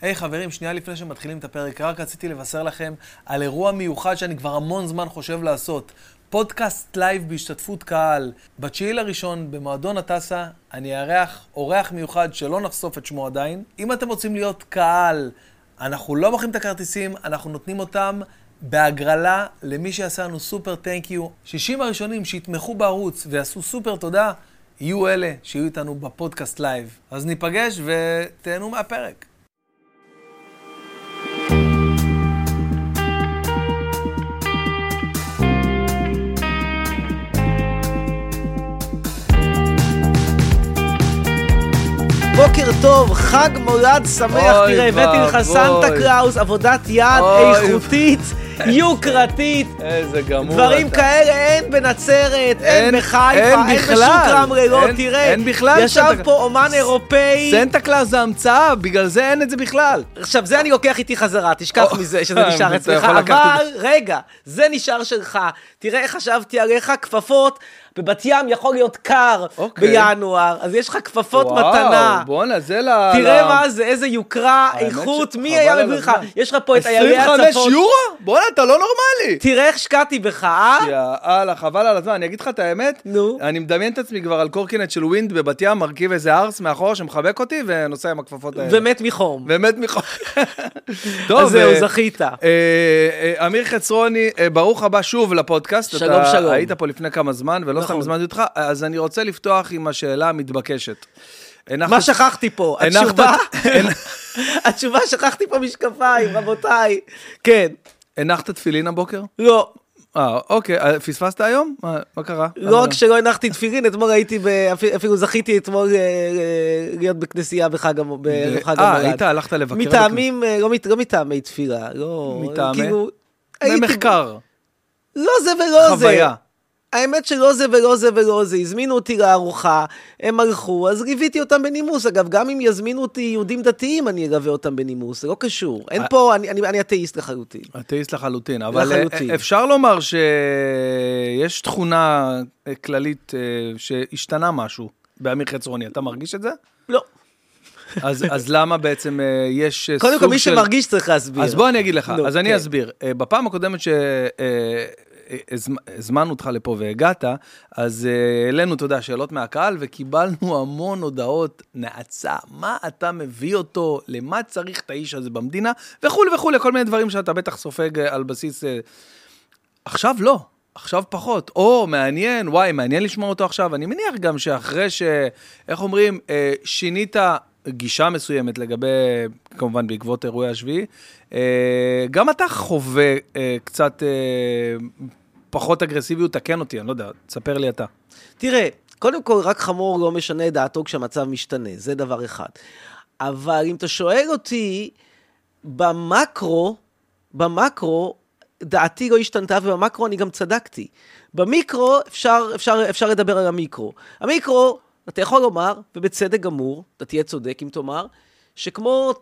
היי, חברים, שנייה לפני שמתחילים את הפרק, רק רציתי לבשר לכם על אירוע מיוחד שאני כבר המון זמן חושב לעשות. פודקאסט live בהשתתפות קהל. בתשיעי לראשון, במועדון הטסה, אני אארח אורח מיוחד שלא נחשוף את שמו עדיין. אם אתם רוצים להיות קהל, אנחנו לא מוכרים את הכרטיסים, אנחנו נותנים אותם בהגרלה למי שיעשה לנו super thank you. 60 הראשונים שיתמכו בערוץ ויעשו סופר תודה, יהיו אלה שיהיו איתנו בפודקאסט live. אז ניפגש ותהנו מהפרק. בוקר טוב, חג מולד שמח, תראה, הבאתי לך סנטה קראוס, עבודת יד איכותית. יוקרתית. איזה גמור דברים אתה. כאלה אין בנצרת, אין בחיפה, אין אין. בשוק רמלה, לא, אין- תראה. אין בכלל ישב סנטה- פה אומן אירופאי. סנטה קלאס זה המצאה, בגלל זה אין את זה בכלל. עכשיו, זה אני לוקח איתי חזרה, תשכח או, מזה שזה נשאר אצלך, אבל רגע, זה נשאר שלך. תראה איך חשבתי עליך, כפפות, בבת ים יכול להיות קר אוקיי. בינואר, אז יש לך כפפות וואו, מתנה. בואנה, זה ל... תראה ל- מה זה, איזה יוקרה, איכות, ש- מי היה מביא לך? יש לך פה את איילי 25 הצפון. יורו? בואנה, אתה לא נורמלי. תראה איך השקעתי בך, אה? יאללה, חבל על הזמן. אני אגיד לך את האמת, נו. אני מדמיין את עצמי כבר על קורקינט של ווינד בבת ים, מרכיב איזה ארס מאחורה שמחבק אותי, ונוסע עם הכפפות האלה. ומת מחום. באמת מחור. טוב, אז זהו, אה, זכית. אה, אה, אמיר חצרוני, ברוך הבא שוב לפודקאסט. שלום, שלום. היית פה לפני כמה זמן, ולא סתם נכון. הזמנתי אותך, אז אני רוצה לפתוח עם השאלה המתבקשת. מה שכחתי פה? התשובה? התשובה, שכחתי פה משקפיים, רבותיי. כן. הנחת תפילין הבוקר? לא. אה, אוקיי, אה, פספסת היום? מה מה קרה? לא רק שלא הנחתי תפילין, אתמול הייתי, ב- אפילו- זכיתי אתמול אה, אה, להיות בכנסייה בחג המ- בערב חג אה, המולד. היית, הלכת לבקר מטעמים, לא מת- לא מטעמי תפילה, לא... מטעמי? כאילו, במחקר, לא זה ולא זה. חוויה. האמת שלא זה ולא זה ולא זה, הזמינו אותי לארוחה, הם הלכו, אז ליוויתי אותם בנימוס. אגב, גם אם יזמינו אותי יהודים דתיים, אני אלווה אותם בנימוס, זה לא קשור. אין אה. פה, אני- אני אני אתאיסט לחלוטין. אתאיסט לחלוטין, אבל לחלוטין. אה, אפשר לומר שיש תכונה אה, כללית שהשתנה משהו באמיר חצרוני, אתה מרגיש את זה? לא. אז, אז למה בעצם יש אה, קודם כל, סוג מי של... שמרגיש צריך להסביר. אז בוא אני אגיד לך, נו, אז אני כן. אסביר. בפעם הקודמת שהזמנו אותך לפה והגעת, אז אה, העלינו, אתה יודע, שאלות מהקהל, וקיבלנו המון הודעות נאצה. מה אתה מביא אותו? למה צריך את האיש הזה במדינה? וכולי וכולי, כל מיני דברים שאתה בטח סופג אה, על בסיס... אה, עכשיו לא. עכשיו פחות, או מעניין, וואי, מעניין לשמוע אותו עכשיו. אני מניח גם שאחרי ש... איך אומרים, שינית גישה מסוימת לגבי, כמובן בעקבות אירועי השביעי, גם אתה חווה אה, קצת אה, פחות אגרסיביות, תקן אותי, אני לא יודע, תספר לי אתה. תראה, קודם כל, רק חמור לא משנה את דעתו כשהמצב משתנה, זה דבר אחד. אבל אם אתה שואל אותי, במקרו, במקרו, דעתי לא השתנתה, ובמקרו אני גם צדקתי. במיקרו, אפשר, אפשר, אפשר לדבר על המיקרו. המיקרו, אתה יכול לומר, ובצדק גמור, אתה תהיה צודק אם תאמר, שכמו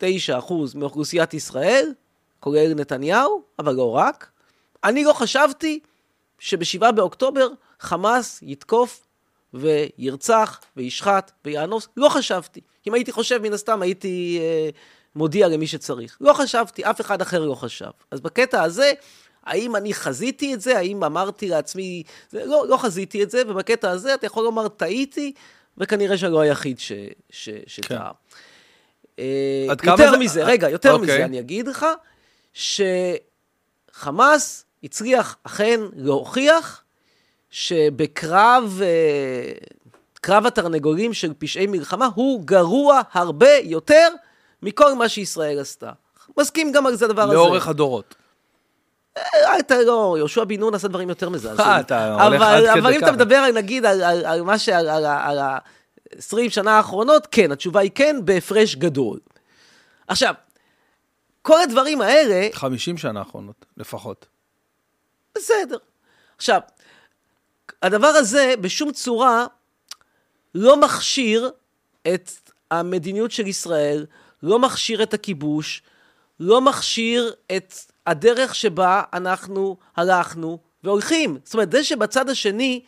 99.9% מאוכלוסיית ישראל, כולל נתניהו, אבל לא רק, אני לא חשבתי שבשבעה באוקטובר חמאס יתקוף וירצח וישחט ויאנוס. לא חשבתי. אם הייתי חושב, מן הסתם הייתי אה, מודיע למי שצריך. לא חשבתי, אף אחד אחר לא חשב. אז בקטע הזה, האם אני חזיתי את זה? האם אמרתי לעצמי... זה, לא, לא חזיתי את זה, ובקטע הזה אתה יכול לומר, טעיתי, וכנראה שאני לא היחיד ש, ש, שטעה. אה, עד כמה יותר זה- מזה, רגע, יותר אוקיי. מזה אני אגיד לך, שחמאס הצליח אכן להוכיח שבקרב, אה, קרב התרנגולים של פשעי מלחמה הוא גרוע הרבה יותר מכל מה שישראל עשתה. מסכים גם על זה הדבר הזה. לאורך הדורות. אה, אתה לא, יהושע בן נון עשה דברים יותר מזעזעים. אה, אבל, אם. אתה מדבר, נגיד, על, מה ש... על ה-20 שנה האחרונות, כן, התשובה היא כן, בהפרש גדול. עכשיו, כל הדברים האלה, 50 שנה האחרונות, לפחות. בסדר. עכשיו, הדבר הזה בשום צורה לא מכשיר את המדיניות של ישראל, לא מכשיר את הכיבוש, לא מכשיר את הדרך שבה אנחנו הלכנו והולכים. זאת אומרת, זה שבצד השני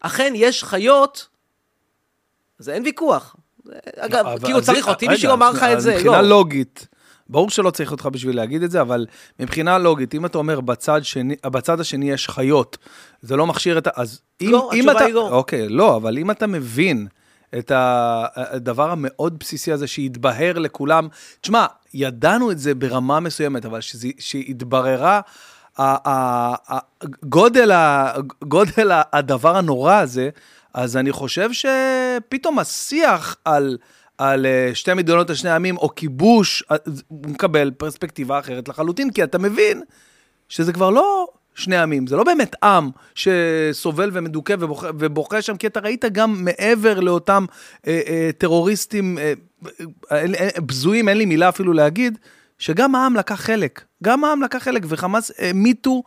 אכן יש חיות, זה אין ויכוח. אגב, כאילו צריך אותי רגע, בשביל לומר לך את זה, מבחינה לא. לוגית, ברור שלא צריך אותך בשביל להגיד את זה, אבל מבחינה לוגית, אם אתה אומר בצד, שני, בצד השני יש חיות, זה לא מכשיר את ה... אז אם, לא, אם התשובה אתה... היא לא. אוקיי, לא, אבל אם אתה מבין את הדבר המאוד בסיסי הזה שהתבהר לכולם, תשמע, ידענו את זה ברמה מסוימת, אבל שזה- שהתבררה... גודל, גודל הדבר הנורא הזה, אז אני חושב שפתאום השיח על, על אה, שתי מדינות לשני עמים, או כיבוש, אה, הוא מקבל פרספקטיבה אחרת לחלוטין, כי אתה מבין שזה כבר לא שני עמים, זה לא באמת עם שסובל ומדוכא ובוכה, ובוכה שם, כי אתה ראית גם מעבר לאותם אה, אה, טרוריסטים אה, אה, אה, בזויים, אין לי מילה אפילו להגיד, שגם העם לקח חלק, גם העם לקח חלק, וחמאס העמיתו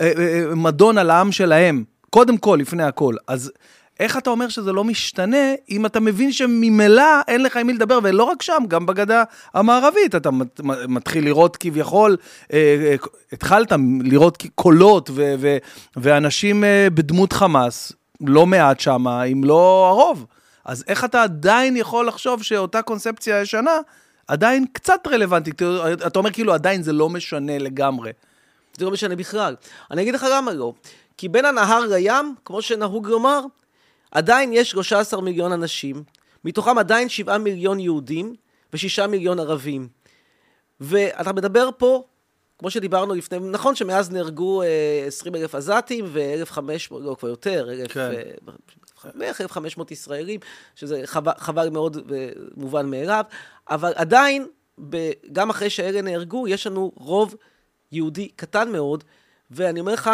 אה, אה, מדון על העם שלהם, קודם כל, לפני הכל. אז איך אתה אומר שזה לא משתנה, אם אתה מבין שממילא אין לך עם מי לדבר, ולא רק שם, גם בגדה המערבית, אתה מת- מתחיל לראות כביכול, אה, אה, התחלת לראות קולות ו- ו- ואנשים אה, בדמות חמאס, לא מעט שם, אם לא הרוב. אז איך אתה עדיין יכול לחשוב שאותה קונספציה ישנה, עדיין קצת רלוונטית? אתה אומר כאילו עדיין זה לא משנה לגמרי. זה לא משנה בכלל. אני אגיד לך למה לא. כי בין הנהר לים, כמו שנהוג לומר, עדיין יש 13 מיליון אנשים, מתוכם עדיין 7 מיליון יהודים ו-6 מיליון ערבים. ואתה מדבר פה, כמו שדיברנו לפני, נכון שמאז נהרגו אה, 20 אלף עזתים ו-1,500, לא, כבר יותר, 1,000, כן. אה, 1,500 ישראלים, שזה חבל, חבל מאוד ומובן מאליו, אבל עדיין, ב, גם אחרי שאלה נהרגו, יש לנו רוב יהודי קטן מאוד, ואני אומר לך,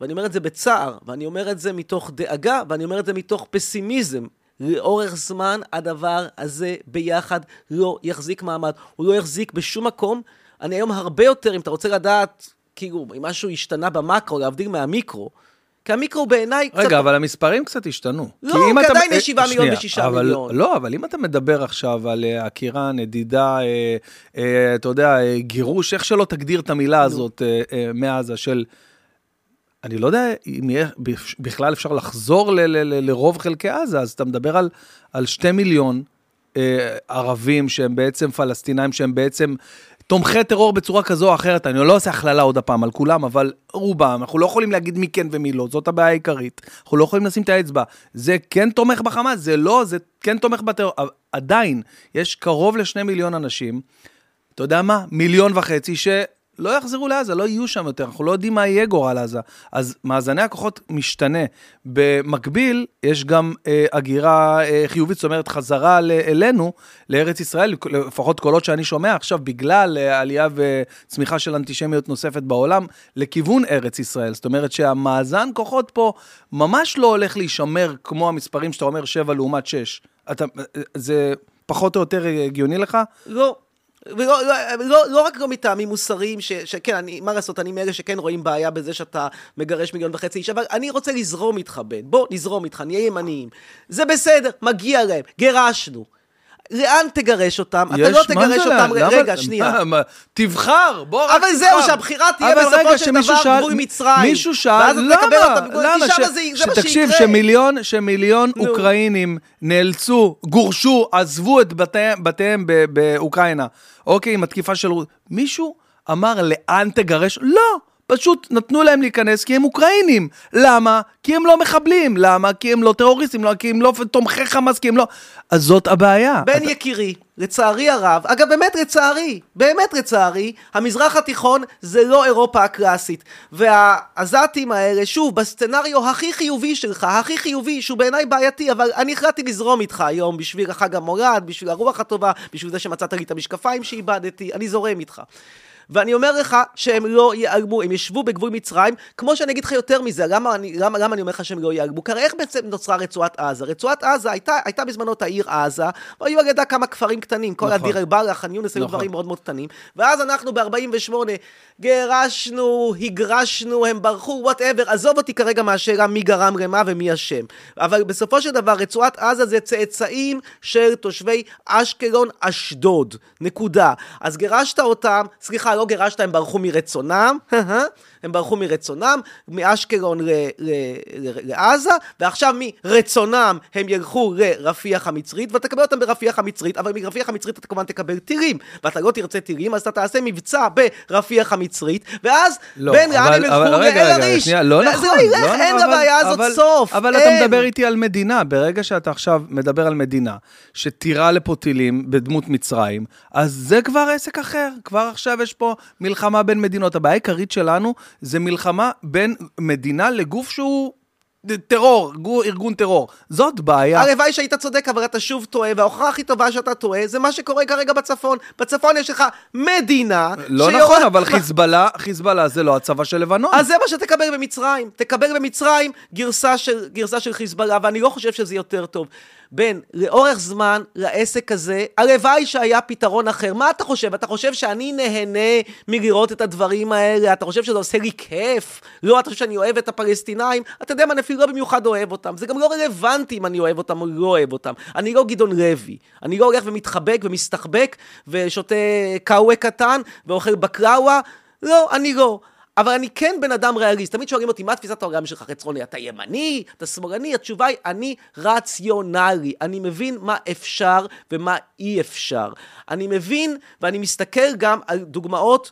ואני אומר את זה בצער, ואני אומר את זה מתוך דאגה, ואני אומר את זה מתוך פסימיזם. לאורך זמן הדבר הזה ביחד לא יחזיק מעמד. הוא לא יחזיק בשום מקום. אני היום הרבה יותר, אם אתה רוצה לדעת, כאילו, אם משהו השתנה במקרו, להבדיל מהמיקרו, כי המיקרו בעיניי קצת... רגע, אבל המספרים קצת השתנו. לא, כי אתה- עדיין יש אה, שבעה מיליון שנייה, ושישה אבל- מיליון. לא, אבל אם אתה מדבר עכשיו על אה, עקירה, נדידה, אה, אה, אתה יודע, אה, גירוש, איך שלא תגדיר את המילה הזאת אה, אה, מעזה, של... אני לא יודע אם יהיה, בכלל אפשר לחזור ל- ל- ל- לרוב חלקי עזה, אז אתה מדבר על, על שתי מיליון אה, ערבים שהם בעצם פלסטינאים, שהם בעצם תומכי טרור בצורה כזו או אחרת. אני לא עושה הכללה עוד הפעם על כולם, אבל רובם, אנחנו לא יכולים להגיד מי כן ומי לא, זאת הבעיה העיקרית. אנחנו לא יכולים לשים את האצבע. זה כן תומך בחמאס, זה לא, זה כן תומך בטרור. עדיין, יש קרוב לשני מיליון אנשים, אתה יודע מה? מיליון וחצי שלא יחזרו לעזה, לא יהיו שם יותר, אנחנו לא יודעים מה יהיה גורל עזה. אז מאזני הכוחות משתנה. במקביל, יש גם אה, הגירה אה, חיובית, זאת אומרת, חזרה ל- אלינו, לארץ ישראל, לפחות קולות שאני שומע עכשיו, בגלל אה, עלייה וצמיחה של אנטישמיות נוספת בעולם, לכיוון ארץ ישראל. זאת אומרת שהמאזן כוחות פה ממש לא הולך להישמר כמו המספרים שאתה אומר 7 לעומת 6. אתה, אה, זה פחות או יותר הגיוני לך? לא. ולא, לא, לא, לא רק לא מטעמים מוסריים, ש, שכן, אני, מה לעשות, אני מאלה שכן רואים בעיה בזה שאתה מגרש מיליון וחצי איש, אבל אני רוצה לזרום איתך, בן. בוא, נזרום איתך, נהיה ימניים. זה בסדר, מגיע להם, גירשנו. לאן תגרש אותם? אתה לא תגרש אותם, לאן? רגע, למה- שנייה. מה- מה- תבחר, בוא רק אבל תבחר. זהו, שהבחירה תהיה אבל בסופו של דבר שאל- גבול מצרים. מישהו שאל, ואז אתה תקבל למה? אותם בגבול- כי למה? ש- זה- זה מה שיקרה. שמיליון, שמיליון נו. אוקראינים נאלצו, גורשו, עזבו את בתיהם- בתיהם באוקראינה, אוקיי, עם התקיפה של... מישהו אמר, לאן תגרש? לא. פשוט נתנו להם להיכנס כי הם אוקראינים. למה? כי הם לא מחבלים. למה? כי הם לא טרוריסטים, לא, כי הם לא תומכי חמאס, כי הם לא... אז זאת הבעיה. בן אתה- יקירי, לצערי הרב, אגב באמת לצערי, באמת לצערי, המזרח התיכון זה לא אירופה הקלאסית. והעזתים האלה, שוב, בסצנריו הכי חיובי שלך, הכי חיובי, שהוא בעיניי בעייתי, אבל אני החלטתי לזרום איתך היום בשביל החג המולד, בשביל הרוח הטובה, בשביל זה שמצאת לי את המשקפיים שאיבדתי, אני זורם איתך. ואני אומר לך שהם לא ייעלמו, הם ישבו בגבול מצרים, כמו שאני אגיד לך יותר מזה, למה אני, למה, למה אני אומר לך שהם לא ייעלמו? כי איך בעצם נוצרה רצועת עזה? רצועת עזה הייתה, הייתה בזמנו את העיר עזה, והיו על ידה כמה כפרים קטנים, כל נכון. הדיר אל-בלח, ח'אן יונס, היו נכון. דברים מאוד מאוד קטנים, ואז אנחנו ב-48 גירשנו, הגרשנו, הם ברחו, whatever, עזוב אותי כרגע מהשאלה מי גרם למה ומי אשם. אבל בסופו של דבר, רצועת עזה זה צאצאים של תושבי אשקלון, אשדוד, נקודה. אז גירשת אותם, סליחה, לא גירשת, הם ברחו מרצונם, הם ברחו מרצונם, מאשקלון ל- ל- ל- לעזה, ועכשיו מרצונם הם ילכו לרפיח המצרית, ואתה תקבל אותם ברפיח המצרית, אבל מרפיח המצרית אתה כמובן תקבל טילים, ואתה לא תרצה טילים, אז אתה תעשה מבצע ברפיח המצרית, ואז לא, בין לאן הם ילכו רגע, לאל רגע, עריש. שנייה, לא זה נכון. לא ילך, לא אין נכון, לבעיה הזאת אבל- סוף. אבל אין. אתה מדבר איתי על מדינה. ברגע שאתה עכשיו מדבר על מדינה שתירה לפה טילים בדמות מצרים, אז זה כבר עסק אחר. כבר עכשיו יש פה מלחמה בין מדינות. הבעיה העיקרית שלנו זה מלחמה בין מדינה לגוף שהוא טרור, גו- ארגון טרור. זאת בעיה. הלוואי שהיית צודק, אבל אתה שוב טועה, וההוכחה הכי טובה שאתה טועה, זה מה שקורה כרגע בצפון. בצפון יש לך מדינה... לא שיורה- נכון, אבל חיזבאללה, חיזבאללה זה לא הצבא של לבנון. אז זה מה שתקבל במצרים. תקבל במצרים גרסה של, גרסה של חיזבאללה, ואני לא חושב שזה יותר טוב. בן, לאורך זמן, לעסק הזה, הלוואי שהיה פתרון אחר. מה אתה חושב? אתה חושב שאני נהנה מלראות את הדברים האלה? אתה חושב שזה עושה לי כיף? לא, אתה חושב שאני אוהב את הפלסטינאים? אתה יודע מה, אני אפילו לא במיוחד אוהב אותם. זה גם לא רלוונטי אם אני אוהב אותם או לא אוהב אותם. אני לא גדעון לוי. אני לא הולך ומתחבק ומסתחבק ושותה קאווה קטן ואוכל בקראווה. לא, אני לא. אבל אני כן בן אדם ריאליסט. תמיד שואלים אותי, מה תפיסת העולם שלך חצרוני? אתה ימני? אתה שמאלני? התשובה היא, אני רציונלי. אני מבין מה אפשר ומה אי אפשר. אני מבין, ואני מסתכל גם על דוגמאות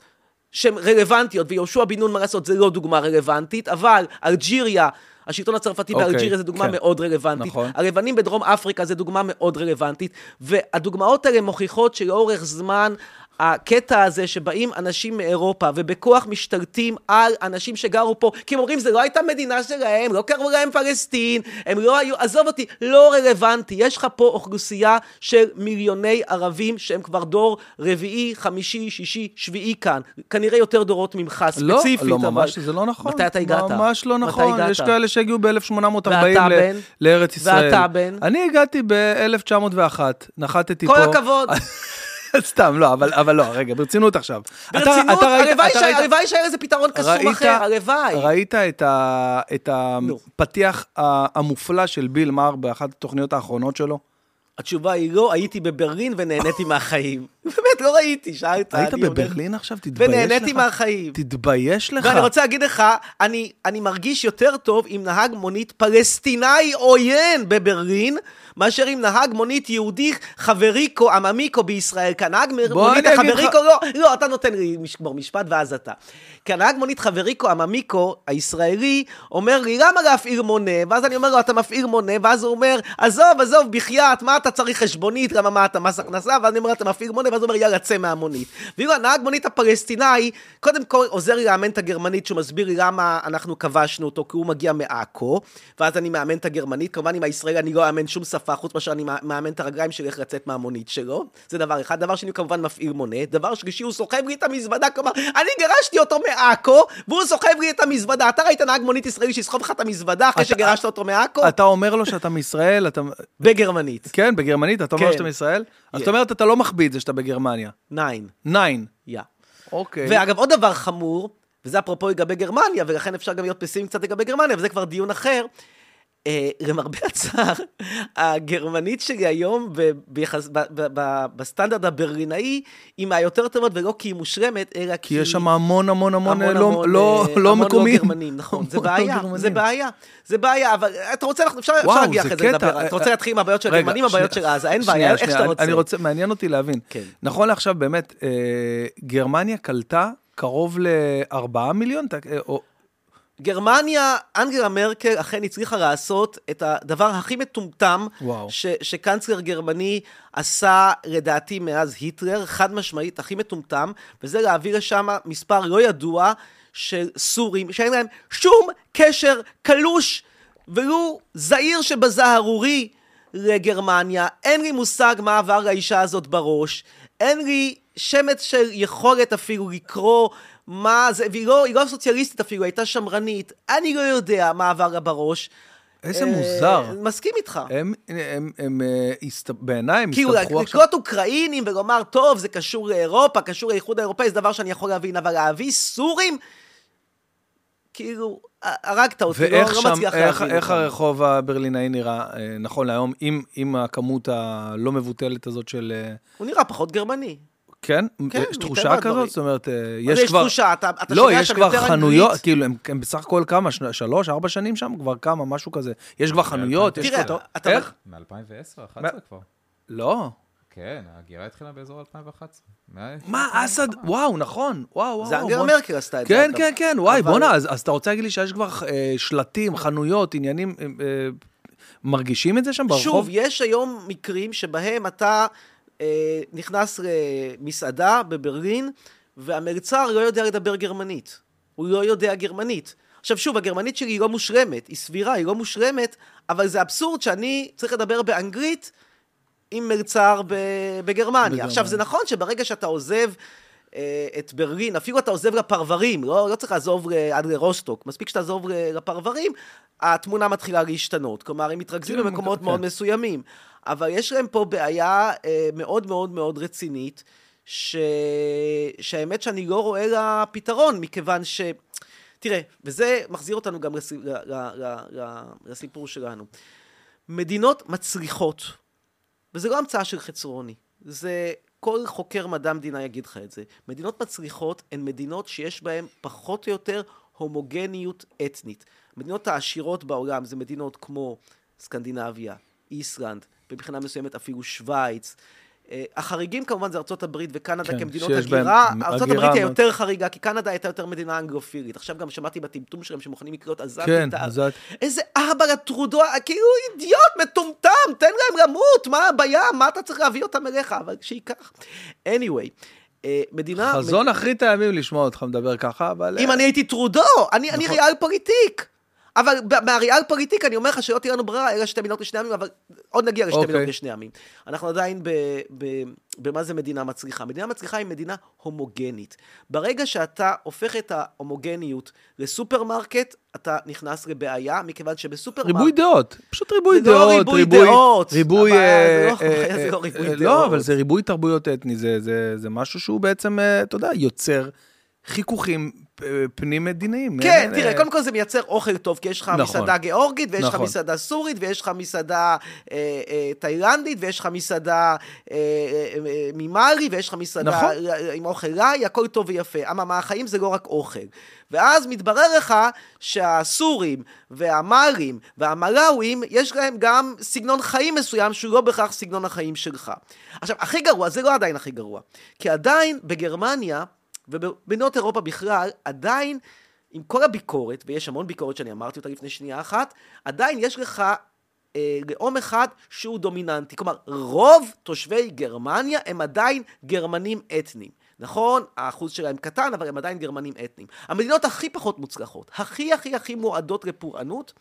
שהן רלוונטיות, ויהושע בן נון, מה לעשות, זה לא דוגמה רלוונטית, אבל אלג'יריה... השלטון הצרפתי אוקיי, באלג'יריה זה דוגמה כן. מאוד רלוונטית. נכון. הלבנים בדרום אפריקה זה דוגמה מאוד רלוונטית, והדוגמאות האלה מוכיחות שלאורך זמן הקטע הזה שבאים אנשים מאירופה ובכוח משתלטים על אנשים שגרו פה, כי הם אומרים זה לא הייתה מדינה שלהם, לא קראו להם פלסטין, הם לא היו, עזוב אותי, לא רלוונטי. יש לך פה אוכלוסייה של מיליוני ערבים שהם כבר דור רביעי, חמישי, שישי, שביעי כאן. כנראה יותר דורות ממך, לא, ספציפית. לא, אבל- ממש, זה לא נכון. מתי אתה הגעת? ממש לא נכון. הגעת? יש כאלה שהגיעו ב-1840 ואתה בן? לארץ ישראל. ואתה בן? אני הגעתי ב-1901, נחתתי פה. כל הכבוד. סתם, לא, אבל, אבל לא, רגע, ברצינות עכשיו. אתה- ברצינות, הלוואי שהיה לזה פתרון קסום אחר, הלוואי. ראית את, ה, את. הפתיח המופלא של ביל מאר באחת התוכניות האחרונות שלו? התשובה היא לא, הייתי בברלין ונהניתי מהחיים. באמת, לא ראיתי, שאלת. היית. בברלין עכשיו? תתבייש לך. ונהניתי מהחיים. תתבייש לך. ואני רוצה להגיד לך, אני, אני מרגיש יותר טוב עם נהג מונית פלסטינאי עוין בברלין, מאשר עם נהג מונית יהודי חבריקו, עממיקו בישראל. כי הנהג מונית החבריקו, לא, לא, אתה נותן לי כמו משפט ואז אתה. כי הנהג מונית חבריקו, עממיקו, הישראלי, אומר לי, למה להפעיל מונה? ואז אני אומר לו, אתה מפעיל מונה, ואז הוא אומר, עזוב, עזוב, בחייאת, מה אתה צריך חשבונית? למה מה אתה מס הכנסה? ואז אני אומר, אתה מפעיל מונה, ואז הוא אומר, יאללה, צא מהמונית. ואילו הנהג מונית הפלסטיני, קודם כל עוזר לי לאמן את הגרמנית, שהוא מסביר לי למה אנחנו כבשנו אותו, כי הוא מגיע מעכו, ואז אני מאמן את הגרמנית, כמובן עם הישראלי אני לא אאמן שום שפה, חוץ מאשר אני מאמן את הרגליים שלי איך לצאת מהמונית שלו, זה דבר אחד. דבר שני, הוא כמובן מפעיל מונה. דבר שלישי, הוא סוחב לי את המזוודה, כלומר, אני גירשתי אותו מעכו, והוא סוחב לי את המזוודה. אתה ראית נהג מונית ישראלי שיסחוב לך את המזוודה אחרי שגירשת אותו מעכו? אתה אומר לו שאתה מישראל, אתה... בגרמנית. כן, בגרמנית, אתה אומר כן. שאתה מישראל? אז. זאת אומרת, אתה לא מחביא את זה שאתה בגרמניה. ניין. ניין. יא. אוקיי. ואגב, עוד דבר חמור, וזה אפרופו לגבי גרמניה, ולכן אפשר גם להיות פסימי קצת לגבי גרמניה, וזה כבר דיון אחר. אה, למרבה הצער, הגרמנית שלי היום, ב- ביחס, ב, ב, ב, בסטנדרט הברלינאי, היא מהיותר טובות, ולא כי היא מושלמת, אלא כי... כי יש שם המון המון המון המון לא- המון, לא אה, לא המון מקומיים. לא גרמנים, נכון, זה המון לא בעיה, גרמנים. זה בעיה, זה בעיה, אבל אתה רוצה, אפשר אפשר וואו, להגיע זה אחרי זה. לדבר, אתה רוצה אה, להתחיל עם הבעיות של הגרמנים, הבעיות של עזה, אין בעיה, איך שאתה רוצה. אני רוצה, מעניין אותי להבין. כן. נכון לעכשיו, באמת, אה, גרמניה קלטה קרוב ל-4 מיליון? אה, או- גרמניה, אנגלה מרקל אכן הצליחה לעשות את הדבר הכי מטומטם וואו. ש, שקנצלר גרמני עשה, לדעתי, מאז היטלר, חד משמעית, הכי מטומטם, וזה להעביר לשם מספר לא ידוע של סורים, שאין להם שום קשר קלוש, ולו זעיר שבזערורי לגרמניה. אין לי מושג מה עבר לאישה הזאת בראש, אין לי שמץ של יכולת אפילו לקרוא מה זה, והיא לא, לא סוציאליסטית אפילו, הייתה שמרנית, אני לא יודע מה עבר לה בראש. איזה אה, מוזר. מסכים איתך. הם, הם, הם, אה, הסת- בעיניי, הם כאילו, הסתבכו עכשיו. לקלוט אוקראינים ולומר, טוב, זה קשור לאירופה, קשור לאיחוד האירופאי, זה דבר שאני יכול להבין, אבל להביא סורים, כאילו, הרגת אותי, לא, ואיך לא שם, מצליח איך, להבין. איך אותם. הרחוב הברלינאי נראה אה, נכון להיום, עם, עם הכמות הלא מבוטלת הזאת של... אה, הוא נראה פחות גרמני. כן? כן, יש תחושה. כזאת? זאת אומרת, אה, יש כבר... תחושה, אתה, אתה לא, שומע יש שם כבר יותר חנויות, אנגלית. כאילו, הם הם בסך הכל כמה, שלוש, ארבע שנים שם? כבר כמה, משהו כזה. יש כבר חנויות, יש תראה, כבר... אתה- איך? מ-2010, 2011 מה? כבר. לא. כן, ההגירה התחילה באזור 2011. מה- מה, אסד? וואו, נכון. וואו, וואו. זה אנגלה בוא- מרקל עשתה את זה. כן. כן, כן, וואי, בואנה, אז אז אתה רוצה להגיד לי שיש כבר אה, שלטים, חנויות, עניינים, אה, מרגישים את זה שם ברחוב? שוב, יש היום מקרים שבהם אתה נכנס למסעדה בברלין, והמלצר לא יודע לדבר גרמנית. הוא לא יודע גרמנית. עכשיו שוב, הגרמנית שלי היא לא מושלמת, היא סבירה, היא לא מושלמת, אבל זה אבסורד שאני צריך לדבר באנגלית עם מלצר ב- בגרמניה. בגרמניה. עכשיו, זה נכון שברגע שאתה עוזב אה, את ברלין, אפילו אתה עוזב לפרברים, לא, לא צריך לעזוב ל- עד לרוסטוק, מספיק שתעזוב ל- לפרברים, התמונה מתחילה להשתנות. כלומר, הם מתרכזים כן, במקומות. מאוד מסוימים. אבל יש להם פה בעיה אה, מאוד מאוד מאוד רצינית, ש... שהאמת שאני לא רואה לה פתרון, מכיוון ש... תראה, וזה מחזיר אותנו גם לס... ל... ל... ל... ל... לסיפור שלנו. מדינות מצליחות, וזה לא המצאה של חצרוני, זה כל חוקר מדע המדינה יגיד לך את זה. מדינות מצליחות הן מדינות שיש בהן פחות או יותר הומוגניות אתנית. המדינות העשירות בעולם זה מדינות כמו סקנדינביה, איסלנד, מבחינה מסוימת אפילו שווייץ. אה, החריגים כמובן זה הברית וקנדה כן, כמדינות הגירה. הברית היא היותר חריגה, כי קנדה הייתה יותר מדינה אנגלופילית. עכשיו גם שמעתי בטמטום שלהם שמוכנים לקלוט עזבתי כן, את... איזה אבא לטרודו, כאילו אידיוט, מטומטם, תן להם למות, מה הבעיה? מה אתה צריך להביא אותם אליך? אבל שייקח. anyway, אה, מדינה... חזון אחרית הימים לשמוע אותך מדבר ככה, אבל... אם אה, אני הייתי טרודו, אני, אני נכון. ריאל-פוליטיק. אבל מהריאל-פוליטיק אני אומר לך שלא תהיה לנו ברירה, אלא שתי מדינות לשני עמים, אבל עוד נגיע לשתי אוקיי. מדינות לשני עמים. אנחנו עדיין ב, ב, במה זה מדינה מצליחה. מדינה מצליחה היא מדינה הומוגנית. ברגע שאתה הופך את ההומוגניות לסופרמרקט, אתה נכנס לבעיה, מכיוון שבסופרמרקט... ריבוי דעות, פשוט ריבוי זה לא דעות, ריבוי דעות, ריבוי, אבל אה, זה לא- אה, זה לא ריבוי אה, דעות. לא, אבל זה ריבוי תרבויות אתני, זה- זה זה משהו שהוא בעצם, אה, אתה יודע, יוצר חיכוכים אה, פנים-מדיניים. כן, אה, תראה, אה, קודם כל זה מייצר אוכל טוב, כי יש לך נכון. מסעדה גיאורגית, ויש לך נכון. מסעדה סורית, ויש לך מסעדה אה, אה, תאילנדית, ויש לך מסעדה אה, ממאלי, ויש לך מסעדה נכון. עם אוכל ראי, הכל טוב ויפה. אממה, החיים זה לא רק אוכל. ואז מתברר לך שהסורים והמאלים והמלאווים, יש להם גם סגנון חיים מסוים שהוא לא בהכרח סגנון החיים שלך. עכשיו, הכי גרוע, זה לא עדיין הכי גרוע, כי עדיין בגרמניה, ובמדינות אירופה בכלל, עדיין, עם כל הביקורת, ויש המון ביקורת שאני אמרתי אותה לפני שנייה אחת, עדיין יש לך אה, לאום אחד שהוא דומיננטי. כלומר, רוב תושבי גרמניה הם עדיין גרמנים אתניים. נכון, האחוז שלהם קטן, אבל הם עדיין גרמנים אתניים. המדינות הכי פחות מוצלחות, הכי הכי הכי מועדות לפורענות,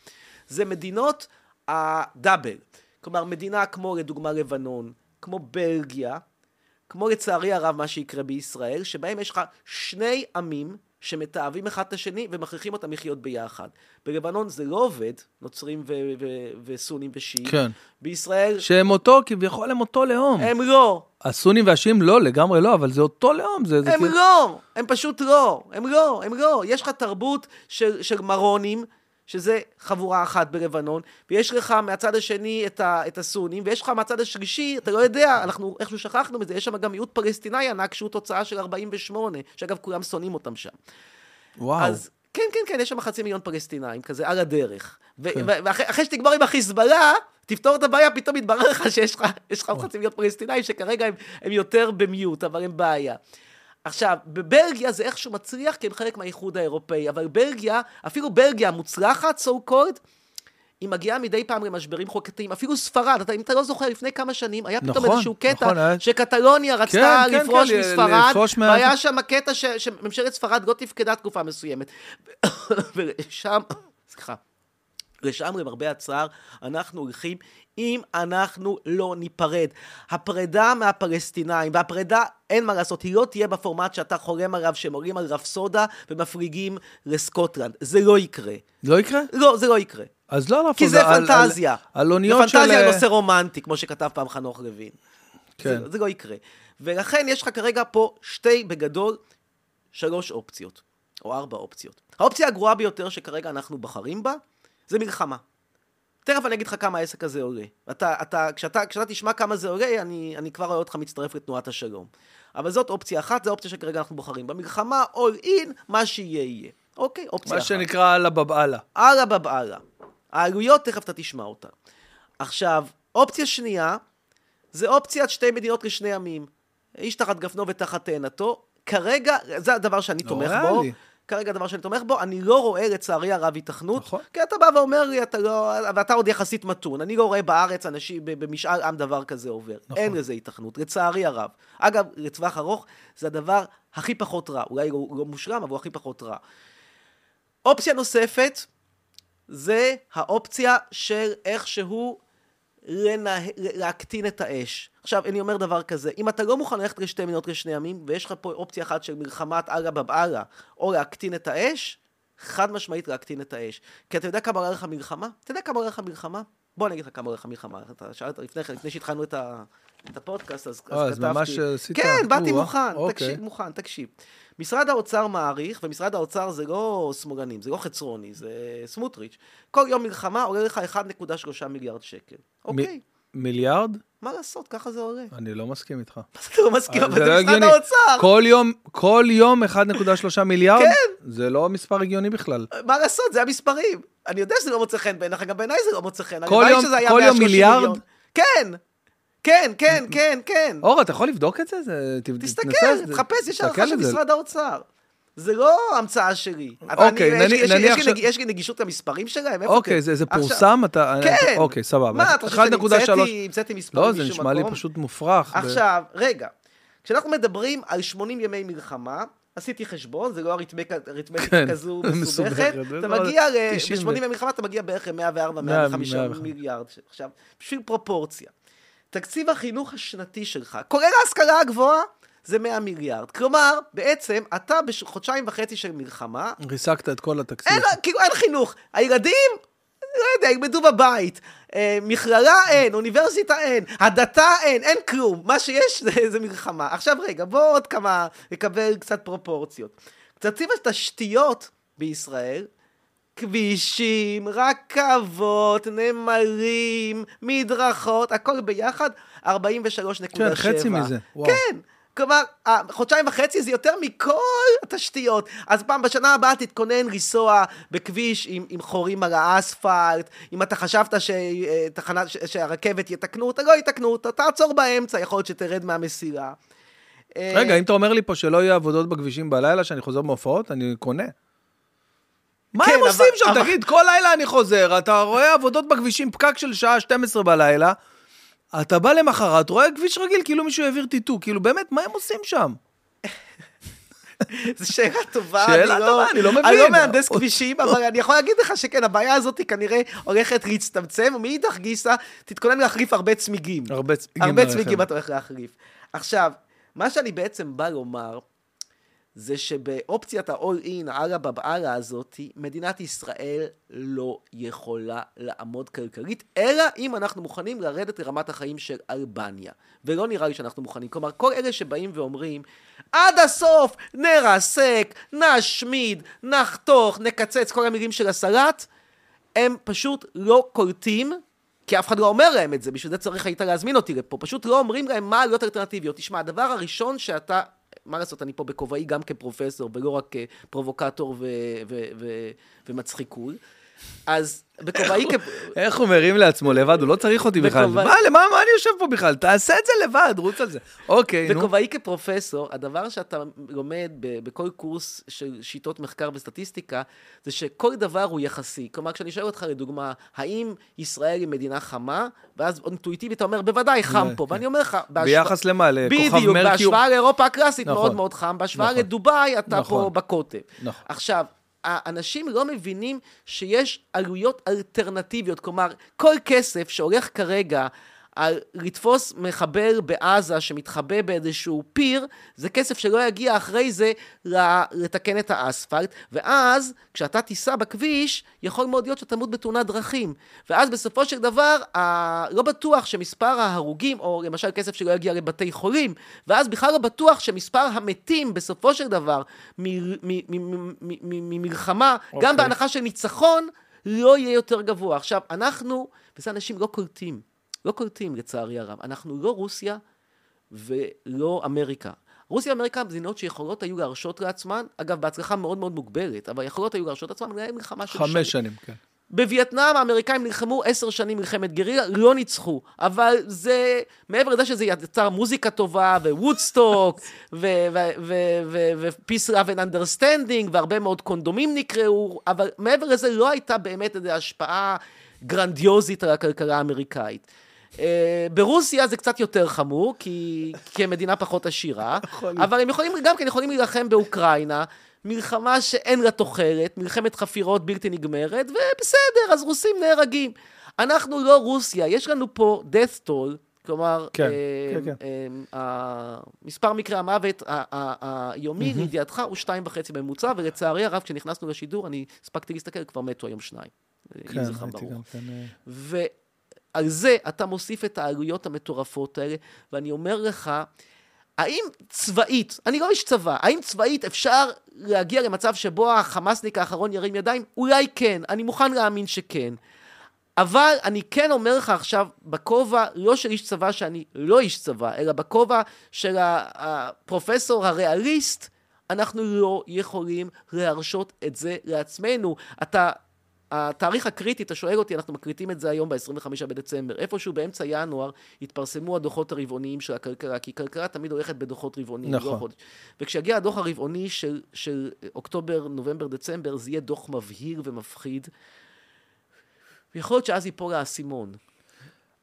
זה מדינות הדאבל. כלומר, מדינה כמו לדוגמה לבנון, כמו בלגיה, כמו לצערי הרב מה שיקרה בישראל, שבהם יש לך שני עמים שמתעבים אחד את השני ומכריחים אותם לחיות ביחד. בלבנון זה לא עובד, נוצרים ו- ו- וסונים ושיעים. כן. בישראל שהם אותו, כביכול הם אותו לאום. הם לא. הסונים והשיעים לא, לגמרי לא, אבל זה אותו לאום. זה, זה הם כאילו- לא, הם פשוט לא, הם לא, הם לא. יש לך תרבות של, של מרונים, שזה חבורה אחת בלבנון, ויש לך מהצד השני את, ה, את הסונים, ויש לך מהצד השלישי, אתה לא יודע, אנחנו איכשהו שכחנו מזה, יש שם גם מיעוט פלסטיני ענק שהוא תוצאה של 48, שאגב כולם שונאים אותם שם. וואו. אז כן, כן, כן, יש שם חצי מיליון פלסטינאים כזה על הדרך. כן. ואחרי אחרי שתגמור עם החיזבאללה, תפתור את הבעיה, פתאום יתברר לך שיש לך, חצי מיליון פלסטינאים שכרגע הם, הם יותר במיוט, אבל הם בעיה. עכשיו, בבלגיה זה איכשהו מצליח כי הם חלק מהאיחוד האירופאי, אבל בלגיה, אפילו בלגיה המוצלחת, so called, היא מגיעה מדי פעם למשברים חוקתיים, אפילו ספרד, אתה, אם אתה לא זוכר, לפני כמה שנים, היה פתאום נכון, איזשהו קטע נכון, שקטלוניה רצתה כן, לפרוש כן, מספרד, לפרוש מה- והיה שם קטע ש, שממשלת ספרד לא תפקדה תקופה מסוימת. ושם, סליחה, לשם למרבה הצער, אנחנו הולכים אם אנחנו לא ניפרד. הפרידה מהפלסטינאים, והפרידה, אין מה לעשות, היא לא תהיה בפורמט שאתה חולם עליו, שהם עולים על רפסודה ומפליגים לסקוטלנד. זה לא יקרה. לא יקרה? לא, זה לא יקרה. אז לא על כי זה על- פנטזיה. על- על אוניות של... זה פנטזיה על נושא רומנטי, כמו שכתב פעם חנוך לוין. כן. זה, זה לא יקרה. ולכן יש לך כרגע פה שתי, בגדול, שלוש אופציות, או ארבע אופציות. האופציה הגרועה ביותר שכרגע אנחנו בחרים בה, זה מלחמה. תכף אני אגיד לך כמה העסק הזה עולה. אתה, אתה, כשאתה, כשאתה תשמע כמה זה עולה, אני, אני כבר רואה אותך מצטרף לתנועת השלום. אבל זאת אופציה אחת, זו אופציה שכרגע אנחנו בוחרים. במלחמה, all in, מה שיהיה יהיה. אוקיי? אופציה מה אחת. שנקרא אללה בבעלה. אללה בבעלה. העלויות, תכף אתה תשמע אותן. עכשיו, אופציה שנייה, זה אופציית שתי מדינות לשני עמים. איש תחת גפנו ותחת תאנתו. כרגע, זה הדבר שאני לא תומך. בו. כרגע הדבר שאני תומך בו, אני לא רואה לצערי הרב היתכנות. נכון. כי אתה בא ואומר לי, אתה לא, ואתה עוד יחסית מתון. אני לא רואה בארץ אנשים, במשאל עם דבר כזה עובר. נכון. אין לזה היתכנות, לצערי הרב. אגב, לטווח ארוך, זה הדבר הכי פחות רע. אולי לא, לא מושלם, אבל הוא הכי פחות רע. אופציה נוספת, זה האופציה של איכשהו לנה... להקטין את האש. עכשיו, אני אומר דבר כזה, אם אתה לא מוכן ללכת לשתי מדינות לשני עמים, ויש לך פה אופציה אחת של מלחמת אללה בבעלה, או להקטין את האש, חד משמעית להקטין את האש. כי אתה יודע כמה עולה לך מלחמה? אתה יודע כמה עולה לך מלחמה? בוא אני אגיד לך כמה עולה לך מלחמה. אתה שאלת לפני כן, לפני שהתחלנו את, ה... את הפודקאסט, אז, אה, אז כתבתי... ממש עשית- כן, באתי או-אה, מוכן, אוקיי. תקשיב, מוכן, תקשיב. משרד האוצר מעריך, ומשרד האוצר זה לא שמאלנים, זה לא חצרוני, זה סמוטריץ'. כל יום מלחמה עולה לך 1.3 מיליארד שקל. אוקיי, מיליארד? מה לעשות, ככה זה עולה. אני לא מסכים איתך. אתה לא מסכים, אבל זה זה לא משרד. האוצר. כל יום, כל יום 1.3 מיליארד? כן. זה לא מספר הגיוני בכלל. מה לעשות, זה המספרים. אני יודע שזה לא מוצא חן בעיניך, גם בעיניי זה לא מוצא חן. כל יום- שזה היה כל יום 130 מיליארד? מיליון. כן, כן, כן, כן, כן. אור, אתה יכול לבדוק את זה? זה תסתכל, זה- תחפש, יש הערכה של זה. משרד האוצר. זה לא המצאה שלי. אוקיי, נניח- יש נניח יש ש- יש לי נגישות למספרים שלהם? אוקיי, אתם? זה זה פורסם? אתה... כן. אוקיי, סבבה. מה, אתה חושב שאני 1.3 המצאתי- מספרים לא, זה נשמע לי? פשוט מופרך. עכשיו, רגע, כשאנחנו מדברים על 80 ימי מלחמה, עשיתי חשבון, זה לא אריתמטיקה כן, כזו מסובכת. אתה לא- מגיע, 90 ב-80 ימי מלחמה אתה מגיע בערך ל-104-105 100, מיליארד. עכשיו, בשביל פרופורציה, תקציב החינוך השנתי שלך, כולל ההשכלה הגבוהה, זה 100 מיליארד. כלומר, בעצם, אתה בחודשיים וחצי של מלחמה, ריסקת את כל התקציב. אין, כאילו, אין חינוך. הילדים, לא יודע, ילמדו בבית. אה, מכללה אין, אוניברסיטה אין, הדתה אין, אין כלום. מה שיש זה, זה מלחמה. עכשיו רגע, בואו עוד כמה, נקבל קצת פרופורציות. תקציב התשתיות בישראל, כבישים, רכבות, נמלים, מדרכות, הכל ביחד, 43.7. כן, חצי מזה, וואו. כן. כלומר, חודשיים וחצי זה יותר מכל התשתיות. אז פעם בשנה הבאה תתכונן לנסוע בכביש עם, עם חורים על האספלט, אם אתה חשבת שתחנה, ש, שהרכבת יתקנו אותה, לא יתקנו אותה, תעצור באמצע, יכול להיות שתרד מהמסילה. אה, רגע, אם אתה אומר לי פה שלא יהיו עבודות בכבישים בלילה, שאני חוזר מהופעות, אני קונה. מה כן, הם אבל- עושים שם? אבל- תגיד, כל לילה אני חוזר, אתה רואה עבודות בכבישים, פקק של שעה 12 בלילה, אתה בא למחרת, רואה כביש רגיל, כאילו מישהו העביר טיטו, כאילו באמת, מה הם עושים שם? זו שאלה טובה. שאלה אני טובה, אני לא מבין. אני לא מהנדס כבישים, אבל אני יכול להגיד לך שכן, הבעיה הזאת כנראה הולכת להצטמצם, ומאידך גיסא, תתכונן להחליף הרבה צמיגים. הרבה צמיגים הרבה. צמיגים אתה הולך להחליף. עכשיו, מה שאני בעצם בא לומר, זה שבאופציית ה-all in, האללה בבעלה הזאת, מדינת ישראל לא יכולה לעמוד כלכלית, אלא אם אנחנו מוכנים לרדת לרמת החיים של אלבניה. ולא נראה לי שאנחנו מוכנים. כלומר, כל אלה שבאים ואומרים, עד הסוף נרסק, נשמיד, נחתוך, נקצץ, כל המילים של הסלט, הם פשוט לא קולטים, כי אף אחד לא אומר להם את זה, בשביל זה צריך היית להזמין אותי לפה, פשוט לא אומרים להם מה העלויות האלטרנטיביות. תשמע, הדבר הראשון שאתה, מה לעשות, אני פה בכובעי גם כפרופסור, ולא רק ו- ו- ומצחיקול, אז בכובעי כ... איך הוא מרים לעצמו לבד, הוא לא צריך אותי בכלל. מה, למה מה אני יושב פה בכלל? תעשה את זה לבד, רוץ על זה. אוקיי, נו. בכובעי כפרופסור, הדבר שאתה לומד בכל קורס של שיטות מחקר וסטטיסטיקה, זה שכל דבר הוא יחסי. כלומר, כשאני שואל אותך לדוגמה, האם ישראל היא מדינה חמה? ואז אינטואיטיבית אתה אומר, בוודאי חם כן. פה. ואני אומר לך, ביחס למה? לכוכב בדיוק, מרקיור? בהשוואה לאירופה הקלאסית נכון. מאוד מאוד חם, בהשוואה נכון. לדובאי אתה. פה בקוטב. נכון. עכשיו, האנשים לא מבינים שיש עלויות אלטרנטיביות, כלומר, כל כסף שהולך כרגע על לתפוס מחבל בעזה שמתחבא באיזשהו פיר, זה כסף שלא יגיע אחרי זה לתקן את האספלט, ואז כשאתה תיסע בכביש, יכול מאוד להיות שתמות בתאונת דרכים. ואז בסופו של דבר, ה... לא בטוח שמספר ההרוגים, או למשל כסף שלא יגיע לבתי חולים, ואז בכלל לא בטוח שמספר המתים בסופו של דבר ממלחמה, גם אוקיי. בהנחה של ניצחון, לא יהיה יותר גבוה. עכשיו, אנחנו, וזה אנשים לא קולטים, לא קולטים לצערי הרב, אנחנו לא רוסיה ולא אמריקה. רוסיה ואמריקה הן מדינות שיכולות היו להרשות לעצמן, אגב, בהצלחה מאוד מאוד מוגבלת, אבל יכולות היו להרשות לעצמן לנהל מלחמה של חמש שנים, כן. בווייטנאם האמריקאים נלחמו עשר שנים מלחמת גרילה, לא ניצחו. אבל זה, מעבר לזה שזה יצר מוזיקה טובה, ווודסטוק, ו-peace, love and understanding, והרבה מאוד קונדומים נקראו, אבל מעבר לזה לא הייתה באמת איזו השפעה גרנדיוזית על הכלכלה האמריקאית. Uh, ברוסיה זה קצת יותר חמור, כי, כי הם מדינה פחות עשירה, אבל הם יכולים, גם כן יכולים להילחם באוקראינה, מלחמה שאין לה תוחלת, מלחמת חפירות בלתי נגמרת, ובסדר, אז רוסים נהרגים. אנחנו לא רוסיה, יש לנו פה death toll, כלומר, כן, אה, כן, כן. אה, אה, מספר מקרי המוות היומי, לידיעתך, הוא שתיים וחצי בממוצע, ולצערי הרב, כשנכנסנו לשידור, אני הספקתי להסתכל, כבר מתו היום שניים. יהי כן, הייתי. גם כן... ועל זה אתה מוסיף את העלויות המטורפות האלה, ואני אומר לך, האם צבאית, אני לא איש צבא, האם צבאית אפשר להגיע למצב שבו החמאסניק האחרון ירים ידיים? אולי כן, אני מוכן להאמין שכן. אבל אני כן אומר לך עכשיו, בכובע לא של איש צבא שאני לא איש צבא, אלא בכובע של הפרופסור הריאליסט, אנחנו לא יכולים להרשות את זה לעצמנו. אתה, התאריך הקריטי, אתה שואל אותי, אנחנו מקליטים את זה היום ב-25 בדצמבר. איפשהו באמצע ינואר התפרסמו הדוחות הרבעוניים של הכלכלה, כי כלכלה תמיד הולכת בדוחות רבעוניים, נכון. לא חודש. וכשיגיע הדוח הרבעוני של, של אוקטובר, נובמבר, דצמבר, זה יהיה דוח מבהיר ומפחיד. ויכול להיות שאז ייפול האסימון.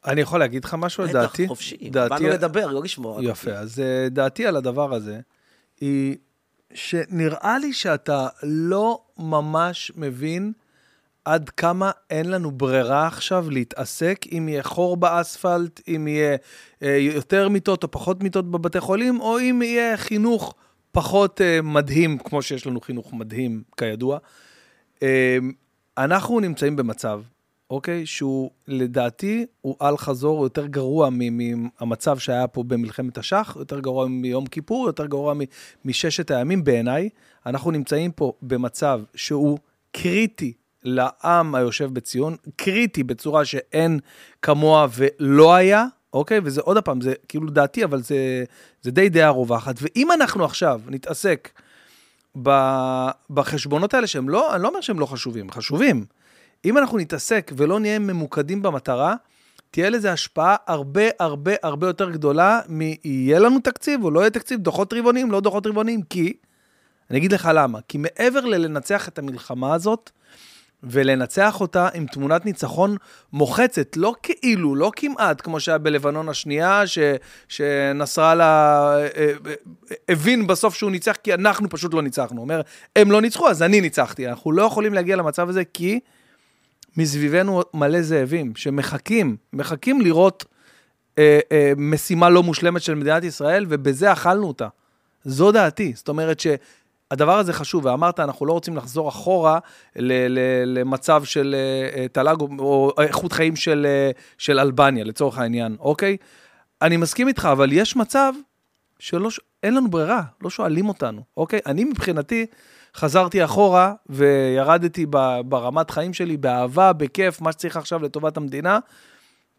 אני יכול להגיד לך משהו, בטח, לדעתי? חופשי. דעתי- באנו לדבר, לא לשמוע. יפה. אז אה, דעתי על הדבר הזה היא שנראה לי שאתה לא ממש מבין עד כמה אין לנו ברירה עכשיו להתעסק אם יהיה חור באספלט, אם יהיה אה, יותר מיטות או פחות מיטות בבתי חולים, או אם יהיה חינוך פחות אה, מדהים, כמו שיש לנו חינוך מדהים, כידוע. אה, אנחנו נמצאים במצב, אוקיי, שהוא לדעתי, הוא אל חזור, הוא יותר גרוע מהמצב שהיה פה במלחמת השח, יותר גרוע מיום כיפור, יותר גרוע מששת הימים בעיניי. אנחנו נמצאים פה במצב שהוא קריטי לעם היושב בציון, קריטי בצורה שאין כמוה ולא היה, אוקיי? וזה עוד פעם, זה כאילו דעתי, אבל זה, זה די דעה רווחת. ואם אנחנו עכשיו נתעסק בחשבונות האלה שהם לא, אני לא אומר שהם לא חשובים, חשובים. אם אנחנו נתעסק ולא נהיה ממוקדים במטרה, תהיה לזה השפעה הרבה הרבה הרבה יותר גדולה מיהיה לנו תקציב או לא יהיה תקציב, דוחות רבעוניים, לא דוחות רבעוניים, כי, אני אגיד לך למה, כי מעבר ללנצח את המלחמה הזאת, ולנצח אותה עם תמונת ניצחון מוחצת, לא כאילו, לא כמעט, כמו שהיה בלבנון השנייה, ש, שנסראללה אה, אה, הבין בסוף שהוא ניצח, כי אנחנו פשוט לא ניצחנו. הוא אומר, הם לא ניצחו, אז אני ניצחתי. אנחנו לא יכולים להגיע למצב הזה, כי מסביבנו מלא זאבים, שמחכים, מחכים לראות אה, אה, משימה לא מושלמת של מדינת ישראל, ובזה אכלנו אותה. זו דעתי. זאת אומרת שהדבר הזה חשוב, ואמרת, אנחנו לא רוצים לחזור אחורה למצב של אה, אה, תל"ג או- איכות חיים של, אה, של אלבניה, לצורך העניין, אוקיי? אני מסכים איתך, אבל יש מצב שלא, ש- אין לנו ברירה, לא שואלים אותנו, אוקיי? אני מבחינתי חזרתי אחורה וירדתי ברמת חיים שלי באהבה, בכיף, מה שצריך עכשיו לטובת המדינה,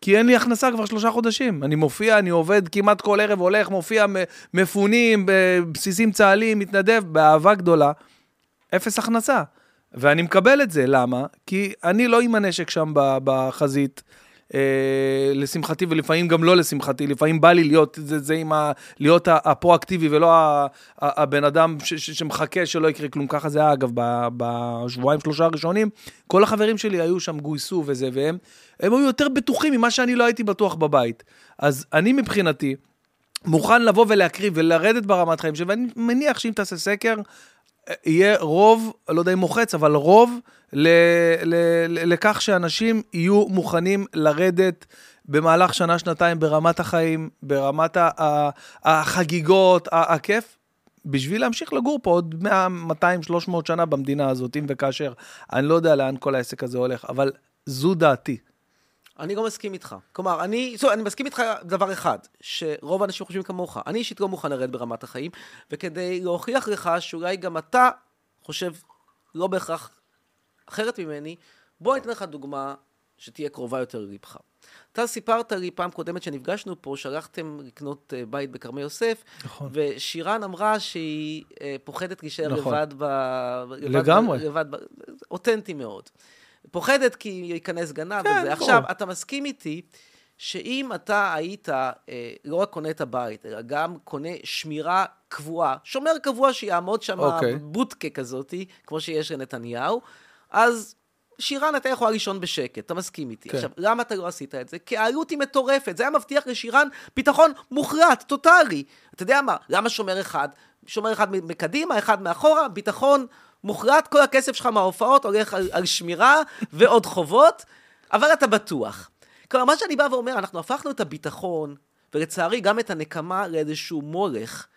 כי אין לי הכנסה כבר שלושה חודשים. אני מופיע, אני עובד כמעט כל ערב, הולך, מופיע מפונים, בבסיסים צה"ליים, מתנדב, באהבה גדולה, אפס הכנסה. ואני מקבל את זה, למה? כי אני לא עם הנשק שם בחזית. אה, לשמחתי ולפעמים גם לא לשמחתי, לפעמים בא לי להיות זה, זה עם ה, להיות הפרואקטיבי ולא ה, ה, הבן אדם ש, ש, שמחכה שלא יקרה כלום. ככה זה היה אגב בשבועיים שלושה הראשונים. כל החברים שלי היו שם, גויסו וזה, והם הם היו יותר בטוחים ממה שאני לא הייתי בטוח בבית. אז אני מבחינתי מוכן לבוא ולהקריב ולרדת ברמת חיים שלי, ואני מניח שאם תעשה סקר, יהיה רוב, לא יודע אם מוחץ, אבל רוב ל, ל, ל, לכך שאנשים יהיו מוכנים לרדת במהלך שנה-שנתיים ברמת החיים, ברמת ה, ה, החגיגות, ה, הכיף, בשביל להמשיך לגור פה עוד 100, 200, 300 שנה במדינה הזאת, אם וכאשר. אני לא יודע לאן כל העסק הזה הולך, אבל זו דעתי. אני לא מסכים איתך. כלומר, אני, זאת, אני מסכים איתך דבר אחד, שרוב האנשים חושבים כמוך. אני אישית לא מוכן לרדת ברמת החיים, וכדי להוכיח לך שאולי גם אתה חושב לא בהכרח אחרת ממני, בוא אני אתן לך דוגמה שתהיה קרובה יותר ללבך. אתה סיפרת לי פעם קודמת שנפגשנו פה, שהלכתם לקנות אה, בית בכרמי יוסף, נכון. ושירן אמרה שהיא אה, פוחדת להישאר נכון. לבד ב... לבד לגמרי. לבד ב... אותנטי מאוד. פוחדת כי ייכנס גנב כן, וזה. עכשיו, אתה מסכים איתי שאם אתה היית אה, לא רק קונה את הבית, אלא גם קונה שמירה קבועה, שומר קבוע שיעמוד שם אוקיי. בודקה כזאתי, כמו שיש לנתניהו, אז שירן הייתה יכולה לישון בשקט, אתה מסכים איתי. כן. עכשיו, למה אתה לא עשית את זה? כי העלות היא מטורפת, זה היה מבטיח לשירן ביטחון מוחלט, טוטאלי. אתה יודע מה, למה שומר אחד? שומר אחד מקדימה, אחד מאחורה, ביטחון מוחלט, כל הכסף שלך מההופעות הולך על, על שמירה ועוד חובות, אבל אתה בטוח. כלומר, מה שאני בא ואומר, אנחנו הפכנו את הביטחון, ולצערי גם את הנקמה, לאיזשהו מולך.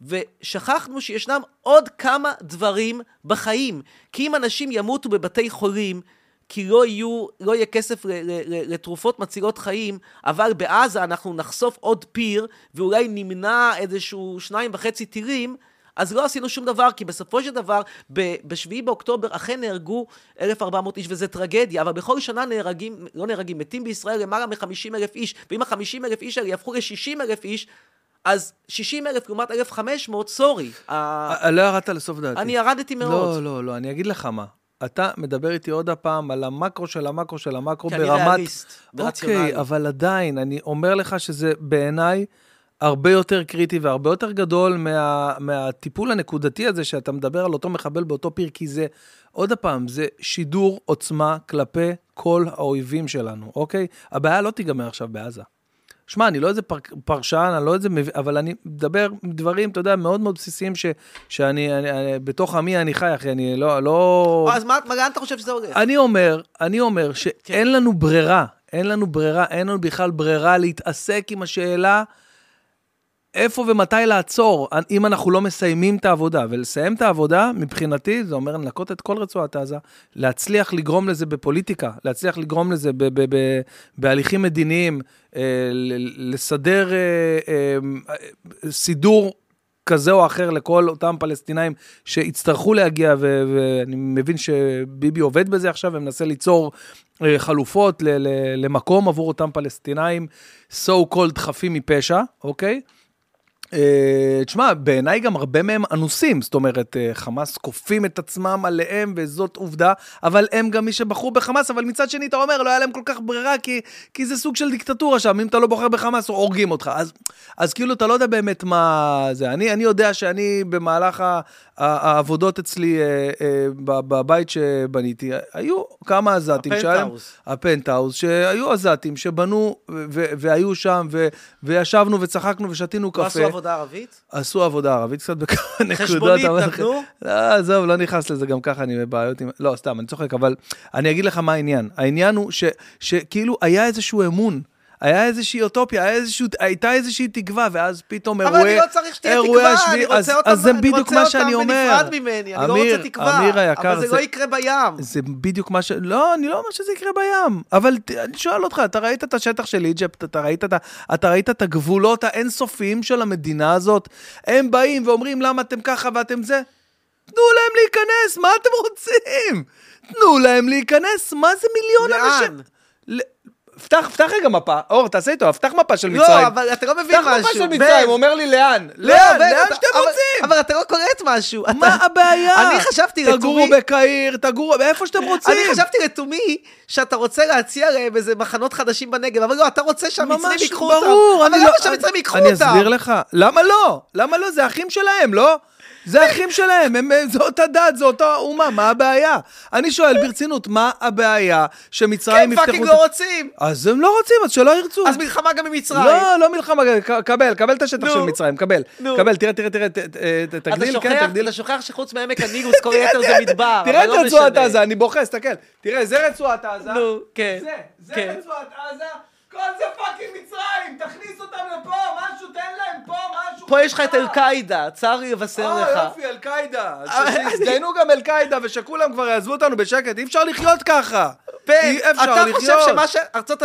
ושכחנו שישנם עוד כמה דברים בחיים. כי אם אנשים ימותו בבתי חולים, כי לא, יהיו, לא יהיה כסף ל- ל- ל- לתרופות מצילות חיים, אבל בעזה אנחנו נחשוף עוד פיר, ואולי נמנע איזשהו שניים וחצי טילים, אז לא עשינו שום דבר, כי בסופו של דבר, ב-7 באוקטובר אכן נהרגו 1,400 איש, וזה טרגדיה, אבל בכל שנה נהרגים, לא נהרגים, מתים בישראל למעלה מ-50 אלף איש, ואם ה-50 אלף איש האלה יהפכו ל-60 אלף איש, אז 60 אלף לעומת 1,500, סורי. לא ירדת לסוף דעתי. אני ירדתי מאוד. לא, לא, לא, אני אגיד לך מה. אתה מדבר איתי עוד הפעם על המקרו של המקרו של המקרו כי אני ברמת... ריאליסט ורציונלי. אוקיי, אבל עדיין, אני אומר לך שזה בעיניי הרבה יותר קריטי והרבה יותר גדול מה, מהטיפול הנקודתי הזה שאתה מדבר על אותו מחבל באותו פיר, כי זה, עוד פעם, זה שידור עוצמה כלפי כל האויבים שלנו, אוקיי? הבעיה לא תיגמר עכשיו בעזה. שמע, אני לא איזה פר, פרשן, אני לא איזה מבין, אבל אני מדבר דברים, אתה יודע, מאוד מאוד בסיסיים ש, שאני, אני, אני, בתוך עמי אני חי, אחי, אני לא, לא... אז מה, מה, אתה חושב שזה הולך? אני אומר, אני אומר שאין לנו ברירה, אין לנו ברירה, אין לנו בכלל ברירה להתעסק עם השאלה איפה ומתי לעצור, אם אנחנו לא מסיימים את העבודה. ולסיים את העבודה, מבחינתי, זה אומר לנקות את כל רצועת עזה, להצליח לגרום לזה בפוליטיקה, להצליח לגרום לזה ב- ב- ב- בהליכים מדיניים, אה, לסדר אה, אה, סידור כזה או אחר לכל אותם פלסטינאים שיצטרכו להגיע, ו- ואני מבין שביבי עובד בזה עכשיו ומנסה ליצור אה, חלופות ל- ל- למקום עבור אותם פלסטינאים, so called חפים מפשע, אוקיי? אה, תשמע, בעיניי גם הרבה מהם אנוסים, זאת אומרת, אה, חמאס כופים את עצמם עליהם, וזאת עובדה, אבל הם גם מי שבחרו בחמאס, אבל מצד שני אתה אומר, לא היה להם כל כך ברירה, כי, כי זה סוג של דיקטטורה שם, אם אתה לא בוחר בחמאס, הורגים אותך. אז, אז כאילו, אתה לא יודע באמת מה זה. אני, אני יודע שאני במהלך העבודות אצלי אה, בבית שבניתי, היו כמה עזתים. הפנטהאוז. הפנטהאוז, שהיו עזתים שבנו והיו שם, וישבנו וצחקנו ושתינו קפה. עבודה ערבית? עשו עבודה ערבית קצת בכמה נקודות. חשבונית נתנו? לא, עזוב, לא נכנס לזה, גם ככה אני בבעיות עם... לא, סתם, אני צוחק, אבל אני אגיד לך מה העניין. העניין הוא שכאילו היה איזשהו אמון. היה איזושהי אוטופיה, היה איזשהו, הייתה איזושהי תקווה, ואז פתאום אבל אירועי... אני לא צריך שתהיה תקווה, השביעי- אני רוצה אז- אותם אז זה אני בדיוק רוצה מה אותם שאני אומר. בנפרד ממני, אני לא אמיר, רוצה תקווה. אמיר היקר, אבל זה זה- לא יקרה בים. זה בדיוק מה ש... לא, אני לא אומר שזה יקרה בים. אבל אני שואל אותך, אתה ראית את השטח של איג'פט, אתה ראית את, אתה ראית את הגבולות האינסופיים של המדינה הזאת? הם באים ואומרים, למה אתם ככה ואתם זה? תנו להם להיכנס, מה אתם רוצים? תנו להם להיכנס, מה זה מיליון לאן? אנשים? ל- פתח, פתח רגע מפה, אור, תעשה איתו, פתח מפה של לא, מצרים. אבל אתה לא מבין פתח משהו. מפה של. מצרים, הוא אומר לי לאן? לא, לאן? לאן שאתם רוצים? אבל אתה לא קולט משהו. אתה- מה הבעיה? אני חשבתי תגורו לתומי... בקהיר, תגורו, איפה שאתם רוצים. אני חשבתי לתומי שאתה רוצה להציע להם איזה מחנות חדשים בנגב, אבל לא, אתה רוצה שהמצרים ממש ייקחו אותם. ברור, אבל אני למה לא- שהמצרים ייקחו אני אותם? אסביר לך. למה לא? למה לא? זה אחים שלהם, לא? זה אחים שלהם, הם, זה אותה דת, זה אותה אומה, מה הבעיה? אני שואל ברצינות, מה הבעיה שמצרים הם יפתחו... fucking את- לא רוצים. אז הם לא רוצים, אז שלא ירצו. אז מלחמה גם עם מצרים. לא, לא מלחמה, קבל, קבל את השטח. של מצרים, קבל. קבל, תראה, תראה, תראה, אתה תגדיל, כן, תגדיל. אתה שוכח שחוץ מעמק הנילוס כל היתר זה מדבר. תראה את לא רצועת. עזה, אני בוכה, תסתכל. תראה, זה רצועת עזה. נו, כן. זה, זה כן. רצועת עזה, כל זה fucking מצרים, תכניס אותם לפה, משהו, תן להם פה, משהו. פה יש לך את חזרה. אל-קאעידה, צר לי לבשר אה, לך. יופי, אל-קאעידה. אז שיזדיינו גם אל-קאעידה ושכולם כבר יעזבו אותנו בשקט, אי אפשר לחיות ככה. אי אפשר אתה לחיות. חושב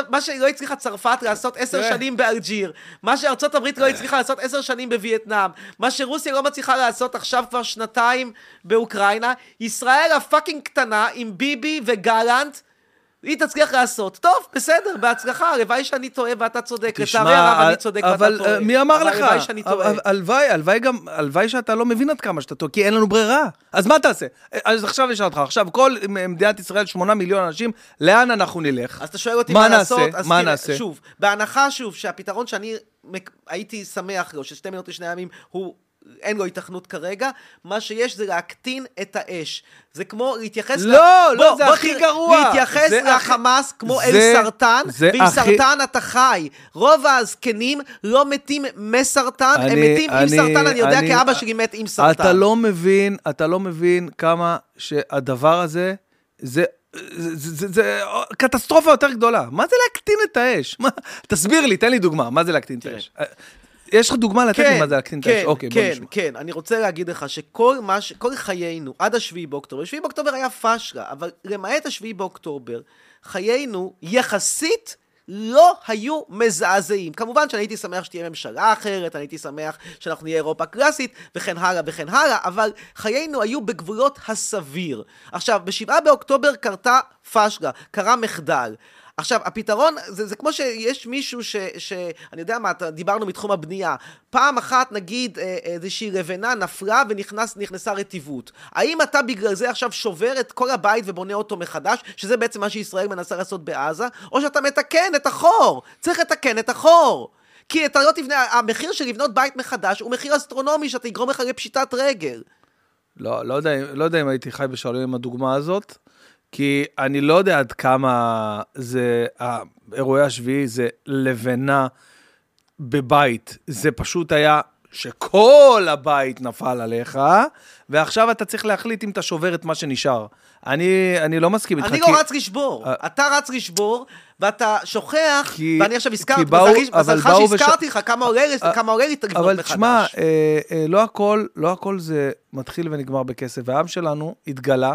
שמה שלא הצליחה צרפת לעשות עשר כן. שנים באלג'יר, מה שארצות הברית לא הצליחה לעשות עשר שנים בווייטנאם, מה שרוסיה לא מצליחה לעשות עכשיו כבר שנתיים באוקראינה, ישראל הפאקינג קטנה עם ביבי וגלנט, היא תצליח לעשות. טוב, בסדר, בהצלחה, הלוואי שאני טועה ואתה צודק. לצערי הרב, אני צודק ואתה אבל טועה. אה, מי אמר אבל לך? הלוואי שאני טועה. אבל- הלוואי, הלוואי גם, הלוואי שאתה לא מבין עד כמה שאתה טועה, כי אין לנו ברירה. אז מה תעשה? אז עכשיו אשאל אותך, עכשיו כל מדינת ישראל, שמונה מיליון אנשים, לאן אנחנו נלך? אז אתה שואל אותי מה? לעשות, מה נעשה? שוב, בהנחה שוב שהפתרון שאני הייתי שמח לו, ששתי מדינות לשני עמים, הוא... אין לו התכנות כרגע, מה שיש זה להקטין את האש. זה כמו להתייחס... לא, ל... לא, זה הכי תראה, גרוע. להתייחס זה הכי- לחמאס כמו אל זה- סרטן, זה ועם הכי- סרטן אתה חי. רוב הזקנים לא מתים מסרטן, הם אני- מתים עם אני- סרטן, אני יודע אני- כי אבא שלי מת עם סרטן. אתה לא מבין, אתה לא מבין כמה שהדבר הזה, זה... זה, זה, זה קטסטרופה יותר גדולה. מה זה להקטין את האש? מה, תסביר לי, תן לי דוגמה, מה זה להקטין את. האש? יש לך דוגמה לתת לי מה זה להקטין את האש? כן, אוקיי, בוא כן, נשמע. כן, אני רוצה להגיד לך שכל מה ש... כל חיינו, עד השביעי באוקטובר, השביעי באוקטובר היה פשלה, אבל למעט השביעי באוקטובר, חיינו יחסית לא היו מזעזעים. כמובן שאני הייתי שמח שתהיה ממשלה אחרת, אני הייתי שמח שאנחנו נהיה אירופה קלאסית, וכן הלאה וכן הלאה, אבל חיינו היו בגבולות הסביר. עכשיו, בשבעה באוקטובר קרתה פשלה, קרה מחדל. עכשיו, הפתרון, זה, זה כמו שיש מישהו ש, ש... אני יודע מה, דיברנו מתחום הבנייה. פעם אחת, נגיד, אה, איזושהי לבנה נפלה ונכנסה רטיבות. האם אתה בגלל זה עכשיו שובר את כל הבית ובונה אותו מחדש, שזה בעצם מה שישראל מנסה לעשות בעזה, או שאתה מתקן את החור? צריך לתקן את החור. כי אתה לא תבנה, המחיר של לבנות בית מחדש הוא מחיר אסטרונומי שאתה יגרום לך לפשיטת רגל. לא, לא יודע, לא יודע אם הייתי חי בשלום עם הדוגמה הזאת, כי אני לא יודע עד כמה זה, אירועי השביעי זה לבנה בבית. זה פשוט היה שכל הבית נפל עליך, ועכשיו אתה צריך להחליט אם אתה שובר את מה שנשאר. אני, אני לא מסכים איתך. אני כי- לא רץ לשבור, אה. אתה רץ לשבור, ואתה שוכח, כי- ואני עכשיו כי הזכרתי, אבל מזלך שהזכרתי לך כמה עולה לי- אה, כמה עולה לי לבנות אבל מחדש. תשמע, אה, אה, לא הכל, לא הכל זה מתחיל ונגמר בכסף, והעם שלנו התגלה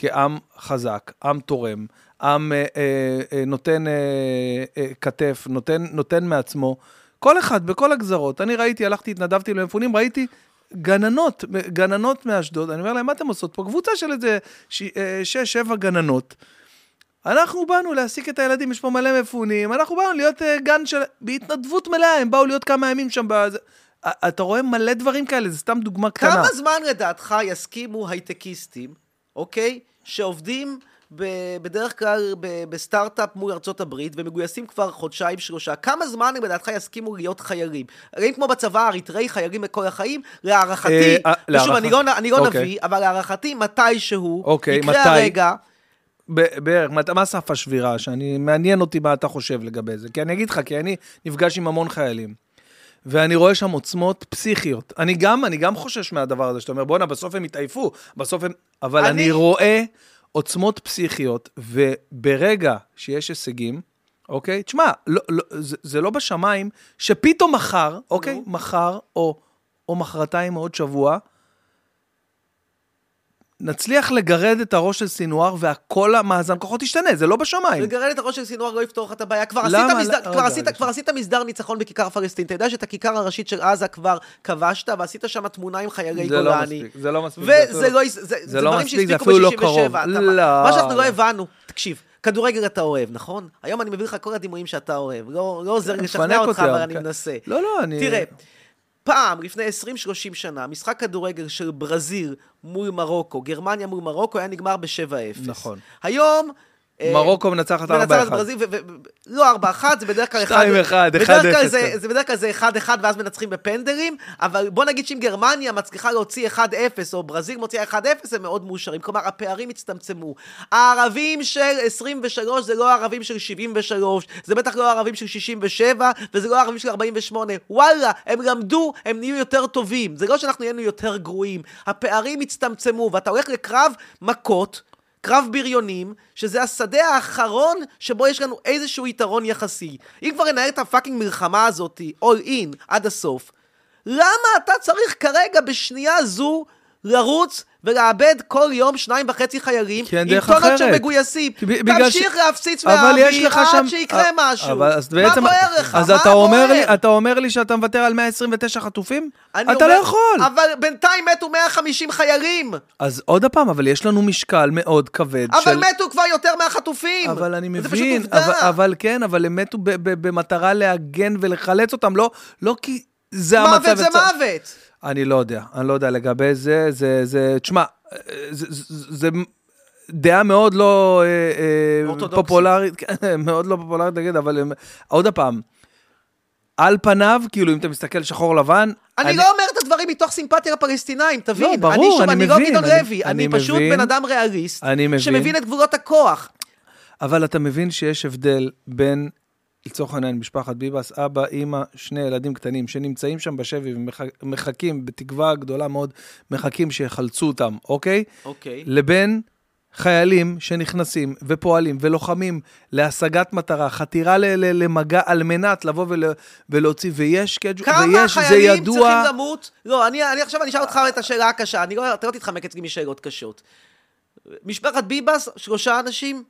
כעם חזק, עם תורם, עם אה, אה, אה, נותן אה, אה, כתף, נותן, נותן מעצמו. כל אחד, בכל הגזרות. אני ראיתי, הלכתי, התנדבתי למפונים, ראיתי גננות, גננות מאשדוד, אני אומר להם, מה אתם עושות פה? קבוצה של איזה אה, שש, שבע גננות. אנחנו באנו להעסיק את הילדים, יש פה מלא מפונים, אנחנו באנו להיות uh, גן של... בהתנדבות מלאה, הם באו להיות כמה ימים שם. א- אתה רואה מלא דברים כאלה, זה סתם דוגמה קטנה. כמה זמן לדעתך יסכימו הייטקיסטים, אוקיי? שעובדים ב- בדרך כלל ב- בסטארט-אפ מול ארצות הברית ומגויסים כבר חודשיים שלושה, כמה זמן הם לדעתך יסכימו להיות חיילים? האם כמו בצבא האריתראי חיילים לכל החיים? להערכתי, אה, אה, ושוב, אני לא, אני לא אוקיי. נביא, אבל להערכתי מתישהו, אוקיי, יקרה מתי? הרגע, בערך, מה סף השבירה? שאני, מעניין אותי מה אתה חושב לגבי זה. כי אני אגיד לך, כי אני נפגש עם המון חיילים. ואני רואה שם עוצמות פסיכיות. אני גם, אני גם חושש מהדבר הזה, שאתה אומר, בואנה, בסוף הם יתעייפו, בסוף הם... אבל אני, אני- רואה עוצמות פסיכיות, וברגע שיש הישגים, אוקיי? תשמע, לא, לא, זה, זה לא בשמיים, שפתאום מחר, אוקיי? מחר, או, או מחרתיים, או עוד שבוע, נצליח לגרד את הראש של סינואר, והכל המאזן כוחות ישתנה, זה לא בשמיים. לגרד את הראש של סינואר לא יפתור לך את הבעיה. כבר למה? עשית מסדר- לא- כבר רגע, עשית- רגע. כבר עשית מסדר ניצחון בכיכר פלסטין. אתה יודע שאת הכיכר הראשית של עזה כבר כבשת, ועשית שם תמונה עם חיילי זה לא. מספיק, זה לא מספיק. וזה לא, זה, זה, זה לא מספיק, זה אפילו לא ב-67. קרוב. לא. מה שאנחנו לא הבנו, תקשיב, כדורגל אתה אוהב, נכון? היום אני מביא לך כל הדימויים שאתה אוהב. לא, לא עוזר לשכנע אותך, אבל אני מנסה. לא, לא, אני... תראה, פעם, לפני 20-30 שנה, משחק כדורגל של ברזיל מול מרוקו, גרמניה מול מרוקו, היה נגמר ב-7-0. נכון. היום... אה, מרוקו מנצחת 4-1. מנצחת ברזיל, לא 4-1, זה בדרך כלל 2-1, בדרך כלל 1-0, זה-. זה בדרך כלל זה 1-1 ואז מנצחים בפנדלים, אבל בוא נגיד שאם גרמניה מצליחה להוציא 1-0, או ברזיל מוציאה 1-0, הם מאוד מאושרים. כלומר, הפערים הצטמצמו. הערבים של 23 זה לא הערבים של 73, זה בטח לא הערבים של 67, וזה לא הערבים של 48. וואלה, הם למדו, הם נהיו יותר טובים. זה לא שאנחנו נהיינו יותר גרועים. הפערים הצטמצמו, ואתה הולך לקרב מכות, קרב בריונים, שזה השדה האחרון שבו יש לנו איזשהו יתרון יחסי. אם כבר ננהל את הפאקינג מלחמה הזאת, all in, עד הסוף, למה אתה צריך כרגע בשנייה זו לרוץ ולאבד כל יום שניים וחצי חיילים אין עם טונות של. מגויסים. תמשיך ש- להפציץ לך עד שם... שיקרה אה, משהו. אבל אז מה בעצם... בוער לך? אז מה אתה אומר לי? אתה אומר לי שאתה מוותר על 129 חטופים? אתה אומר- לא יכול. אבל בינתיים מתו 150 חיילים. אז עוד פעם, אבל יש לנו משקל מאוד כבד אבל של... מתו כבר יותר מהחטופים. אבל אני זה מבין, פשוט עובדה. אבל, אבל כן, אבל הם מתו במטרה להגן ולחלץ אותם, לא, לא כי זה המצב. מוות זה מוות. אני לא יודע, אני לא יודע לגבי זה, זה, זה, תשמע, זה, זה, זה דעה מאוד לא אה, אה, אורתודוקסית. פופולרית, כן, מאוד לא פופולרית להגיד, אבל הם, עוד פעם, על פניו, כאילו אם אתה מסתכל שחור לבן, אני לא אומר את הדברים מתוך סימפתיה לפלסטינאים, תבין. לא, ברור, אני שוב, אני אני לא מבין, גדעון אני- לוי, אני אני פשוט מבין. בן אדם ריאליסט, אני מבין. שמבין את גבולות הכוח. אבל אתה מבין שיש הבדל בין, לצורך העניין, משפחת ביבס, אבא, אימא, שני ילדים קטנים, שנמצאים שם בשבי ומחכים, בתקווה גדולה מאוד, מחכים שיחלצו אותם, אוקיי? אוקיי. לבין חיילים שנכנסים ופועלים ולוחמים להשגת מטרה, חתירה ל- ל- למגע על מנת לבוא ול- ולהוציא, ויש קג' כמה ויש, זה חיילים ידוע... צריכים למות? לא, אני, אני עכשיו אני אשאל אותך את השאלה הקשה, אני לא, אתה לא תתחמק אצלי משאלות קשות. משפחת ביבס, שלושה אנשים?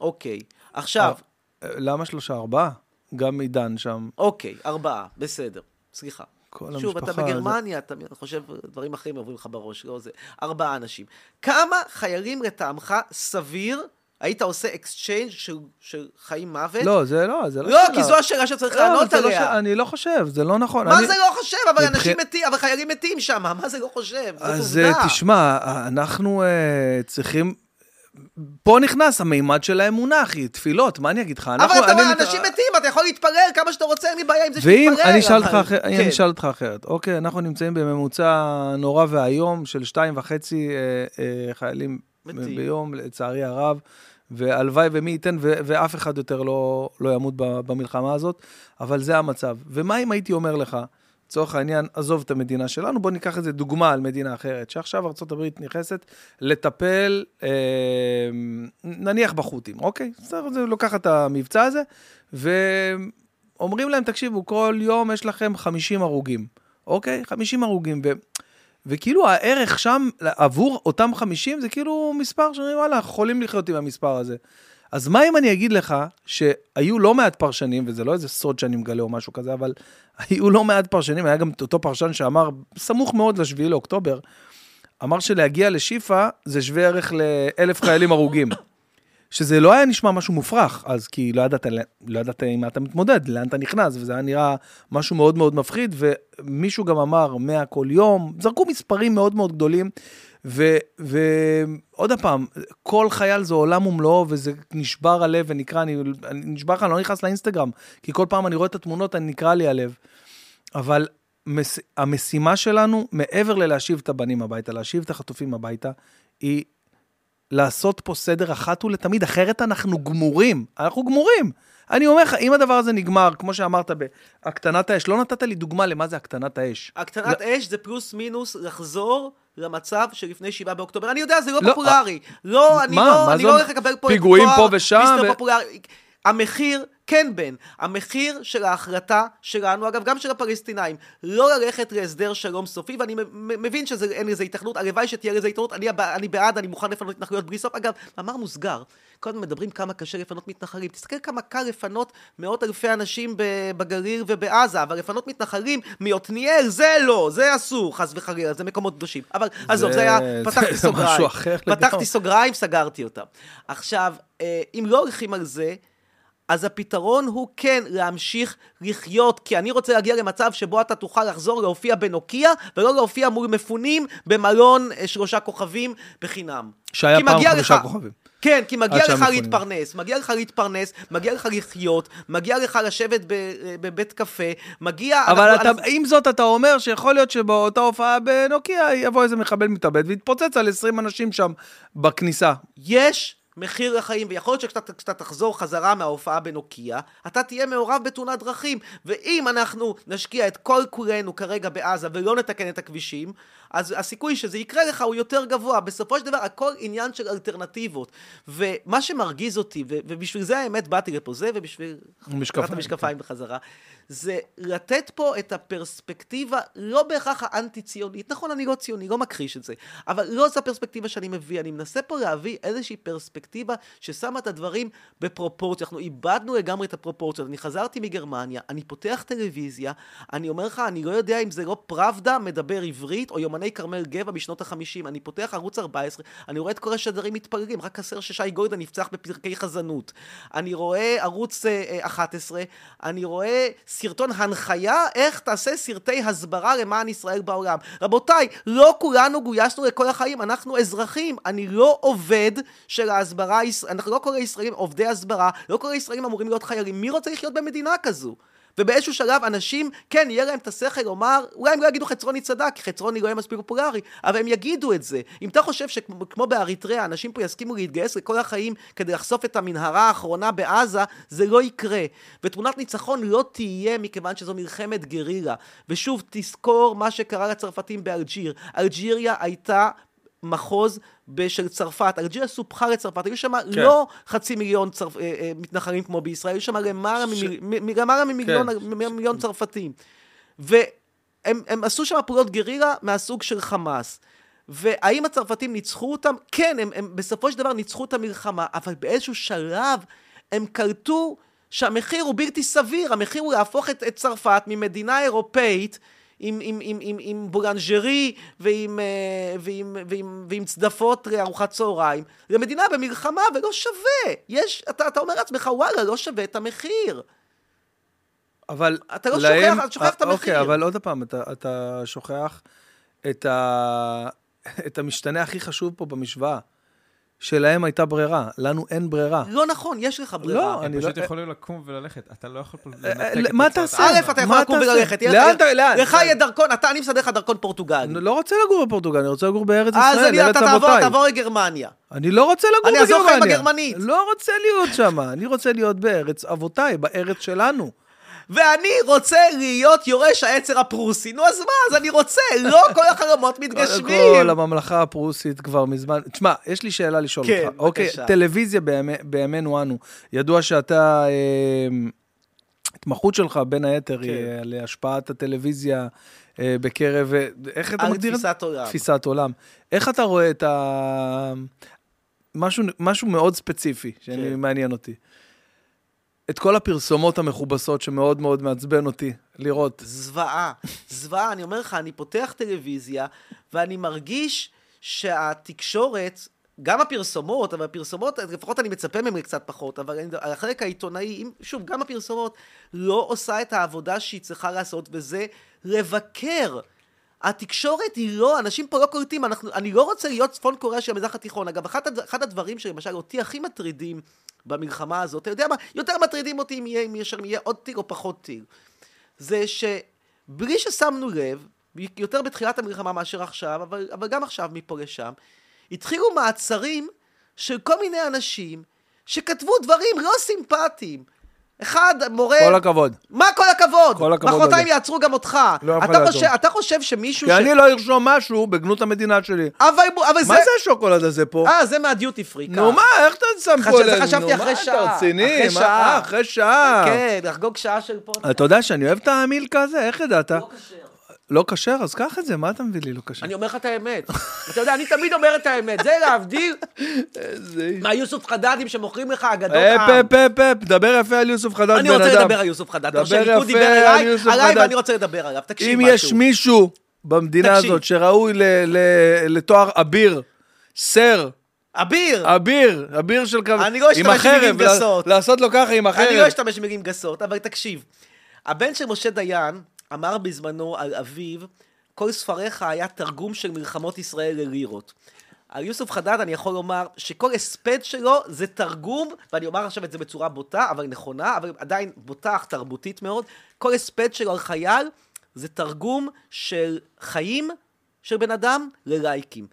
אוקיי. עכשיו, אה, למה שלושה, ארבעה? גם עידן שם. אוקיי, ארבעה, בסדר. סליחה. כל שוב, אתה המשפחה, בגרמניה, אתה חושב, דברים אחרים עוברים לך בראש, לא זה. ארבעה אנשים. כמה חיילים לטעמך סביר היית עושה exchange של, של חיים מוות? לא, זה לא, זה לא לא, שאלה. כי זו השאלה שצריך לא, לענות זה לא עליה. ש- אני לא חושב, זה לא נכון. מה אני- זה לא חושב? אבל מבח- אנשים מתים, אבל חיילים מתים שם, מה זה לא חושב? אז. אה, תשמע, אנחנו אה, צריכים... פה נכנס המימד של האמונה, אחי, תפילות, מה אני אגיד לך? אבל אנחנו- אתה אומר, מת- אנשים מתים, אתה יכול להתפלל כמה שאתה רוצה, אין לי בעיה עם זה ואם, שתתפלל. אני אשאל אותך אחרת, כן. אני אשאל אותך אחרת. אוקיי, אנחנו נמצאים בממוצע נורא ואיום של שתיים וחצי אה, אה, חיילים מתים. ביום, לצערי הרב, והלוואי ומי ייתן, ו- ואף אחד יותר לא, לא ימות במלחמה הזאת, אבל זה המצב. ומה אם הייתי אומר לך, לצורך העניין, עזוב את המדינה שלנו, בוא ניקח איזה דוגמה על מדינה אחרת, שעכשיו ארה"ב נכנסת לטפל, אה, נניח בחות'ים, אוקיי? בסדר, זה לוקח את המבצע הזה, ואומרים להם, תקשיבו, כל יום יש לכם 50 הרוגים, אוקיי? 50 הרוגים, ו... וכאילו הערך שם עבור אותם 50 זה כאילו מספר שאני, וואלה, יכולים לחיות עם המספר הזה. אז מה אם אני אגיד לך שהיו לא מעט פרשנים, וזה לא איזה סוד שאני מגלה או משהו כזה, אבל היו לא מעט פרשנים, היה גם אותו פרשן שאמר, סמוך מאוד לשביעי לאוקטובר, אמר שלהגיע לשיפא זה שווה ערך לאלף חיילים הרוגים. שזה לא היה נשמע משהו מופרך, אז כי לא ידעת, לא ידעת עם מה אתה מתמודד, לאן אתה נכנס, וזה היה נראה משהו מאוד מאוד מפחיד, ומישהו גם אמר 100 כל יום, זרקו מספרים מאוד מאוד גדולים, ועוד פעם, כל חייל זה עולם ומלואו, וזה נשבר הלב ונקרע, אני, אני נשבר לך, אני לא נכנס לאינסטגרם, כי כל פעם אני רואה את התמונות, אני נקרע לי הלב. אבל מס, המשימה שלנו, מעבר ללהשיב את הבנים הביתה, להשיב את החטופים הביתה, היא לעשות פה סדר אחת ולתמיד, אחרת אנחנו גמורים. אנחנו גמורים. אני אומר לך, אם הדבר הזה נגמר, כמו שאמרת בהקטנת האש, לא נתת לי דוגמה למה זה הקטנת האש. הקטנת לא- אש זה פלוס מינוס לחזור למצב שלפני 7 באוקטובר. אני יודע, זה לא לא, פופולרי. לא, אני מה? לא מה אני לא? הולך לקבל פה פיגועים פה ושם מיסטר ו- פופולרי. המחיר, כן בן, המחיר של ההחלטה שלנו, אגב, גם של הפלסטינאים, לא ללכת להסדר שלום סופי, ואני מבין שאין לזה התכנות, הלוואי שתהיה לזה התכנות, אני, אני בעד, אני מוכן לפנות התנחלויות בלי סוף. אגב, מאמר מוסגר, כל הזמן מדברים כמה קשה לפנות מתנחלים, תסתכל כמה קל לפנות מאות אלפי אנשים בגליל ובעזה, אבל לפנות מתנחלים מעתניאל, זה לא, זה אסור, חס וחלילה, זה מקומות קדושים. אבל עזוב, זה היה, פתחתי סוגריים. פתחתי סוגריים, סגרתי אותם. עכשיו, אה, אם לא הולכים על זה, אז הפתרון הוא כן להמשיך לחיות, כי אני רוצה להגיע למצב שבו אתה תוכל לחזור להופיע בנוקיה, ולא להופיע מול מפונים במלון אה, שלושה כוכבים בחינם. שהיה פעם חמישה לך- כוכבים. כן, כי מגיע לך שהמפונים. להתפרנס, מגיע לך להתפרנס, מגיע לך לחיות, מגיע לך לשבת ב- אה, בבית קפה, מגיע... אבל אנחנו- אתה, אנחנו- עם זאת, אתה אומר שיכול להיות שבאותה הופעה בנוקיה יבוא איזה מחבל מתאבד ויתפוצץ על 20 אנשים שם בכניסה. יש מחיר לחיים, ויכול להיות שכשאתה כשאתה תחזור חזרה מההופעה בנוקיה, אתה תהיה מעורב בתאונת דרכים. ואם אנחנו נשקיע את כל כולנו כרגע בעזה ולא נתקן את הכבישים, אז הסיכוי שזה יקרה לך הוא יותר גבוה. בסופו של דבר, הכל עניין של אלטרנטיבות. ומה שמרגיז אותי, ו- ובשביל זה האמת באתי לפה, זה ובשביל... משקפיים. המשקפיים בחזרה, זה לתת פה את הפרספקטיבה, לא בהכרח האנטי-ציונית. נכון, אני לא ציוני, לא מכחיש את זה, אבל לא זו הפרספקטיבה שאני מביא. אני מנסה פה להביא איזושהי פרספקטיבה ששמה את הדברים בפרופורציה. אנחנו איבדנו לגמרי את הפרופורציות. אני חזרתי מגרמניה, אני פותח טלוויזיה, אני אומר לך, אני לא יודע אם זה לא פראבדה מדבר עברית, או יומני כרמל גבע משנות החמישים. אני פותח ערוץ 14, אני רואה את כל השדרים מתפללים, רק חסר ששי גולדן נפצח בפרקי חזנות. אני רואה ערוץ אה, אה, 11, אני רואה סרטון הנחיה איך תעשה סרטי הסברה למען ישראל בעולם. רבותיי, לא כולנו גויסנו לכל החיים, אנחנו אזרחים. אני לא עובד של ההסברה, אנחנו לא כל הישראלים עובדי הסברה, לא כל הישראלים אמורים להיות חיילים. מי רוצה לחיות במדינה כזו? ובאיזשהו שלב אנשים, כן, יהיה להם את השכל לומר, אולי הם לא יגידו חצרוני צדק, כי חצרוני לא יהיה מספיק פופולרי, אבל הם יגידו את זה. אם אתה חושב שכמו באריתריאה, אנשים פה יסכימו להתגייס לכל החיים כדי לחשוף את המנהרה האחרונה בעזה, זה לא יקרה. ותמונת ניצחון לא תהיה מכיוון שזו מלחמת גרילה. ושוב, תזכור מה שקרה לצרפתים באלג'יר. אלג'יריה הייתה מחוז של צרפת, אלג'יריה סופחה לצרפת, היו שם כן. לא חצי מיליון צרפ... אה, אה, מתנחלים כמו בישראל, היו שם למעלה, ש- ממיל... מ- למעלה ממיליון כן. מ- מיליון צרפתים. והם הם עשו שם פעולות גרילה מהסוג של חמאס. והאם הצרפתים ניצחו אותם? כן, הם, הם בסופו של דבר ניצחו את המלחמה, אבל באיזשהו שלב הם קלטו שהמחיר הוא בלתי סביר, המחיר הוא להפוך את, את צרפת ממדינה אירופאית עם, עם, עם, עם, עם בולנג'רי ועם, אה, ועם, ועם, ועם צדפות לארוחת צהריים, למדינה במלחמה ולא שווה. יש, אתה, אתה אומר לעצמך, וואלה, לא שווה את המחיר. אבל אתה לא להם- שוכח, אתה שוכח את אה, אוקיי, המחיר. אבל עוד פעם, אתה, אתה שוכח את, ה, את המשתנה הכי חשוב פה במשוואה. שלהם הייתה ברירה, לנו אין ברירה. לא נכון, יש לך ברירה. לא, הם אני פשוט לא- יכולים לקום וללכת, אתה לא יכול פה אה, לנתק את מה תוצאת תעשה? א', אתה יכול מה לקום? וללכת. לאן לך- אתה- לאן? לך יהיה דרכון, אתה, אני מסדר לך דרכון פורטוגלי. אני לא רוצה לגור בפורטוגל, אני רוצה לגור בארץ אז ישראל, אני, ארץ אתה תעבור, אבותיי. תעבור לגרמניה. אני לא רוצה לגור אני אעזור לך עם בגרמניה. הגרמנית. לא רוצה להיות שם, אני רוצה להיות בארץ אבותיי, בארץ שלנו. ואני רוצה להיות יורש העצר הפרוסי. נו, אז מה? אז אני רוצה, לא כל קודם מתגשמים. כל, הממלכה הפרוסית כבר מזמן... תשמע, יש לי שאלה לשאול כן, אותך. אוקיי, בבקשה. טלוויזיה בימי- בימינו אנו. ידוע שאתה... אה, התמחות שלך, בין היתר, היא כן. על השפעת הטלוויזיה אה, בקרב... אה, איך אתה על מגדיר את זה? תפיסת עולם. תפיסת עולם. איך אתה רואה את ה... משהו, משהו מאוד ספציפי, כן. שמעניין אותי. את כל הפרסומות המכובסות שמאוד מאוד מעצבן אותי לראות. זוועה. זוועה, אני אומר לך, אני פותח טלוויזיה, ואני מרגיש שהתקשורת, גם הפרסומות, אבל הפרסומות, לפחות אני מצפה מהם קצת פחות, אבל אני- החלק העיתונאי, אם- שוב, גם הפרסומות לא עושה את העבודה שהיא צריכה לעשות, וזה לבקר. התקשורת היא לא, אנשים פה לא קולטים, אנחנו, אני לא רוצה להיות צפון קוריאה של המזרח התיכון. אגב, אחד, אחד הדברים שלמשל אותי הכי מטרידים במלחמה הזאת, אתה יודע מה, יותר מטרידים אותי אם יהיה, אם יהיה, יהיה עוד טיל או פחות טיל. זה שבלי ששמנו לב, יותר בתחילת המלחמה מאשר עכשיו, אבל, אבל גם עכשיו מפה לשם, התחילו מעצרים של כל מיני אנשים שכתבו דברים לא סימפטיים. אחד, מורה... כל הכבוד. מה כל הכבוד? כל הכבוד מחרתיים. יעצרו גם אותך. לא אתה. חושב, אתה חושב שמישהו כי אני לא ארשום משהו בגנות המדינה שלי. אבל, אבל זה... מה זה השוקולד הזה פה? אה, זה מהדיוטי פרי. נו מה, איך אתה שם פה אלינו? חשבתי נו, אחרי מה, שעה. אתה רציני? אחרי מה- שעה. אה, אחרי שעה. כן, לחגוג שעה של פודקאסט. אתה יודע שאני אוהב את המילקה הזה? איך ידעת? לא כשר. לא כשר? אז קח את זה, מה אתה מביא לי לא כשר? אני אומר לך את האמת. אתה יודע, אני תמיד אומר את האמת. זה להבדיל. מהיוסוף חדדים שמוכרים לך אגדות אפ, עם. אפ, אפ, אפ, דבר יפה על יוסוף חדד, אני בן רוצה אדם. לדבר על יוסוף חדד. דבר יפה על יוסוף עליי חדד. ואני רוצה לדבר עליו. תקשיב אם משהו. יש מישהו במדינה. הזאת שראוי לתואר אביר, סר, אביר! אביר, אביר של כמה... אני לא אשתמש במילים גסות. לעשות לו ככה עם החרב. אני לא אשתמש במילים גסות, אבל תקשיב. הבן של משה דיין אמר בזמנו על אביו, כל ספריך היה תרגום של מלחמות ישראל ללירות. על יוסוף חדד אני יכול לומר שכל הספד שלו זה תרגום, ואני אומר עכשיו את זה בצורה בוטה, אבל נכונה, אבל עדיין בוטה אך תרבותית מאוד, כל הספד שלו על חייל זה תרגום של חיים של בן אדם ללייקים.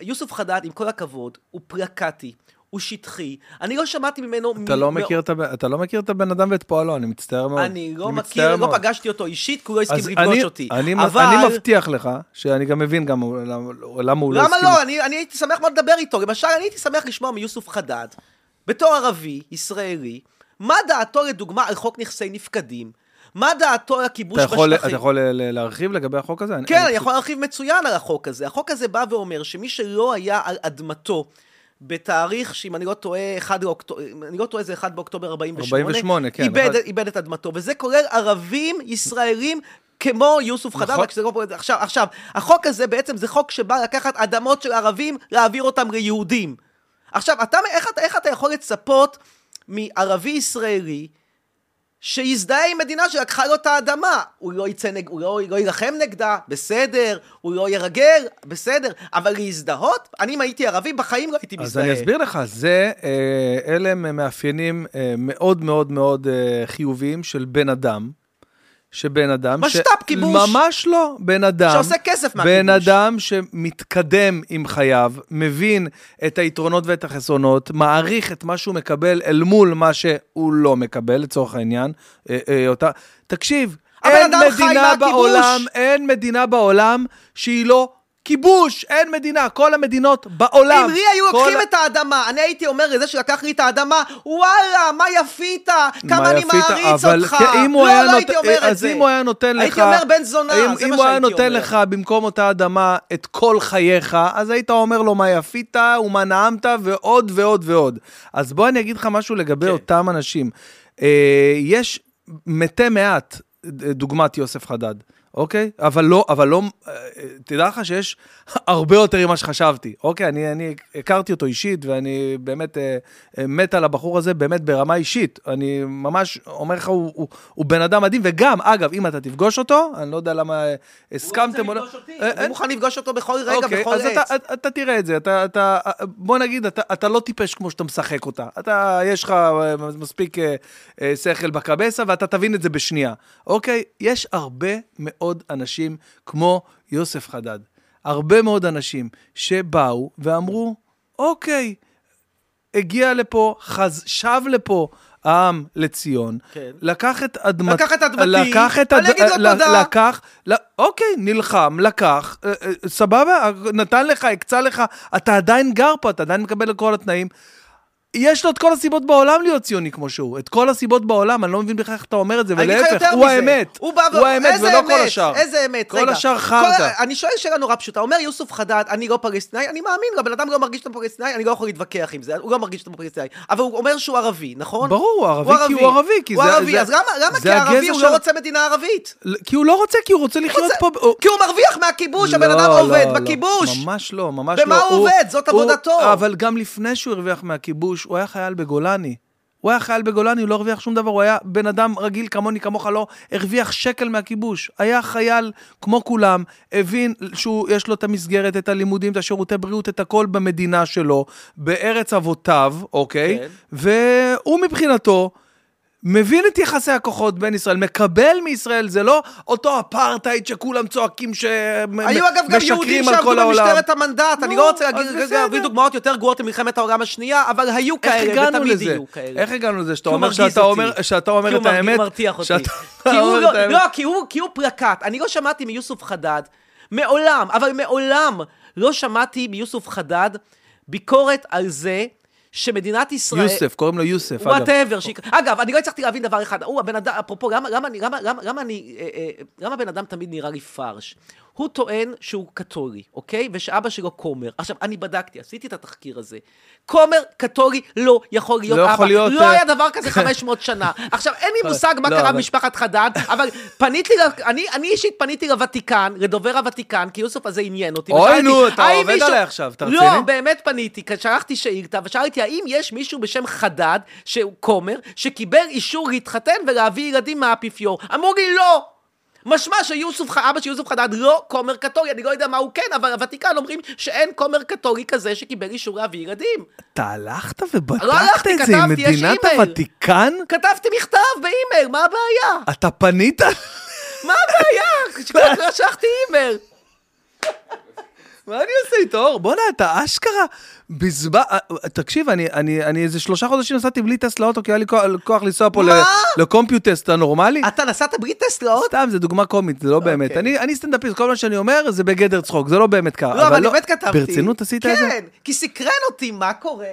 יוסוף חדד, עם כל הכבוד, הוא פלקטי, הוא שטחי. אני לא שמעתי ממנו... אתה מ- לא מ- מכיר את הבן- אתה לא מכיר את הבן אדם ואת פועלו, אני מצטער מאוד. אני לא מצטער מכיר, לא מאוד. פגשתי אותו אישית, כי הוא לא הסכים לפגוש אני- אותי. אני, אבל... אני מבטיח לך, שאני גם מבין גם למה, למה הוא לא למה הסכים. לא? אני, אני הייתי שמח מאוד לדבר איתו. למשל, אני הייתי שמח לשמוע מיוסוף חדד, בתור ערבי, ישראלי, מה דעתו לדוגמה על חוק נכסי נפקדים? מה דעתו על הכיבוש אתה יכול, בשטחים? אתה יכול להרחיב לגבי החוק הזה? כן, אני יכול להרחיב מצוין על החוק הזה. החוק הזה בא ואומר שמי שלא היה על אדמתו בתאריך, שאם אני לא טועה, 1 לאוקטובר, אם אני לא טועה, זה 1 באוקטובר 48, 48, כן, איבד, אחד- איבד את אדמתו, וזה כולל ערבים ישראלים. כמו יוסוף נכון. רק שזה לא... פה- עכשיו, עכשיו, החוק הזה בעצם זה חוק שבא לקחת אדמות של ערבים, להעביר אותם ליהודים. עכשיו, אתה, איך, איך אתה יכול לצפות מערבי ישראלי שיזדהה עם מדינה שלקחה לו את האדמה. הוא לא יצא נג... הוא לא, לא יילחם נגדה, בסדר, הוא לא ירגל, בסדר, אבל להזדהות? אני אם הייתי ערבי, בחיים לא הייתי אז מזדהה. אני אסביר לך, זה, אה, אלה הם מאפיינים אה, מאוד מאוד מאוד אה, חיוביים של בן אדם. שבן אדם... משת"פ כיבוש. ממש לא. בן אדם... שעושה כסף בן מהכיבוש. אדם שמתקדם עם חייו, מבין את היתרונות ואת החסרונות, מעריך את מה שהוא מקבל אל מול מה שהוא לא מקבל, לצורך העניין. אה, אה, אותה... תקשיב, אין מדינה. בעולם, אין מדינה בעולם שהיא לא כיבוש, אין מדינה, כל המדינות בעולם. אם לי היו לוקחים ה- את האדמה, אני הייתי אומר לזה שלקח לי את האדמה, וואלה, מה יפית, כמה מה אני יפית, מעריץ אבל אותך. כן, אם הוא לא, היה לא נות- הייתי אומר את אז זה. אם הוא היה נותן לך... הייתי אומר בן זונה, אם, זה אם מה הוא היה שהייתי נותן אומר. לך במקום אותה אדמה את כל חייך, אז היית אומר לו מה יפית ומה נעמת ועוד ועוד ועוד. אז בוא אני אגיד לך משהו לגבי כן. אותם אנשים. אה, יש מתי מעט, דוגמת יוסף חדד. אוקיי? אבל לא, אבל לא, אה, תדע לך שיש הרבה יותר ממה שחשבתי. אוקיי, אני, אני הכרתי אותו אישית, ואני באמת אה, אה, מת על הבחור הזה, באמת ברמה אישית. אני ממש אומר לך, הוא, הוא, הוא בן אדם מדהים, וגם, אגב, אם אתה תפגוש אותו, אני לא יודע למה אה, הסכמתם לא... אה, אני מוכן לפגוש אותו בכל רגע, אוקיי, בכל אז עת. אתה, אתה, אתה תראה את זה, אתה, אתה, בוא נגיד, אתה, אתה לא טיפש כמו שאתה משחק אותה. אתה, יש לך אה, מספיק אה, אה, שכל בקבסה, ואתה תבין את זה בשנייה. אוקיי? יש הרבה מאוד אנשים כמו יוסף חדד. הרבה מאוד אנשים שבאו ואמרו, אוקיי, הגיע לפה, חז, שב לפה העם לציון, כן. לקח את אדמת... לקח את אדמתי, לקח את אני אגיד לו תודה. לקח, ל- אוקיי, נלחם, לקח, אה, אה, סבבה, נתן לך, הקצה לך, אתה עדיין גר פה, אתה עדיין מקבל את כל התנאים. יש לו את כל הסיבות בעולם להיות ציוני כמו שהוא, את כל הסיבות בעולם, אני לא מבין בכלל איך אתה אומר את זה, ולהפך, הוא מזה. האמת. הוא בא הוא האמת ולא כל אמת? השאר. איזה אמת? כל רגע. השאר חרטא. כל- אני שואל שאלה נורא פשוטה. אומר יוסוף חדד, אני לא פלסטיני, אני מאמין, הבן אדם לא מרגיש שאתה פלסטיני, אני לא יכול להתווכח עם זה, הוא לא מרגיש שאתה פלסטיני. אבל הוא אומר שהוא ערבי, נכון? ברור, הוא ערבי כי הוא ערבי, כי הוא זה- ערבי, זה- אז למה למה כערבי הוא. לא רוצה מדינה ערבית? כי הוא לא רוצה, כי הוא רוצה לחיות פה. הוא- כי הוא מרוויח מהכיבוש, הבן לא, אדם לא, עובד לא. בכיבוש. ממש לא, ממש במה לא. הוא עובד? זאת הוא- עבודתו. אבל גם לפני שהוא הרוויח מהכיבוש, הוא היה חייל בגולני. הוא היה חייל בגולני, הוא לא הרוויח שום דבר, הוא היה בן אדם רגיל כמוני, כמוך, לא הרוויח שקל מהכיבוש. היה חייל כמו כולם, הבין שיש לו את המסגרת, את הלימודים, את השירותי בריאות, את הכל במדינה שלו, בארץ אבותיו, אוקיי? כן. והוא מבחינתו... מבין את יחסי הכוחות בין ישראל, מקבל מישראל, זה לא אותו אפרטהייד שכולם צועקים היו אגב גם יהודים שמשקרים על שעבדו כל העולם. במשטרת המנדט, אני לא רוצה להגיד-. להביא דוגמאות יותר גרועות ממלחמת העולם השנייה, אבל היו כאלה, ותמיד? יהיו כאלה. איך הגענו לזה? שאתה אומר שאתה. אומר, שאתה אומר כי את הוא האמת? מרתיח אותי. לא, את האמת? לא, כי הוא, כי הוא פלקט. אני לא שמעתי מיוסוף חדד, מעולם, אבל מעולם לא שמעתי מיוסוף חדד ביקורת על זה שמדינת ישראל... יוסף, קוראים לו יוסף, אגב. Whatever. אגב, אני לא הצלחתי להבין דבר אחד. הוא, הבן אדם, אפרופו, למה, למה, אני- למה, למה, למה אני, אה, אה, למה הבן אדם תמיד נראה לי פרש? הוא טוען שהוא קתולי, אוקיי? ושאבא שלו כומר. עכשיו, אני בדקתי, עשיתי את התחקיר הזה. כומר קתולי לא יכול להיות לא אבא. יכול להיות, לא אה, היה דבר כזה 500 שנה. עכשיו, אין לי מושג מה לא, קרה במשפחת חדד, אבל פניתי, ל- אני, אני אישית פניתי לוותיקן, לדובר הוותיקן, כי יוסוף הזה עניין אותי. אוי, נו, אתה עובד מישהו- עליי עכשיו, אתה לא, רציני? באמת פניתי, שלחתי שאילתה, ושאלתי האם יש מישהו בשם חדד, שהוא כומר, שקיבל אישור להתחתן ולהביא ילדים מהאפיפיור. אמרו לי לא. משמע שיוסוף, אבא של יוסוף חדד לא כומר קתולי, אני לא יודע מה הוא כן, אבל הוותיקן אומרים שאין כומר קתולי כזה שקיבל אישור להביא ילדים. אתה הלכת ובדקת לא הלכתי, את זה עם כתבתי, יש מדינת אימייל. הוותיקן? כתבתי מכתב באימייל, מה הבעיה? אתה פנית? מה הבעיה? שלחתי אימייל. מה אני עושה איתו, אור? בואנה, אתה אשכרה בזבז... תקשיב, אני, אני, אני איזה שלושה חודשים נסעתי בלי טסט לאוטו, כי היה לי כוח- כוח לנסוע פה לקומפיוטסט, אתה נורמלי? אתה נסעת בלי טסלאות? סתם, זה דוגמה קומית, זה לא באמת. אוקיי. אני, אני סטנדאפיסט, כל מה שאני אומר זה בגדר צחוק, זה לא באמת קרה. לא, אבל אני באמת כתבתי. ברצינות עשית את זה? כן, כי סקרן אותי מה קורה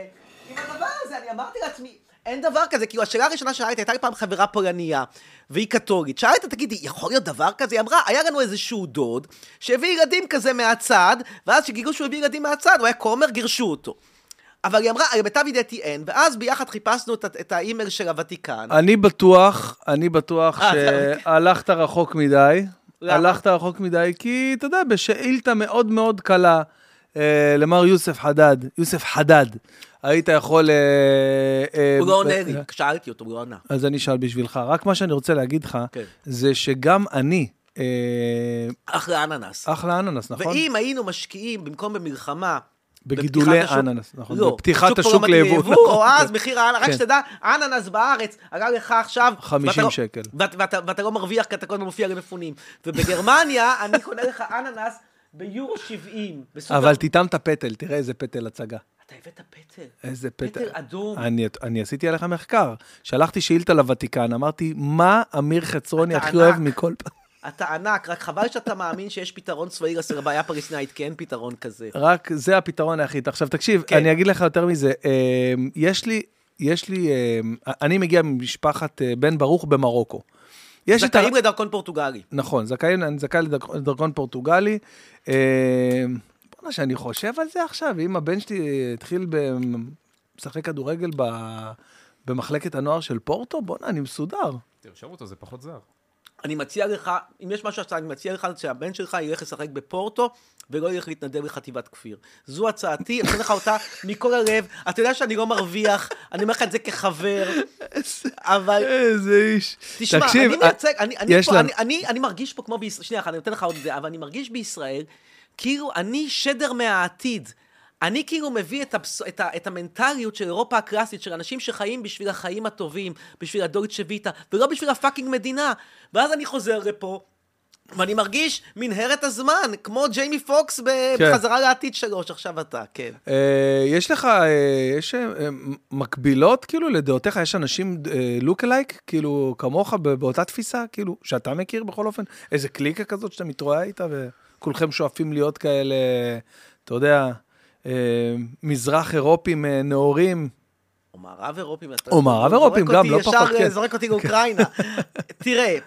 עם הדבר הזה. אני אמרתי לעצמי, אין דבר כזה. כאילו, השאלה הראשונה שאלתי, הייתה לי פעם חברה פולניה, והיא קתולית. שאלתי אותה, תגידי, יכול להיות דבר כזה? היא אמרה, היה לנו איזשהו דוד, שהביא ילדים כזה מהצד, ואז כשגיגלו שהוא הביא ילדים מהצד, הוא היה כומר, גירשו אותו. אבל היא אמרה, למיטב ידיעתי אין, ואז ביחד חיפשנו את, את האימייל של הוותיקן. אני בטוח, אני בטוח אה, שהלכת רחוק מדי. הלכת רחוק מדי, כי אתה יודע, בשאילתה מאוד מאוד קלה אה, למר יוסף חדד, יוסף חדד, היית יכול... אה, אה, הוא לא עונה אה, לי, שאלתי אותו, הוא לא ענה. אז אני אשאל בשבילך. רק מה שאני רוצה להגיד לך, כן. זה שגם אני, אה, אחלה אננס. אחלה אננס, נכון? ואם היינו משקיעים במקום במלחמה... בגידולי אננס, נכון, לא, בפתיחת השוק לא ליבוא, נכון, או אז. מחיר האננס, רק כן. שתדע, אננס בארץ עלה לך עכשיו... 50 ואתה לא- שקל. ואת- ואתה לא מרוויח כי אתה כל הזמן מופיע למפונים. ובגרמניה אני קונה לך אננס ביורו 70. בסופר- אבל תטעם את הפטל, תראה איזה פטל הצגה. אתה הבאת פטל. איזה פטל. פטל אדום. אני, אני עשיתי עליך מחקר. שלחתי שאילתה לוותיקן, אמרתי, מה אמיר חצרוני הכי. אוהב מכל פעם? אתה ענק, רק חבל שאתה מאמין שיש פתרון צבאי לבעיה הפלסטינאית, כי אין פתרון כזה. רק זה הפתרון היחיד. עכשיו, תקשיב, כן. אני אגיד לך יותר מזה. אה, יש לי, יש לי, אה, אני מגיע ממשפחת אה, בן ברוך במרוקו. יש את. זכאים לדרכון פורטוגלי. נכון, זכאי, אני זכאי לדרכון לדרכון פורטוגלי. אה, בוא'נה, שאני חושב על זה עכשיו, אם הבן שלי התחיל ב- משחק כדורגל ב- במחלקת הנוער של פורטו, בוא'נה, אני מסודר. תרשום אותו, זה פחות זר. אני מציע לך, אם יש משהו שאתה, אני מציע לך שהבן שלך ילך לשחק בפורטו, ולא ילך להתנדב לחטיבת כפיר. זו הצעתי, אני אתן לך אותה מכל הלב. אתה יודע שאני לא מרוויח, אני אומר לך את זה כחבר, אבל איזה איש. תשמע, תקשיב, אני מייצג, אני, אני, יש פה, לנו- אני, אני, אני מרגיש פה כמו בישראל, שנייה אחת, אני נותן לך עוד זה, אבל אני מרגיש בישראל, כאילו אני שדר מהעתיד. אני כאילו מביא את, הבס... את, ה... את המנטליות של אירופה הקלאסית, של אנשים שחיים בשביל החיים הטובים, בשביל הדולצ'ה ויטה, ולא בשביל ה fucking מדינה. ואז אני חוזר לפה, ואני מרגיש מנהרת הזמן, כמו ג'יימי פוקס. כן. בחזרה לעתיד שלוש, עכשיו אתה, כן. אה, יש לך, אה, יש אה, מקבילות, כאילו, לדעותיך, יש אנשים look-alike, כאילו, כמוך, באותה תפיסה, כאילו, שאתה מכיר בכל אופן? איזה קליקה כזאת שאתה מתרועע איתה, וכולכם שואפים להיות כאלה, אתה יודע, אה, מזרח אירופים אה, נאורים. או מערב אירופים. או מערב זורק אירופים, אותי גם, לא ישר, פחות, כן. זורק אותי לאוקראינה. תראה,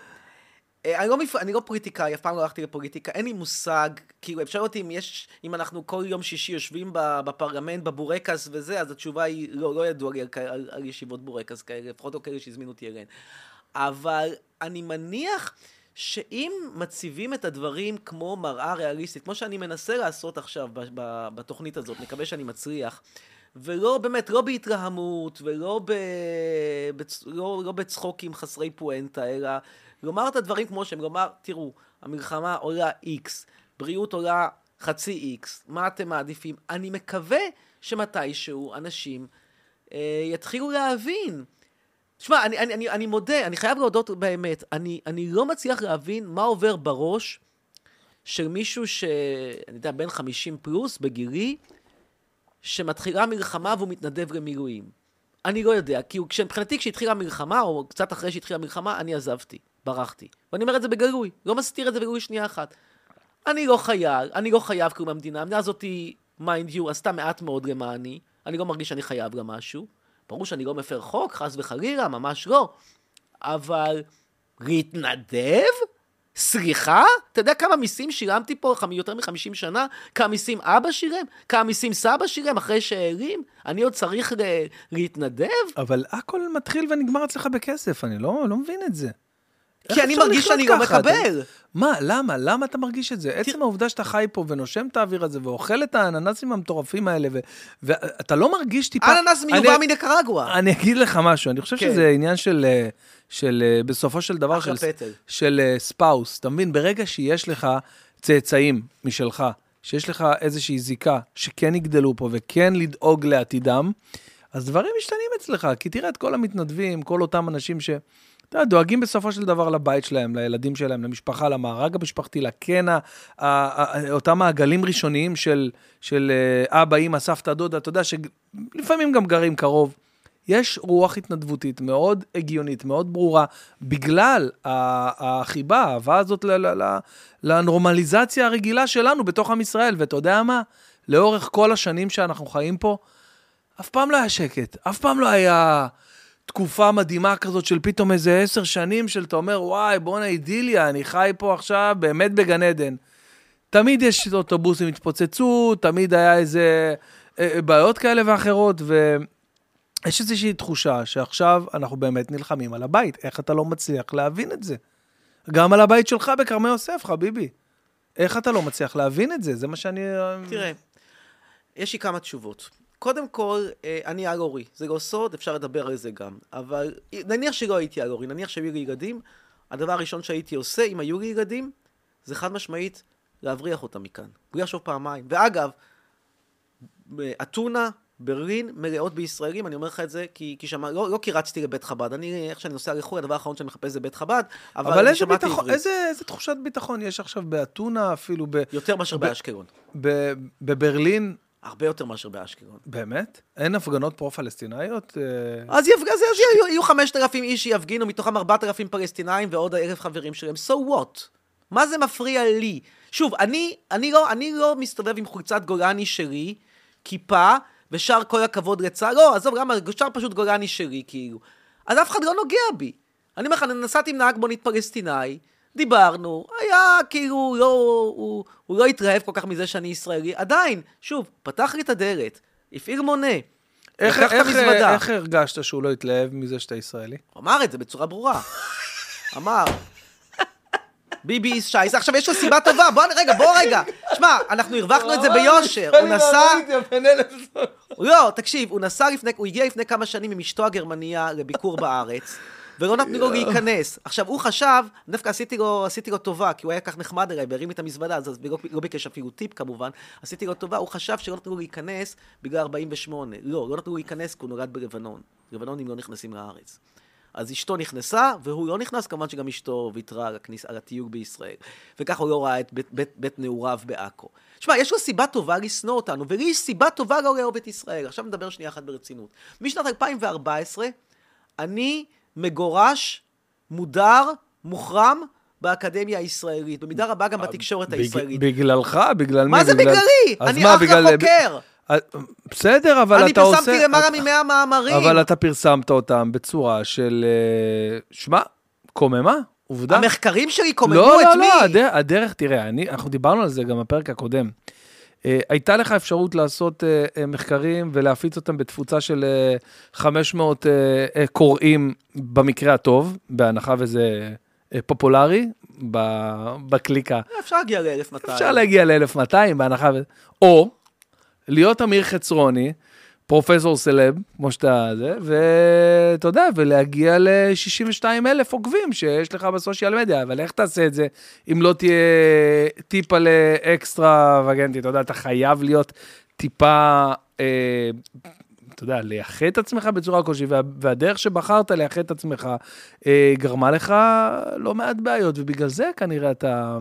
אה, אני לא, מפ... אני לא פוליטיקאי, אף פעם לא הלכתי לפוליטיקה, אין לי מושג, כאילו, אפשר אותי אם יש, אם אנחנו כל יום שישי יושבים בפרלמנט, בבורקס וזה, אז התשובה היא, לא, לא ידוע לי על, על, על ישיבות בורקס כאלה, לפחות לא כאלה שהזמינו אותי אליהן. אבל אני מניח שאם מציבים את הדברים כמו מראה ריאליסטית, כמו שאני מנסה לעשות עכשיו בתוכנית הזאת, מקווה שאני מצליח, ולא, באמת, לא בהתלהמות, ולא ב... בצ... לא, לא בצחוקים חסרי פואנטה, אלא לומר את הדברים כמו שהם, לומר, תראו, המלחמה עולה איקס, בריאות עולה חצי איקס, מה אתם מעדיפים? אני מקווה שמתישהו אנשים אה, יתחילו להבין. תשמע, אני, אני, אני, אני מודה, אני חייב להודות באמת, אני, אני לא מצליח להבין מה עובר בראש של מישהו ש... אני יודע, בן 50 פלוס, בגילי, שמתחילה מלחמה והוא מתנדב למילואים. אני לא יודע, כי כשמבחינתי כשהתחילה המלחמה, או קצת אחרי שהתחילה המלחמה, אני עזבתי, ברחתי. ואני אומר את זה בגלוי, לא מסתיר את זה בגלוי שנייה אחת. אני לא חייל, אני לא חייב כלום למדינה, המדינה הזאת Mind you, עשתה מעט מאוד למעני, אני לא מרגיש שאני חייב לה משהו. ברור שאני לא מפר חוק, חס וחלילה, ממש לא. אבל להתנדב? סליחה? אתה יודע כמה מיסים שילמתי פה יותר מ-50 שנה? כמה מיסים אבא שילם? כמה מיסים סבא שילם אחרי שהרים? אני עוד צריך להתנדב? אבל הכל מתחיל ונגמר אצלך בכסף, אני לא, לא מבין את זה. כי אני מרגיש שאני לא מקבל. מה, למה? למה אתה מרגיש את זה? עצם העובדה שאתה חי פה ונושם את האוויר הזה ואוכל את האננסים המטורפים האלה, ו- ואתה לא מרגיש טיפה... אננס מיובא אני- מניקרגואה. אני אגיד לך משהו, אני חושב כן. שזה עניין של, אה, של אה, בסופו של דבר, של. של אה, ספאוס. אתה מבין? ברגע שיש לך צאצאים משלך, שיש לך איזושהי זיקה שכן יגדלו פה וכן לדאוג לעתידם, אז דברים משתנים אצלך. כי תראה את כל המתנדבים, כל אותם אנשים ש... אתה יודע, דואגים בסופו של דבר לבית שלהם, לילדים שלהם, למשפחה, למארג המשפחתי, לקן, אותם מעגלים ראשוניים של, של אה, אבא, אימא, סבתא, דודה, אתה יודע שלפעמים גם גרים קרוב. יש רוח התנדבותית מאוד הגיונית, מאוד ברורה, בגלל החיבה, האהבה הזאת לנורמליזציה הרגילה שלנו בתוך עם ישראל. ואתה יודע מה? לאורך כל השנים שאנחנו חיים פה, אף פעם לא היה שקט, אף פעם לא היה תקופה מדהימה כזאת של פתאום איזה עשר שנים של אתה אומר, וואי, בואנה אידיליה, אני חי פה עכשיו באמת בגן עדן. תמיד יש אוטובוסים התפוצצו, תמיד היה איזה אה, אה, בעיות כאלה ואחרות, ויש איזושהי תחושה שעכשיו אנחנו באמת נלחמים על הבית. איך אתה לא מצליח להבין את זה? גם על הבית שלך בכרמי יוסף, חביבי. איך אתה לא מצליח להבין את זה? זה מה שאני... אה, תראה, יש לי כמה תשובות. קודם כל, אה, אני על אורי. זה לא סוד, אפשר לדבר על זה גם. אבל נניח שלא הייתי על אורי, נניח שהיו לי ילדים, הדבר הראשון שהייתי עושה, אם היו לי ילדים, זה חד משמעית להבריח אותם מכאן. בלי לחשוב פעמיים. ואגב, אתונה, ברלין, מלאות בישראלים, אני אומר לך את זה, כי, כי שם, לא, לא כי רצתי לבית חב"ד, אני, איך שאני נוסע לחו"ל, הדבר האחרון שאני מחפש זה בית חב"ד, אבל, אבל איזה ביטחון. איזה, איזה תחושת ביטחון יש עכשיו באתונה, אפילו ב, יותר מאשר ב- באשקלון. ב, בברלין? הרבה יותר מאשר באשקלון. באמת? אין הפגנות פרו-פלסטינאיות? אה, אז, יפג... אז, יהיו, יהיו 5,000 איש שיפגינו, מתוכם 4,000 פלסטינאים ועוד אלף חברים שלהם. So what? מה זה מפריע לי? שוב, אני, אני, לא, אני לא מסתובב עם חולצת גולני שלי, כיפה, ושר כל הכבוד לצה"ל. לא, עזוב, למה? שר פשוט גולני שלי, כאילו. אז אף אחד לא נוגע בי. אני אומר לך, נסעתי עם נהג מונית פלסטיני, דיברנו, היה כאילו, לא, הוא, הוא לא התרעב כל כך מזה שאני ישראלי. עדיין, שוב, פתח לי את הדלת, הפעיל מונה. איך, לקח את איך, המזוודה. איך הרגשת שהוא לא התלהב מזה שאתה ישראלי? הוא אמר את זה בצורה ברורה. אמר, ביבי איס שייס. עכשיו, יש לו סיבה טובה, בוא, רגע, בוא רגע. שמע, אנחנו הרווחנו את זה ביושר. הוא נסע... לא, תקשיב, הוא נסע לפני, הוא הגיע לפני כמה שנים עם אשתו הגרמניה לביקור בארץ, ולא נתנו לו להיכנס. עכשיו, הוא חשב, דווקא עשיתי לו, עשיתי לו טובה, כי הוא היה כך נחמד אליי, והרים לי את המזוודה, אז לא, לא ביקש אפילו טיפ כמובן, עשיתי לו טובה, הוא חשב שלא נתנו לו להיכנס בגלל 48. לא, לא נתנו לו להיכנס כי הוא נולד בלבנון. לבנונים לא נכנסים לארץ. אז אשתו נכנסה, והוא לא נכנס, כמובן שגם אשתו ויתרה על, הכניס, על התיוג בישראל. וככה הוא לא ראה את בית, בית, בית נעוריו בעכו. שמע, יש לו סיבה טובה לשנוא אותנו, ולי יש סיבה טובה לא לאהוב את ישראל. עכשיו נדבר שנייה אחת ברצינות. משנת 2014, אני מגורש, מודר, מוחרם באקדמיה הישראלית. במידה רבה גם בתקשורת הישראלית. בגללך? בגלל מי? מה זה בגלל- בגללי? אני מה, אחלה בגלל- חוקר. אה, בסדר, אבל אני אתה עושה... פרסמתי למעלה ממאה מאמרים. אבל אתה פרסמת אותם בצורה של... אה, שמע, קוממה, עובדה. המחקרים שלי קוממו לא, את לא, מי? לא, הדרך, הדרך, תראה, אני, אנחנו דיברנו על זה גם בפרק הקודם. אה, הייתה לך אפשרות לעשות אה, אה, מחקרים ולהפיץ אותם בתפוצה של אה, 500 אה, אה, קוראים במקרה הטוב, בהנחה וזה פופולרי בקליקה. אפשר להגיע ל-1200. אפשר להגיע ל-1200 בהנחה ו... או להיות אמיר חצרוני, פרופסור סלב, כמו שאתה זה, ואתה יודע, ולהגיע ל-62 אלף עוקבים שיש לך בסושיאל מדיה, אבל איך תעשה את זה אם לא תהיה טיפה לאקסטרה וגנטי? אתה יודע, אתה חייב להיות טיפה, אה, אתה יודע, לייחד את עצמך בצורה כלשהי, וה, והדרך שבחרת לייחד את עצמך אה, גרמה לך לא מעט בעיות, ובגלל זה כנראה אתה...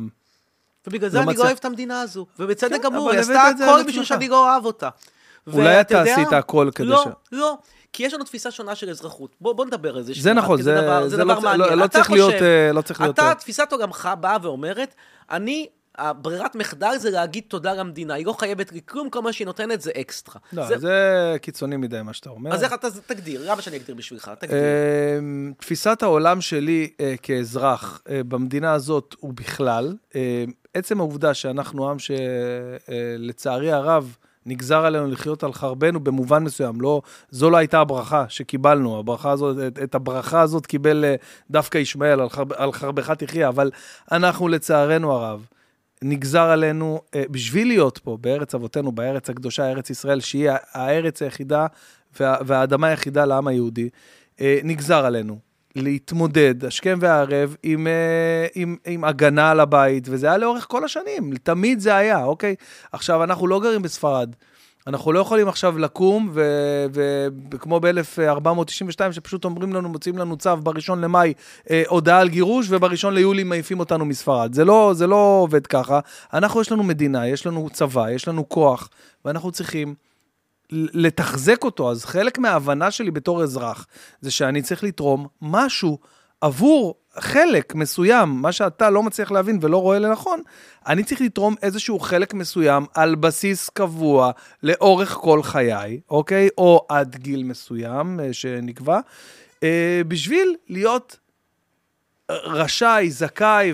ובגלל זה לא אני. לא אוהב את המדינה הזו. ובצדק כן, גמור, היא עשתה הכל. בשביל שאני לא אוהב אותה. אולי אתה יודע- עשית הכל כדי לא, ש- לא, כי יש לנו תפיסה שונה של אזרחות. בוא, בוא נדבר על זה. זה נכון, זה, דבר, זה, דבר לא, מעניין. לא, לא צריך להיות, אה, לא צריך להיות... אתה, אה, תפיסת עולמך באה ואומרת, אני, הברירת מחדל זה להגיד תודה למדינה, היא לא חייבת לי כלום, כל מה שהיא נותנת זה אקסטרה. לא, זה- זה קיצוני מדי מה שאתה אומר. אז איך אתה תגדיר? למה שאני אגדיר בשבילך? תגדיר. אה, תפיסת העולם שלי אה, כאזרח במדינה הזאת ובכלל, עצם העובדה שאנחנו עם שלצערי הרב נגזר עלינו לחיות על חרבנו במובן מסוים, לא, זו לא הייתה הברכה שקיבלנו, הברכה הזאת, את, את הברכה הזאת קיבל אה, דווקא ישמעאל, על, חרב, על חרבך תחיה, אבל אנחנו לצערנו הרב, נגזר עלינו, אה, בשביל להיות פה, בארץ אבותינו, בארץ הקדושה, ארץ ישראל, שהיא הארץ היחידה וה, והאדמה היחידה לעם היהודי, אה, נגזר עלינו להתמודד השכם והערב עם, אה, עם, עם הגנה על הבית, וזה היה לאורך כל השנים, תמיד זה היה, אוקיי? עכשיו, אנחנו לא גרים בספרד. אנחנו לא יכולים עכשיו לקום, וכמו ב-1492, שפשוט אומרים לנו, מוציאים לנו צו בראשון למאי, אה, הודעה על גירוש, ובראשון ליולי מעיפים אותנו מספרד. זה לא, זה לא עובד ככה. אנחנו, יש לנו מדינה, יש לנו צבא, יש לנו כוח, ואנחנו צריכים לתחזק אותו. אז חלק מההבנה שלי בתור אזרח, זה שאני צריך לתרום משהו עבור חלק מסוים, מה שאתה לא מצליח להבין ולא רואה לנכון, אני צריך לתרום איזשהו חלק מסוים על בסיס קבוע לאורך כל חיי, אוקיי? או עד גיל מסוים אה, שנקבע, אה, בשביל להיות רשאי, זכאי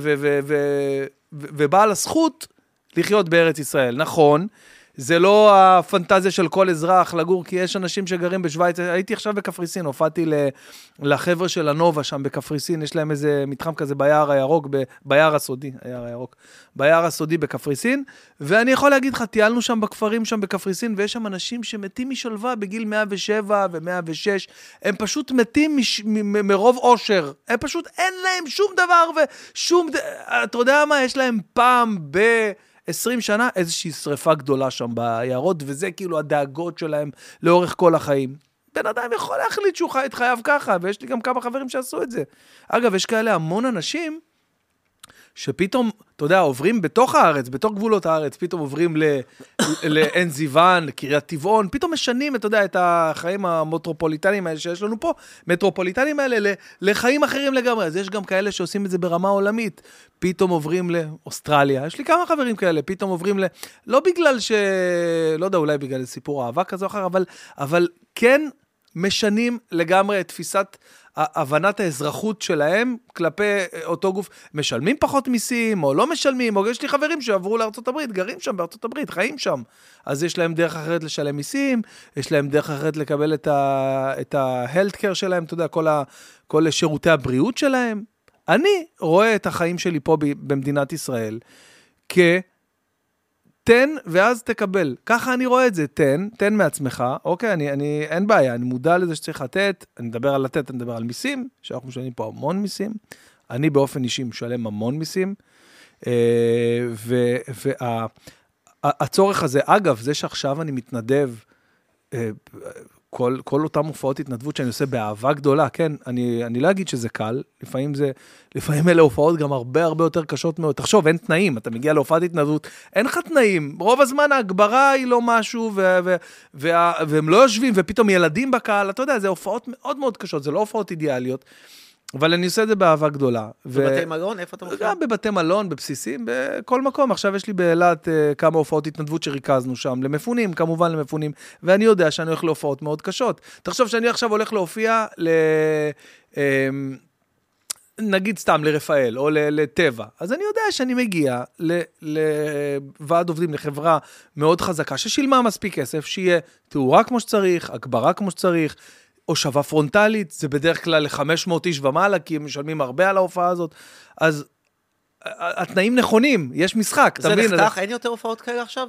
ובעל הזכות לחיות בארץ ישראל. נכון, זה לא הפנטזיה של כל אזרח לגור, כי יש אנשים שגרים בשוויץ. הייתי עכשיו בקפריסין, הופעתי לחבר'ה של הנובה שם בקפריסין, יש להם איזה מתחם כזה ביער הירוק, ב... ביער הסודי, היער הירוק, ביער הסודי בקפריסין, ואני יכול להגיד לך, טיילנו שם בכפרים שם בקפריסין, ויש שם אנשים שמתים משלווה בגיל 107 ו-106, הם פשוט מתים מש... מ- מרוב אושר, הם פשוט, אין להם שום דבר ושום, אתה יודע מה, יש להם פעם ב... 20 שנה איזושהי שריפה גדולה שם ביערות, וזה כאילו הדאגות שלהם לאורך כל החיים. בן אדם יכול להחליט שהוא חי את חייו ככה, ויש לי גם כמה חברים שעשו את זה. אגב, יש כאלה המון אנשים שפתאום, אתה יודע, עוברים בתוך הארץ, בתוך גבולות הארץ, פתאום עוברים לעין זיוון, לקריית טבעון, פתאום משנים, אתה יודע, את החיים המטרופוליטניים האלה שיש לנו פה, מטרופוליטניים האלה, לחיים אחרים לגמרי. אז יש גם כאלה שעושים את זה ברמה עולמית. פתאום עוברים לאוסטרליה, יש לי כמה חברים כאלה, פתאום עוברים ל... לא בגלל ש... לא יודע, אולי בגלל סיפור אהבה כזה או אחר, אבל, אבל כן משנים לגמרי את תפיסת הבנת האזרחות שלהם כלפי אה, אותו גוף. משלמים פחות מיסים, או לא משלמים, או יש לי חברים שעברו לארה"ב, גרים שם הברית, חיים שם. אז יש להם דרך אחרת לשלם מיסים, יש להם דרך אחרת לקבל את ה-health care שלהם, אתה יודע, כל, ה, כל שירותי הבריאות שלהם. אני רואה את החיים שלי פה במדינת ישראל כ... תן ואז תקבל. ככה אני רואה את זה, תן, תן מעצמך, אוקיי, אני, אני, אין בעיה, אני מודע לזה שצריך לתת, אני מדבר על לתת, אני מדבר על מיסים, שאנחנו משלמים פה המון מיסים. אני באופן אישי משלם המון מיסים. אה, והצורך הזה, אגב, זה שעכשיו אני מתנדב, אה, כל, כל אותם הופעות התנדבות שאני עושה באהבה גדולה, כן, אני, אני לא אגיד שזה קל, לפעמים זה, לפעמים אלה הופעות גם הרבה הרבה יותר קשות מאוד. תחשוב, אין תנאים, אתה מגיע להופעת התנדבות, אין לך תנאים, רוב הזמן ההגברה היא לא משהו, ו, ו, וה, והם לא יושבים, ופתאום ילדים בקהל, אתה יודע, זה הופעות מאוד מאוד קשות, זה לא הופעות אידיאליות. אבל אני עושה את זה באהבה גדולה. בבתי ו... מלון? איפה אתה מופיע? גם בבתי מלון, בבסיסים, בכל מקום. עכשיו יש לי באילת uh, כמה הופעות התנדבות שריכזנו שם, למפונים, כמובן למפונים, ואני יודע שאני הולך להופעות מאוד קשות. תחשוב שאני עכשיו הולך להופיע ל... Uh, נגיד סתם לרפאל או לטבע, אז אני יודע שאני מגיע לוועד עובדים, לחברה מאוד חזקה, ששילמה מספיק כסף, שיהיה תאורה כמו שצריך, הגברה כמו שצריך, הושבה פרונטלית, זה בדרך כלל ל-500 איש ומעלה, כי הם משלמים הרבה על ההופעה הזאת. אז התנאים נכונים, יש משחק, אתה מבין? זה נחתך, אין יותר הופעות כאלה עכשיו?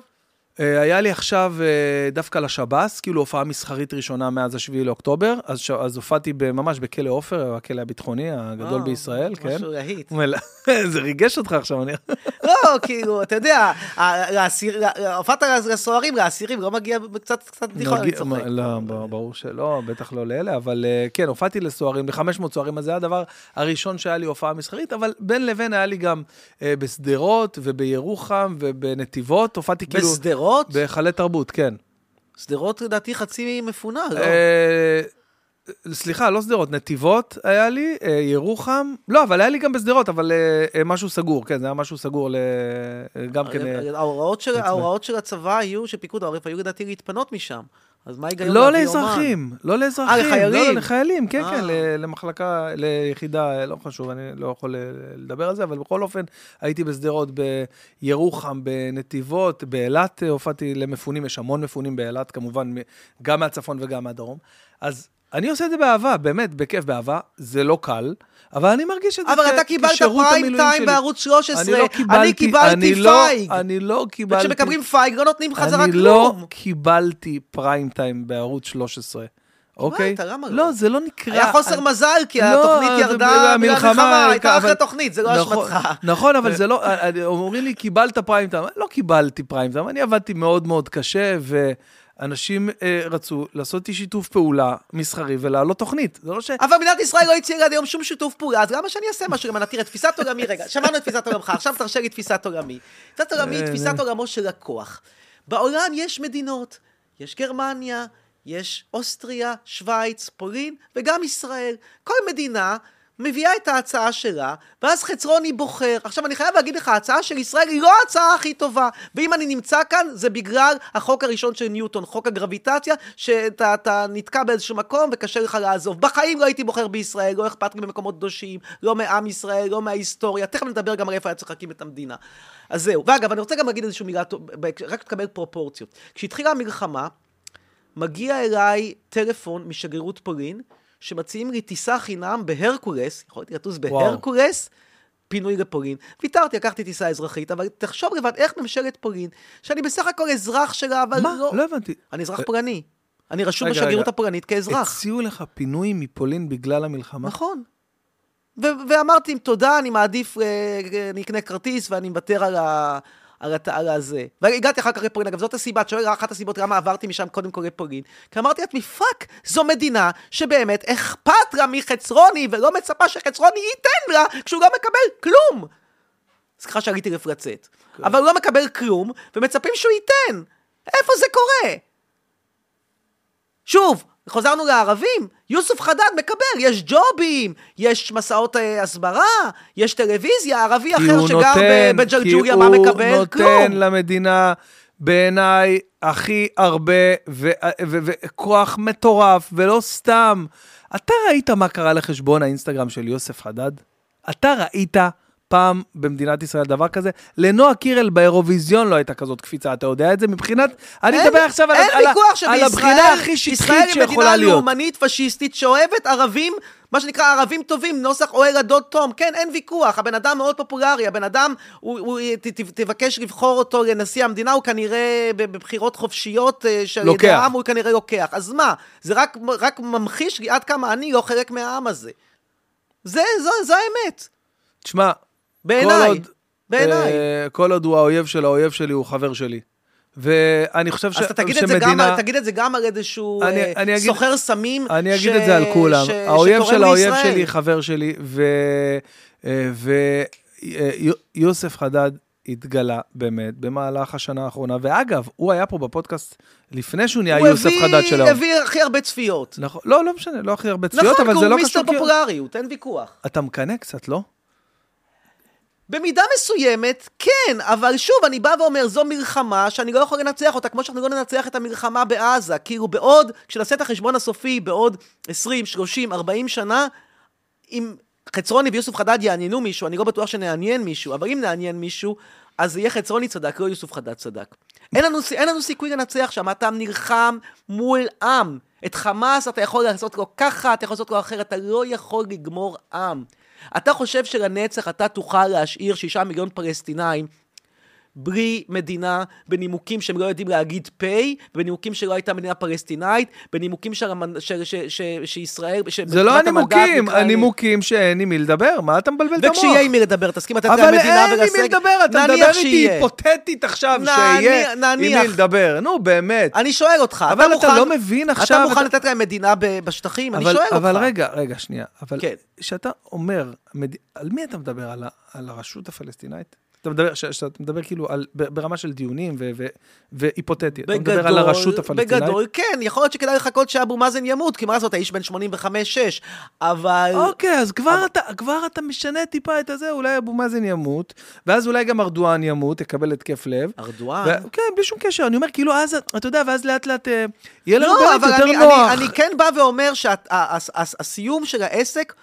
אה, היה לי עכשיו אה, דווקא לשב"ס, כאילו הופעה מסחרית ראשונה מאז השביעי לאוקטובר, אז, אז הופעתי ממש בכלא עופר, הכלא הביטחוני הגדול או, בישראל, כן. משהו להיט. זה ריגש אותך עכשיו, אני... לא, כאילו, אתה יודע, הופעת לסוהרים, לאסירים, לא מגיע קצת, קצת בדיחה, אני צוחק. לא, ברור שלא, בטח לא לאלה, אבל אה, כן, הופעתי לסוהרים, ל-500 סוהרים, אז זה הדבר הראשון שהיה לי הופעה מסחרית, אבל בין לבין היה לי גם בשדרות ובירוחם ובנתיבות, הופעתי כאילו... בשדרות? שדרות? בהיכלי תרבות, כן. שדרות לדעתי חצי מפונה, לא? אה, סליחה, לא שדרות, נתיבות היה לי, אה, ירוחם, לא, אבל היה לי גם בשדרות, אבל אה, משהו סגור, כן, זה היה משהו סגור גם כן... ההוראות של הצבא היו, של פיקוד העורף, היו לדעתי להתפנות משם. אז מה ההיגיון לא לאזרחים, לא לאזרחים. אה, לחיילים? לא, לחיילים, כן, כן, למחלקה, ליחידה, לא חשוב, אני לא יכול לדבר על זה, אבל בכל אופן, הייתי בשדרות, בירוחם, בנתיבות, באילת הופעתי למפונים, יש המון מפונים באילת, כמובן, גם מהצפון וגם מהדרום. אז אני עושה את זה באהבה, באמת, בכיף, באהבה. זה לא קל, אבל אני מרגיש את זה כשירות המילואים שלי. אבל אתה קיבלת פריים טיים בערוץ 13, אני, לא קיבלתי, אני קיבלתי אני לא, פייג. אני לא קיבלתי... וכשמקבלים פייג לא נותנים חזרה כלום. אני לא קיבלתי פריים טיים בערוץ 13. אוקיי? לא? לא, זה לא נקרא... היה חוסר מזל, כי לא, התוכנית ירדה בגלל מלחמה, הייתה אחרי תוכנית, זה לא נכון, אשמתך. נכון, אבל זה לא... אומרים לי, קיבלת פריים טיים. לא קיבלתי פריים טיים, אני עבדתי מאוד מאוד קשה. אנשים אה, רצו לעשות איתי שיתוף פעולה מסחרי ולהעלות תוכנית. זה לא ש... אבל מדינת ישראל לא הציעה עד היום שום שיתוף פעולה, אז למה שאני אעשה משהו למענה? תראה, תפיסת עולמי, רגע, שמענו את תפיסת עולמך, עכשיו תרשה לי תפיסת עולמי. תפיסת עולמי היא אה, תפיסת אה. עולמו של לקוח. בעולם יש מדינות, יש גרמניה, יש אוסטריה, שווייץ, פולין וגם ישראל. כל מדינה מביאה את ההצעה שלה, ואז חצרוני בוחר. עכשיו, אני חייב להגיד לך, ההצעה של ישראל היא לא ההצעה הכי טובה. ואם אני נמצא כאן, זה בגלל החוק הראשון של ניוטון, חוק הגרביטציה, שאתה אתה נתקע באיזשהו מקום וקשה לך לעזוב. בחיים לא הייתי בוחר בישראל, לא אכפת לי במקומות קדושים, לא מעם ישראל, לא מההיסטוריה. תכף נדבר גם על איפה היה צריך להקים את המדינה. אז זהו. ואגב, אני רוצה גם להגיד איזושהי מילה, טוב- רק תקבל פרופורציות. כשהתחילה המלחמה, מגיע אליי טלפון משגרירות פולין, שמציעים לי טיסה חינם בהרקולס, יכולתי לטוס. בהרקולס, פינוי לפולין. ויתרתי, לקחתי טיסה אזרחית, אבל תחשוב לבד איך ממשלת פולין, שאני בסך הכל אזרח שלה, אבל מה? לא... לא הבנתי. אני אזרח פולני. אני רשום בשגרירות. הפולנית כאזרח. הציעו לך פינוי מפולין בגלל המלחמה? נכון. ו- ואמרתי, תודה, אני מעדיף, אה, אני אקנה כרטיס ואני מוותר על ה... על, הת... על הזה. והגעתי אחר כך לפולין, אגב, זאת הסיבה, את שואל, אחת הסיבות למה עברתי משם קודם כל לפולין. כי אמרתי לעצמי, fuck, זו מדינה שבאמת אכפת לה מחצרוני, ולא מצפה שחצרוני ייתן לה כשהוא לא מקבל כלום. סליחה שעליתי לפלצת. אבל הוא לא מקבל כלום, ומצפים שהוא ייתן. איפה זה קורה? שוב, חזרנו לערבים, יוסוף חדד מקבל, יש ג'ובים, יש מסעות אה, הסברה, יש טלוויזיה, ערבי כי אחר הוא שגר נותן, כי בג'לג'וליה, מה הוא מקבל? נותן כלום. למדינה, בעיניי, הכי הרבה וכוח מטורף, ולא סתם. אתה ראית מה קרה לחשבון האינסטגרם של יוסף חדד? אתה ראית פעם במדינת ישראל דבר כזה? לנועה קירל באירוויזיון לא הייתה כזאת קפיצה, אתה יודע את זה? מבחינת... אני מדבר עכשיו על, על, על שבישראל, הבחינה הכי ישראל שטחית היא שיכולה מדינה להיות. לאומנית פשיסטית שאוהבת ערבים, מה שנקרא ערבים טובים, נוסח אוהל הדוד תום. כן, אין ויכוח, הבן אדם מאוד פופולרי, הבן אדם, הוא, הוא, ת, ת, תבקש לבחור אותו לנשיא המדינה, הוא כנראה בבחירות חופשיות אה, של ידי. העם, הוא כנראה לוקח. אז מה, זה רק, רק ממחיש עד כמה אני לא חלק מהעם הזה. זה, זו, זו האמת, תשמע, בעיניי. עוד, בעיניי. אה, כל עוד הוא האויב של האויב שלי, הוא חבר שלי. ואני חושב ש, אז אתה תגיד את, זה גם, על- תגיד את זה גם על איזשהו אני- אה, אני אגיד- סוחר סמים. אני אגיד ש- את זה על כולם. ש- האויב של האויב. שלי, חבר שלי, ויוסף חדד התגלה באמת במהלך השנה האחרונה. ואגב, הוא היה פה בפודקאסט לפני שהוא נהיה הוא יוסף הביא- חדד של היום. הביא הכי הרבה צפיות. נכון, לא, לא משנה, לא הכי הרבה צפיות, נכון, אבל זה לא הוא מיסטר קשור. כי- פופולריות, אין ויכוח. אתה מקנא קצת, לא? במידה מסוימת, כן, אבל שוב, אני בא ואומר, זו מלחמה שאני לא יכול לנצח אותה, כמו שאנחנו לא ננצח את המלחמה בעזה. כאילו, בעוד, כשנעשה את החשבון הסופי, בעוד 20, 30, 40 שנה, אם חצרוני ויוסוף חדד יעניינו מישהו, אני לא בטוח שנעניין מישהו, אבל אם נעניין מישהו, אז זה יהיה חצרוני צדק, לא יוסוף חדד צדק. אין לנו, אין לנו סיכוי לנצח שם, אתה נלחם מול עם. את חמאס אתה יכול לעשות לו ככה, אתה יכול לעשות לו אחרת, אתה לא יכול לגמור עם. אתה חושב שלנצח אתה תוכל להשאיר שישה מיליון פלסטינאים בלי מדינה, בנימוקים שהם לא יודעים להגיד פ', בנימוקים שלא הייתה מדינה פלסטינאית, בנימוקים של, המנ- של, של, של, שישראל... זה לא הנימוקים, הנימוקים שאין עם מי לדבר, מה אתה מבלבל את המוח? וכשיהיה עם מי לדבר, תסכים לתת אבל להם מדינה אין עם. מי לדבר, אתה מדבר איתי שיהיה. היפותטית עכשיו, שיהיה עם. מי לדבר. נו, באמת. אני שואל אותך, אבל אתה מוכן- לא מבין עכשיו אתה מוכן לתת להם מדינה בשטחים? אני אבל, שואל אותך. אבל רגע, רגע, שנייה. אבל כן. כשאתה אומר. על מי אתה מדבר? על הרשות הפלסטינאית? אתה מדבר, ש... שאתה מדבר כאילו על... ברמה של דיונים ו... ו... והיפותטי. אתה מדבר על הרשות הפלסטינאית? בגדול, כן, יכול להיות שכדאי לחכות שאבו מאזן ימות, כי מה לעשות, האיש בן 85-6, אבל... אוקיי, אז כבר, אתה, כבר אתה משנה טיפה את הזה, אולי אבו מאזן ימות, ואז אולי גם ארדואן ימות, יקבל התקף לב. ארדואן? ו- כן, בלי שום קשר, אני אומר, כאילו, אז, אתה יודע, ואז לאט לאט אה, יהיה לנו לא, באמת אבל יותר אני, נוח. אני, אני כן בא ואומר שהסיום של העסק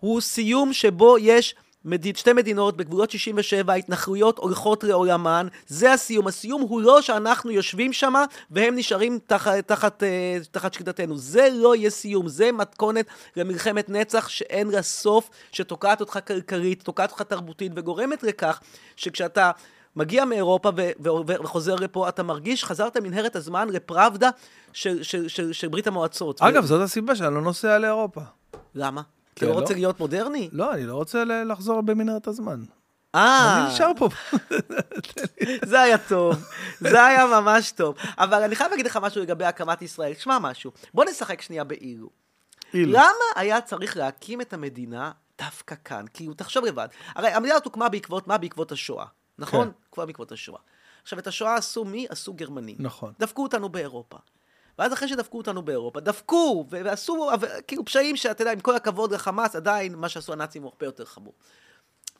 הוא סיום שבו יש מדיד, שתי מדינות בגבולות 67, ההתנחלויות הולכות לעולמן, זה הסיום. הסיום הוא לא שאנחנו יושבים שם והם נשארים תחת, תחת, אה, תחת שליטתנו. זה לא יהיה סיום, זה מתכונת למלחמת נצח שאין לה סוף, שתוקעת אותך כלכלית, תוקעת אותך תרבותית וגורמת לכך שכשאתה... מגיע מאירופה ו- ו- וחוזר לפה, אתה מרגיש, חזרת מנהרת הזמן לפראבדה של, של, של, של ברית המועצות. אגב, ו- זאת הסיבה שאני לא נוסע לאירופה. למה? כן, אתה לא לא. רוצה להיות מודרני? לא, אני לא רוצה לחזור במנהרת הזמן. אה, אני נשאר פה. זה היה טוב, זה היה ממש טוב. אבל אני חייב להגיד לך משהו לגבי הקמת ישראל. שמע משהו, בוא נשחק שנייה באילו. אילו. למה היה צריך להקים את המדינה דווקא כאן? כאילו, תחשוב לבד. הרי המדינה הזאת הוקמה בעקבות, מה? בעקבות השואה, נכון? כן. כבר בעקבות השואה. עכשיו, את השואה עשו מי? עשו גרמנים. נכון. דפקו אותנו באירופה. ואז אחרי שדפקו אותנו באירופה, דפקו ועשו כאילו פשעים שאתה יודע, עם כל הכבוד לחמאס, עדיין מה שעשו הנאצים הוא הרבה יותר חמור.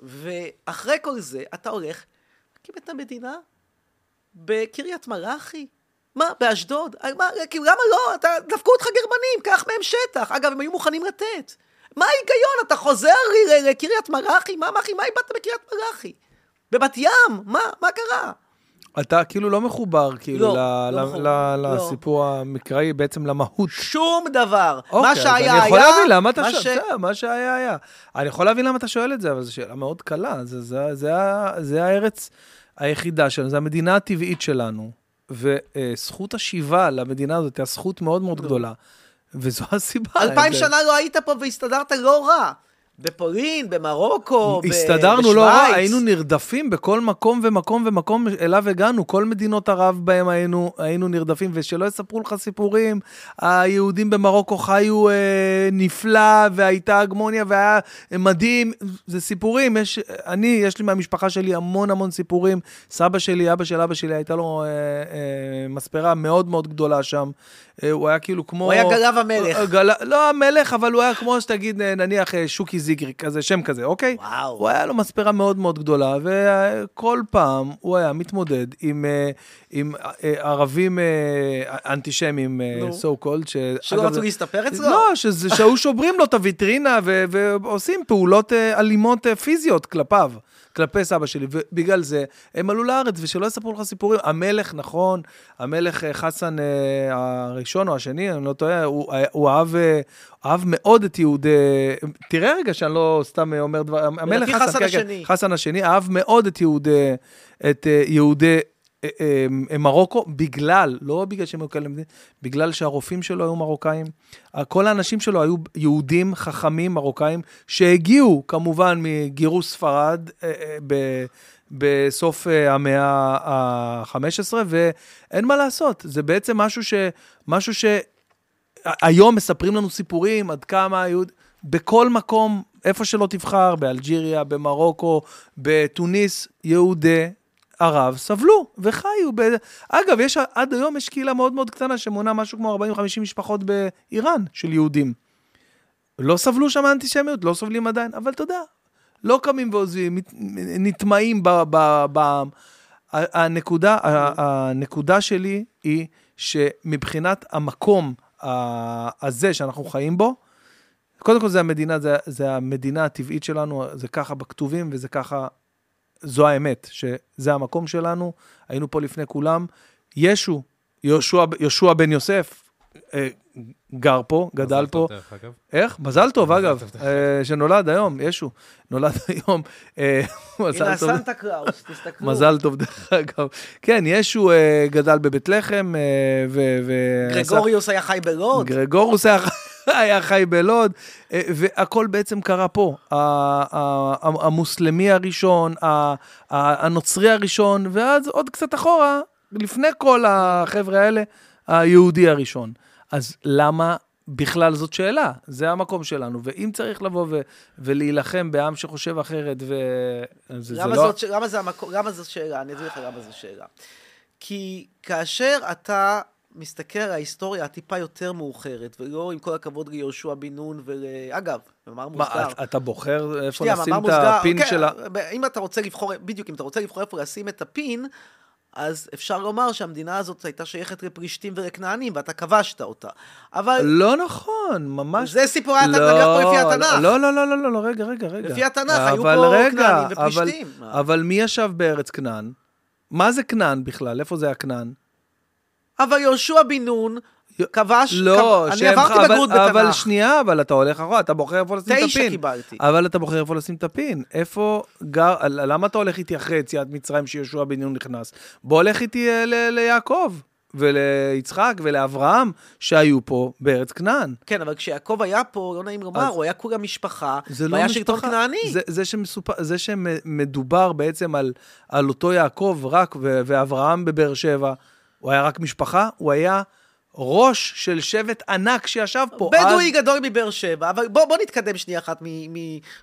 ואחרי כל זה, אתה הולך להקים את המדינה בקריית מלאכי? מה, באשדוד? אה, מה, כאילו, למה לא? אתה, דפקו אותך גרמנים, קח מהם שטח. אגב, הם היו מוכנים לתת. מה ההיגיון? אתה חוזר לקריית מלאכי? מה, מה, מה איבדת בקריית מלאכי? בבת ים? מה, מה קרה? אתה כאילו לא מחובר, כאילו, לא, ל- לא ל- מחובר, ל- לא. לסיפור המקראי, בעצם למהות. שום דבר. אוקיי, מה אז שהיה היה, אני יכול להבין למה אתה מה שואל, ש- בסדר, מה שהיה היה. אני יכול להבין למה אתה שואל את זה, אבל זו שאלה מאוד קלה. זה- זה- זה ה- זה הארץ היחידה שלנו, זו המדינה הטבעית שלנו. וזכות השיבה למדינה הזאת היא זכות מאוד מאוד גדולה. וזו הסיבה. אלפיים זה- שנה לא היית פה והסתדרת לא רע. בפולין, במרוקו, ב- הסתדרנו לא רע, בשוויץ. היינו נרדפים בכל מקום ומקום ומקום אליו הגענו. כל מדינות ערב בהם היינו, היינו נרדפים, ושלא יספרו לך סיפורים. היהודים במרוקו חיו אה, נפלא, והייתה הגמוניה, והיה מדהים. זה סיפורים, יש, אני, יש לי מהמשפחה שלי המון המון סיפורים. סבא שלי, אבא של אבא שלי, הייתה לו אה, אה, מספרה מאוד מאוד גדולה שם. אה, הוא היה כאילו כמו... הוא היה גלב המלך. אה, גל... לא המלך, אבל הוא היה כמו שתגיד, אה, נניח, שוקי זיגרי, כזה, שם כזה, אוקיי? וואו. הוא היה לו מספרה מאוד מאוד גדולה, וכל פעם הוא היה מתמודד עם, עם ערבים אנטישמים, אה, נו. so called, ש... שלא רצו להסתפר אצלו? לא, שזה- שהיו שוברים לו את הוויטרינה ו- ועושים פעולות אלימות פיזיות כלפיו. כלפי סבא שלי, ובגלל זה הם עלו לארץ, ושלא יספרו לך סיפורים. המלך, נכון, המלך אה, חסן אה, הראשון או השני, אני לא טועה, הוא, אה, הוא אהב, אה, אהב מאוד את יהודי... תראה רגע שאני לא סתם אומר דבר... המלך לדעתי חסן כן, כן, השני. חסן השני, אהב מאוד את יהודי... את יהודי... אה, אה, מרוקו, בגלל, לא בגלל שהם היו כאלה, בגלל שהרופאים שלו היו מרוקאים. כל האנשים שלו היו יהודים חכמים מרוקאים, שהגיעו כמובן מגירוש ספרד אה, אה, בסוף אה, המאה ה-15, ואין מה לעשות, זה בעצם משהו ש... משהו ש... היום מספרים לנו סיפורים עד כמה היהוד... בכל מקום, איפה שלא תבחר, באלג'יריה, במרוקו, בתוניס, יהודי ערב סבלו וחיו. ב... אגב, יש, עד היום יש קהילה מאוד מאוד קטנה שמונה משהו כמו 40-50 משפחות באיראן של יהודים. לא סבלו שם אנטישמיות, לא סובלים עדיין, אבל אתה יודע, לא קמים ועוזבים, נטמעים בעם. הנקודה, הנקודה שלי היא שמבחינת המקום הזה שאנחנו חיים בו, קודם כל זה המדינה, זה, זה המדינה הטבעית שלנו, זה ככה בכתובים וזה ככה, זו האמת, שזה המקום שלנו, היינו פה לפני כולם. ישו, יהושע, יהושע בן יוסף, אה, גר פה, גדל מזל פה. טוב, דרך אגב. איך? מזל טוב, מזל אגב, אה, שנולד היום, ישו, נולד היום. אה, הנה מזל טוב. הסנטה קראוס, תסתכלו. מזל טוב, דרך אגב. כן, ישו אה, גדל בבית לחם, אה, ו... גרגוריוס היה חי בלוד. גרגורוס היה, היה חי בלוד, אה, והכל בעצם קרה פה. המוסלמי הראשון, הנוצרי הראשון, ואז עוד קצת אחורה, לפני כל החבר'ה האלה, היהודי הראשון. אז למה בכלל זאת שאלה? זה המקום שלנו, ואם צריך לבוא ו- ולהילחם בעם שחושב אחרת, ו... זה, למה, זה לא... זאת, למה, זה המקום, למה זו שאלה? אני אסביר לך למה זו שאלה. כי כאשר אתה מסתכל על ההיסטוריה הטיפה יותר מאוחרת, ולא עם כל הכבוד ליהושע בן נון ול... אגב, במאמר מה, מוסגר. אתה- אתה בוחר איפה שנייה, לשים מאמר את מוסגר, הפין כן, של ה... אם אתה רוצה לבחור, בדיוק, אם אתה רוצה לבחור איפה לשים את הפין, אז אפשר לומר שהמדינה הזאת הייתה שייכת לפלישתים ולכנענים, ואתה כבשת אותה. אבל לא נכון, ממש... זה סיפור, אתה נניח פה לפי התנ"ך. לא, לא, לא, לא, לא, לא, רגע, רגע, רגע. לפי התנ"ך, היו אבל פה רגע, כנענים אבל- ופלישתים. מה? אבל מי ישב בארץ כנען? מה זה כנען בכלל? איפה זה היה כנען? אבל יהושע בן נון כבש, לא, כב... אני עברתי אבל- בגרות בתנ"ך. אבל שנייה, אבל אתה הולך אחורה, אתה בוחר איפה לשים את תשע הפין. קיבלתי. אבל אתה בוחר איפה לשים את הפין. איפה גר, למה אתה הולך איתי אחרי יציאת מצרים שיהושע בן נון נכנס? בוא הולך איתי אה, ל- ליעקב. וליצחק ולאברהם שהיו פה בארץ כנען. כן, אבל כשיעקב היה פה, לא נעים לומר, הוא היה כולה משפחה, זה לא והיה. שלטון כנעני. זה, זה, שמסופר, זה שמדובר בעצם על, על אותו יעקב רק ו- ואברהם בבאר שבע, הוא היה רק משפחה, הוא היה ראש של שבט ענק שישב פה. בדואי אז- גדול מבאר שבע, אבל בוא, בוא נתקדם שנייה אחת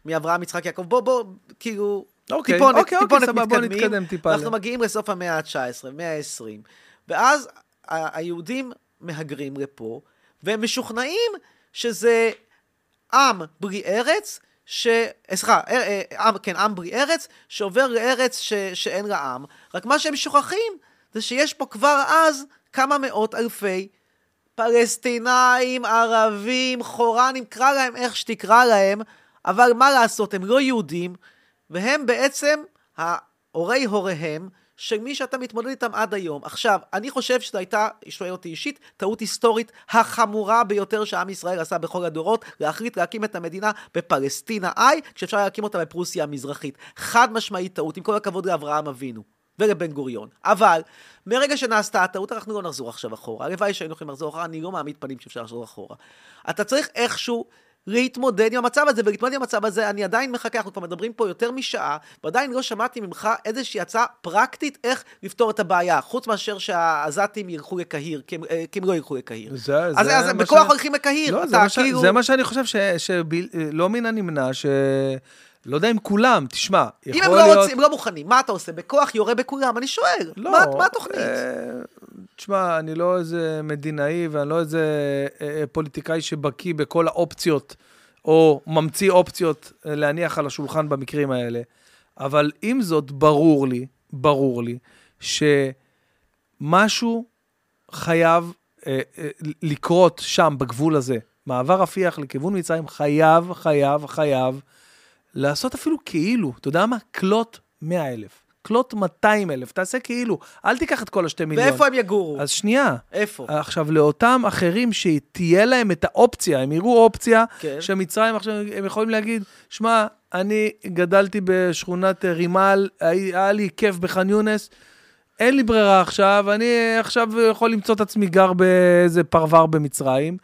מאברהם, יצחק, יעקב. בוא, בוא, כאילו, אוקיי, טיפונת, אוקיי, אוקיי, טיפונת סבבה, בוא. נתקדם טיפה. אנחנו מגיעים לסוף המאה ה-19, מאה ה-20. ואז היהודים מהגרים לפה, והם משוכנעים שזה עם בלי ארץ, ש... סליחה, אה, אה, עם, כן, עם בלי ארץ, שעובר לארץ ש... שאין לה עם. רק מה שהם שוכחים זה שיש פה כבר אז כמה מאות אלפי פלסטינאים, ערבים, חורנים, קרא להם איך שתקרא להם, אבל מה לעשות, הם לא יהודים, והם בעצם ההורי הוריהם של מי שאתה מתמודד איתם עד היום. עכשיו, אני חושב שזו הייתה, שואל אותי אישית, טעות היסטורית החמורה ביותר שעם ישראל עשה בכל הדורות, להחליט להקים את המדינה בפלסטינה איי, כשאפשר להקים אותה בפרוסיה המזרחית. חד משמעית טעות, עם כל הכבוד לאברהם אבינו. ולבן גוריון. אבל, מרגע שנעשתה הטעות, אנחנו לא נחזור עכשיו אחורה. הלוואי שהיינו יכולים לחזור אחורה, אני לא מעמיד פנים שאפשר לחזור אחורה. אתה צריך איכשהו להתמודד עם המצב הזה, ולהתמודד עם המצב הזה, אני עדיין מחכה, אנחנו כבר מדברים פה יותר משעה, ועדיין לא שמעתי ממך איזושהי הצעה פרקטית איך לפתור את הבעיה, חוץ מאשר שהעזתים ילכו לקהיר, כי הם, אה, כי הם לא ילכו לקהיר. זה, אז, זה אז בכוח ש- הולכים לקהיר, לא, אתה זה, ש... כאילו... זה מה שאני חושב שלא מן הנמנע, ש... לא יודע אם כולם, תשמע, יכול אם הם להיות... לא רוצים, הם לא מוכנים, מה אתה עושה? בכוח יורה בכולם? אני שואל, לא, מה, מה התוכנית? אה, תשמע, אני לא איזה מדינאי ואני לא איזה אה, אה, פוליטיקאי שבקיא בכל האופציות, או ממציא אופציות אה, להניח על השולחן במקרים האלה. אבל עם זאת, ברור לי, ברור לי, שמשהו חייב אה, אה, לקרות שם, בגבול הזה. מעבר רפיח לכיוון מצרים חייב, חייב, חייב לעשות אפילו כאילו, אתה יודע מה? כלות 100 אלף. כלות 200 אלף, תעשה כאילו, אל תיקח את כל השתי מיליון. ואיפה הם יגורו? אז שנייה, איפה? עכשיו לאותם אחרים שתהיה להם את האופציה, הם יראו אופציה, כן. שמצרים עכשיו, הם יכולים להגיד, שמע, אני גדלתי בשכונת אה, רימל, היה לי כיף בח'אן יונס, אין לי ברירה עכשיו, אני עכשיו יכול למצוא את עצמי גר באיזה פרבר במצרים,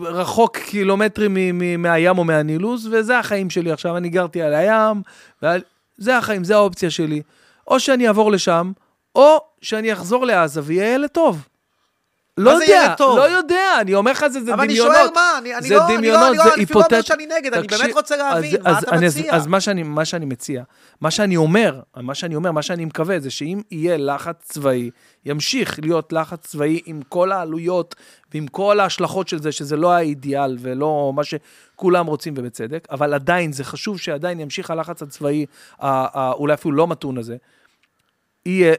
רחוק קילומטרים מהים או מהנילוס, וזה החיים שלי עכשיו, אני גרתי על הים, ועל... זה החיים, זה האופציה שלי. או שאני אעבור לשם, או שאני אחזור לעזה ויהיה ילד טוב. לא יודע? לא יודע, אני אומר לך, זה, זה אבל אני דמיונות. שואל מה, אני, אני זה לא, אני לא, דמיונות, אני לא, זה אני אפילו לא אומר שאני נגד, אני תקשיב, באמת רוצה להבין, אז, מה אז, אתה אני, מציע? אז מה שאני, מה שאני מציע, מה שאני אומר, מה שאני אומר, מה שאני מקווה, זה שאם יהיה לחץ צבאי, ימשיך להיות לחץ צבאי עם כל העלויות ועם כל ההשלכות של זה, שזה לא האידיאל ולא מה שכולם רוצים ובצדק, אבל עדיין, זה חשוב שעדיין ימשיך הלחץ הצבאי, אולי אפילו לא מתון הזה. יהיה,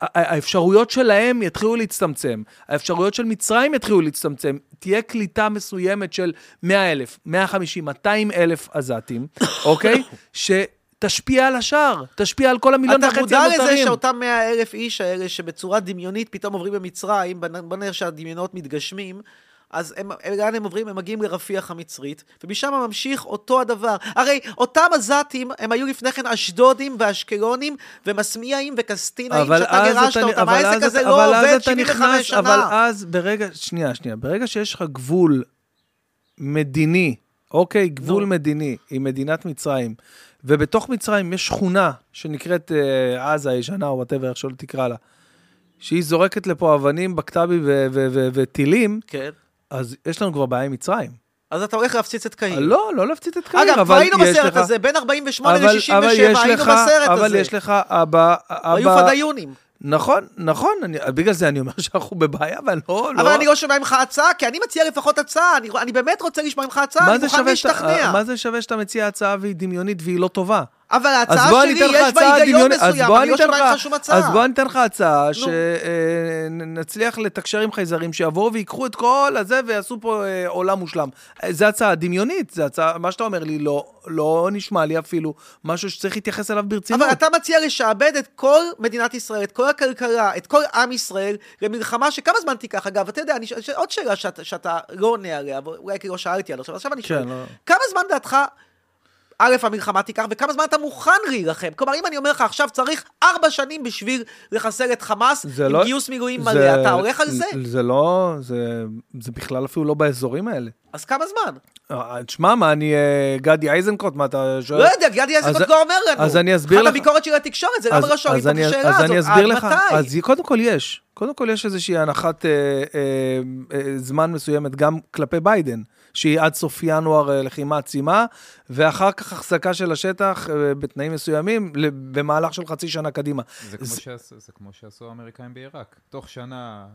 האפשרויות שלהם יתחילו להצטמצם, האפשרויות של מצרים יתחילו להצטמצם, תהיה קליטה מסוימת של 100 אלף, 150, 200 אלף עזתים, אוקיי? שתשפיע על השאר, תשפיע על כל המיליון אתה וחצי מודע לזה הנותרים. שאותם מאה אלף איש האלה שבצורה דמיונית פתאום עוברים במצרים, בוא נראה שהדמיונות מתגשמים, אז הם, לאן הם עוברים? הם מגיעים לרפיח המצרית, ומשם ממשיך אותו הדבר. הרי אותם עזתים, הם היו לפני כן אשדודים ואשקלונים ומסמיעים וקסטינאים, שאתה גירשת אתה- אותם. העסק הזה אתה- לא עובד אתה 75 נכנס- שנה. אבל אז ברגע, שנייה, שנייה, ברגע שיש לך גבול מדיני, אוקיי, גבול נו. מדיני עם מדינת מצרים, ובתוך מצרים יש שכונה שנקראת אה, עזה הישנה, או whatever, איך שלא תקרא לה, שהיא זורקת לפה אבנים, בקת"בים ו- ו- ו- וטילים, כן. אז יש לנו כבר בעיה עם מצרים. אז אתה הולך להפציץ את קהיר. לא, לא להפציץ את קהיר, אגב, כבר אבל היינו בסרט לך- הזה, בין 48 אבל- אבל ל-67, יש היינו לך- בסרט אבל הזה. יש לך אבא, היו פדאיונים. נכון, נכון, אני, בגלל זה אני אומר שאנחנו בבעיה, אבל לא, לא. אבל אני לא שומע ממך הצעה, כי אני מציע לפחות הצעה, אני, אני באמת רוצה לשמוע ממך הצעה, אני מוכן להשתכנע. מה זה שווה שאתה מציע הצעה והיא דמיונית והיא לא טובה? אבל ההצעה שלי יש בה היגיון דמיונית, אז מסוים, בוא אני לא שומע לך, שום הצעה. אז בוא אני אתן לך הצעה. שנצליח לתקשר עם חייזרים שיבואו ויקחו את כל הזה ויעשו פה אה, עולם מושלם. אה, זה הצעה דמיונית, זה הצעה, מה שאתה אומר לי לא, לא נשמע לי אפילו משהו שצריך להתייחס אליו ברצינות. אבל אתה מציע לשעבד את כל מדינת ישראל, את כל הכלכלה, את כל עם ישראל, למלחמה שכמה זמן תיקח? אגב, אתה יודע, אני. עוד שאלה שאתה, שאתה לא עונה עליה, ואולי כי לא שאלתי עד עכשיו, עכשיו אני שואל. כן, לא. כמה זמן דעתך א', המלחמה תיקח, וכמה זמן אתה מוכן להילחם. כלומר, אם אני אומר לך, עכשיו צריך ארבע שנים בשביל לחסל את חמאס, זה עם לא- גיוס מילואים זה- מלא, אתה הולך על זה? זה לא, זה, זה בכלל אפילו לא באזורים האלה. אז כמה זמן? אה, תשמע, מה, אני אה, גדי איזנקוט, מה אתה שואל? לא יודע, גדי איזנקוט אז- לא אומר לנו. אז אני אסביר לך- אחת הביקורת של התקשורת, זה למה לא שואלים אז את השאלה אז הזאת. אני אסביר לך? אז קודם כל יש, קודם כל יש איזושהי הנחת אה, אה, אה, זמן מסוימת גם כלפי ביידן, שהיא עד סוף ינואר אה, לחימה עצימה, ואחר כך החזקה של השטח אה, בתנאים מסוימים במהלך של חצי שנה קדימה. זה כמו זה- שעשו- זה כמו שעשו האמריקאים בעיראק. תוך שנה...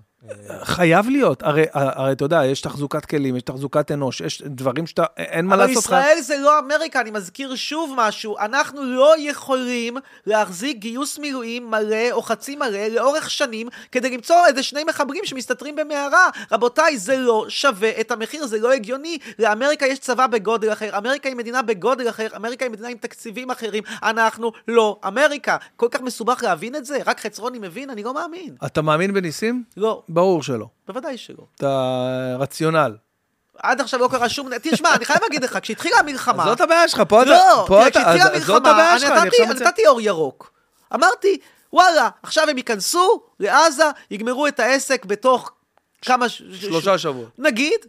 חייב להיות, הרי, הרי אתה יודע, יש תחזוקת כלים, יש תחזוקת אנוש, יש דברים שאתה, אין מה אבל לעשות. ישראל זה לא אמריקה, אני מזכיר שוב משהו, אנחנו לא יכולים להחזיק גיוס מילואים מלא או חצי מלא לאורך שנים כדי למצוא איזה שני מחברים שמסתתרים במערה. רבותיי, זה לא שווה את המחיר, זה לא הגיוני. לאמריקה יש צבא בגודל אחר, אמריקה היא מדינה בגודל אחר, אמריקה היא מדינה עם תקציבים אחרים, אנחנו לא אמריקה. כל כך מסובך להבין את זה? רק חצרוני מבין? אני לא מאמין. אתה מאמין בניסים? לא, ברור שלא. בוודאי שלא. אתה רציונל. עד עכשיו לא קרה שום... תשמע, אני חייב להגיד לך, כשהתחילה המלחמה... זאת הבעיה שלך, פה אתה... לא, כשהתחילה המלחמה, אני נתתי- אור ירוק. אמרתי, וואלה, עכשיו הם ייכנסו לעזה, יגמרו את העסק בתוך כמה... שלושה שבועות. נגיד,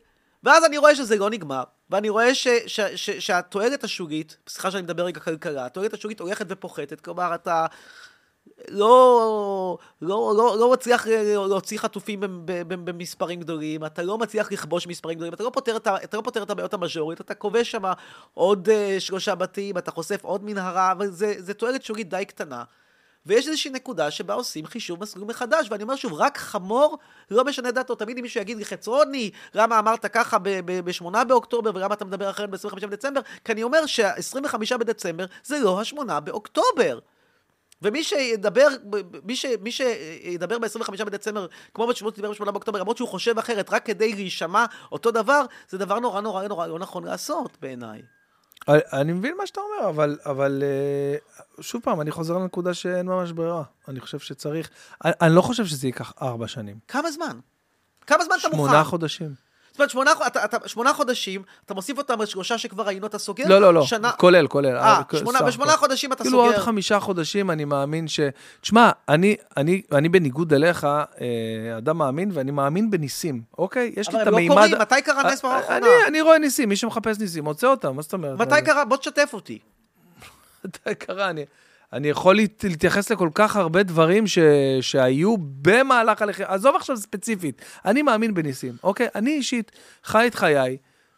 ואז אני רואה שזה לא נגמר, ואני רואה ש, ש, ש, שהתועלת השולית, סליחה שאני מדבר רגע כלכלה, התועלת השולית הולכת ופוחתת, כלומר אתה לא, לא, לא, לא מצליח להוציא חטופים במ- במ- במספרים גדולים, אתה לא מצליח לכבוש מספרים גדולים, אתה לא פותר את, אתה לא פותר את הבעיות המז'וריות, אתה כובש שם עוד uh, שלושה בתים, אתה חושף עוד מנהרה, אבל זה, זה תועלת שולית די קטנה. ויש איזושהי נקודה שבה עושים חישוב מסלול מחדש, ואני אומר שוב, רק חמור לא משנה דעתו. תמיד אם מישהו יגיד לי, חצרוני, למה אמרת ככה ב-8 באוקטובר, ולמה אתה מדבר אחרת ב-25 בדצמבר? כי אני אומר שה-25 בדצמבר זה לא ה-8 באוקטובר. ומי שידבר, מי, ש, מי שידבר ב-25 בדצמבר, כמו בשמות שדיבר ב-8 באוקטובר, למרות שהוא חושב אחרת, רק כדי להישמע אותו דבר, זה דבר נורא נורא נורא לא נכון לעשות בעיניי. אני מבין מה שאתה אומר, אבל, אבל אה, שוב פעם, אני חוזר לנקודה שאין ממש ברירה. אני חושב שצריך... אני, אני לא חושב שזה ייקח ארבע שנים. כמה זמן? כמה זמן אתה מוכן? שמונה חודשים. זאת אומרת, שמונה, אתה, אתה, שמונה חודשים, אתה מוסיף אותם על שלושה שכבר ראינו, אתה סוגר לא, לא, לא, שנה... כולל, כולל. אה, אה, שמונה, בשמונה הכל. חודשים אתה כאילו סוגר... עוד חמישה חודשים, אני מאמין ש... תשמע, אני, אני, אני בניגוד אליך, אה, אדם מאמין, ואני מאמין בניסים, אוקיי? יש לי אבל את הם לא המימד... קורים, מתי קרה נס פעם אה, האחרונה? אני, אני רואה ניסים, מי שמחפש ניסים, מוצא אותם, מה זאת אומרת? מתי קרה? בוא תשתף אותי. מתי קרה? אני, אני יכול להת- להתייחס לכל כך הרבה דברים ש, שהיו במהלך הלחימה, עזוב עכשיו ספציפית, אני מאמין בניסים, אוקיי? אני אישית חי את חיי.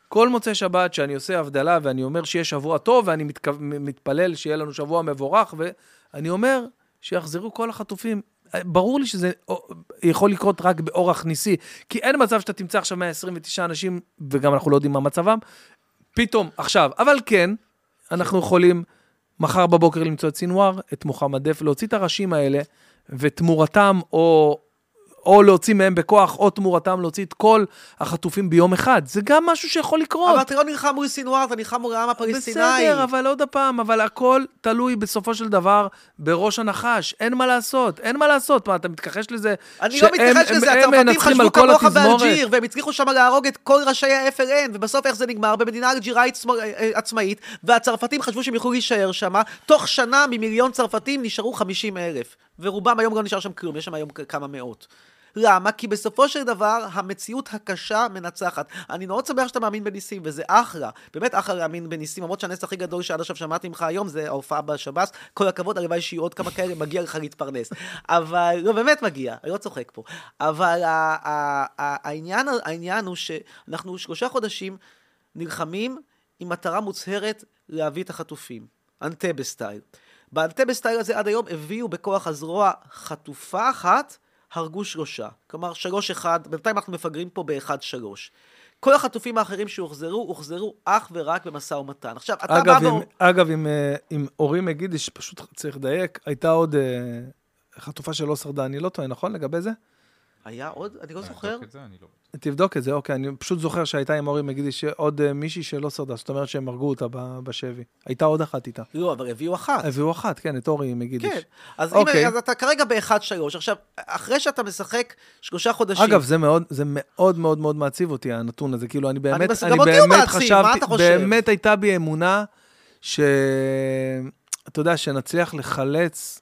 כל מוצאי שבת שאני עושה הבדלה ואני אומר שיהיה שבוע טוב ואני מתכו... מתפלל שיהיה לנו שבוע מבורך ואני אומר שיחזרו כל החטופים. ברור לי שזה יכול לקרות רק באורח ניסי, כי אין מצב שאתה תמצא עכשיו 129 אנשים, וגם אנחנו לא יודעים מה מצבם, פתאום, עכשיו. אבל כן, אנחנו יכולים מחר בבוקר למצוא את סינואר, את מוחמד דף, להוציא את הראשים האלה, ותמורתם, או, או להוציא מהם בכוח, או תמורתם להוציא את כל החטופים ביום אחד. זה גם משהו שיכול לקרות. אבל אתה לא נלחם מול סינואר, אתה נלחם מול העם הפלסטיני. בסדר, אבל עוד פעם, אבל הכל תלוי בסופו של דבר בראש הנחש. אין מה לעשות, אין מה לעשות. מה, אתה מתכחש לזה? אני לא מתכחש לזה, הצרפתים חשבו כמוך. באלג'יר, והם הצליחו שם להרוג את כל ראשי ה-FLN, ובסוף איך זה נגמר? במדינה אלג'יראית אה, עצמאית, והצרפתים חשבו שהם יוכלו להישאר שם, תוך שנה ממיליון צרפתים נשארו 50 אלף, ורובם היום לא נשאר שם כלום, יש שם היום כמה מאות. למה? כי בסופו של דבר, המציאות הקשה מנצחת. אני מאוד שמח שאתה מאמין בניסים, וזה אחלה. באמת אחלה להאמין בניסים, למרות שהנס הכי גדול שעד עכשיו שמעתי ממך היום זה ההופעה בשב"ס. כל הכבוד, הלוואי שיהיו עוד כמה כאלה, מגיע לך להתפרנס. אבל, לא, באמת מגיע, אני לא צוחק פה. אבל ה- ה- ה- העניין, העניין הוא שאנחנו שלושה חודשים נלחמים עם מטרה מוצהרת להביא את החטופים. אנטבה סטייל. באנטבה סטייל הזה עד היום הביאו בכוח הזרוע חטופה אחת, הרגו שלושה. כלומר, שלוש אחד, בינתיים אנחנו מפגרים פה באחד שלוש. כל החטופים האחרים שהוחזרו, הוחזרו אך ורק במשא ומתן. עכשיו, אתה אגב, בא עם, ואומר... אגב, עם, אה, עם אורי מגידיש, פשוט צריך לדייק, הייתה עוד אה, חטופה שלא שרדה, אני לא טועה, נכון? לגבי זה? היה עוד? אני לא אני זוכר. אבדוק את זה, אני לא... תבדוק את זה, אוקיי, אני פשוט זוכר שהייתה עם אורי מגידיש עוד אה, מישהי שלא שרדה, זאת אומרת שהם הרגו אותה בשבי. הייתה עוד אחת איתה. לא, אבל הביאו אחת. הביאו אחת, כן, את אורי מגידיש. כן. אז, אוקיי. אם, אז אתה כרגע באחד שלוש. עכשיו, אחרי שאתה משחק שלושה חודשים... אגב, זה מאוד, זה מאוד מאוד מאוד מעציב אותי, הנתון הזה. כאילו, אני באמת, אני גם אותי הוא באמת מעציב, מה חשבתי, אתה חושב? באמת הייתה בי אמונה שאתה יודע, שנצליח לחלץ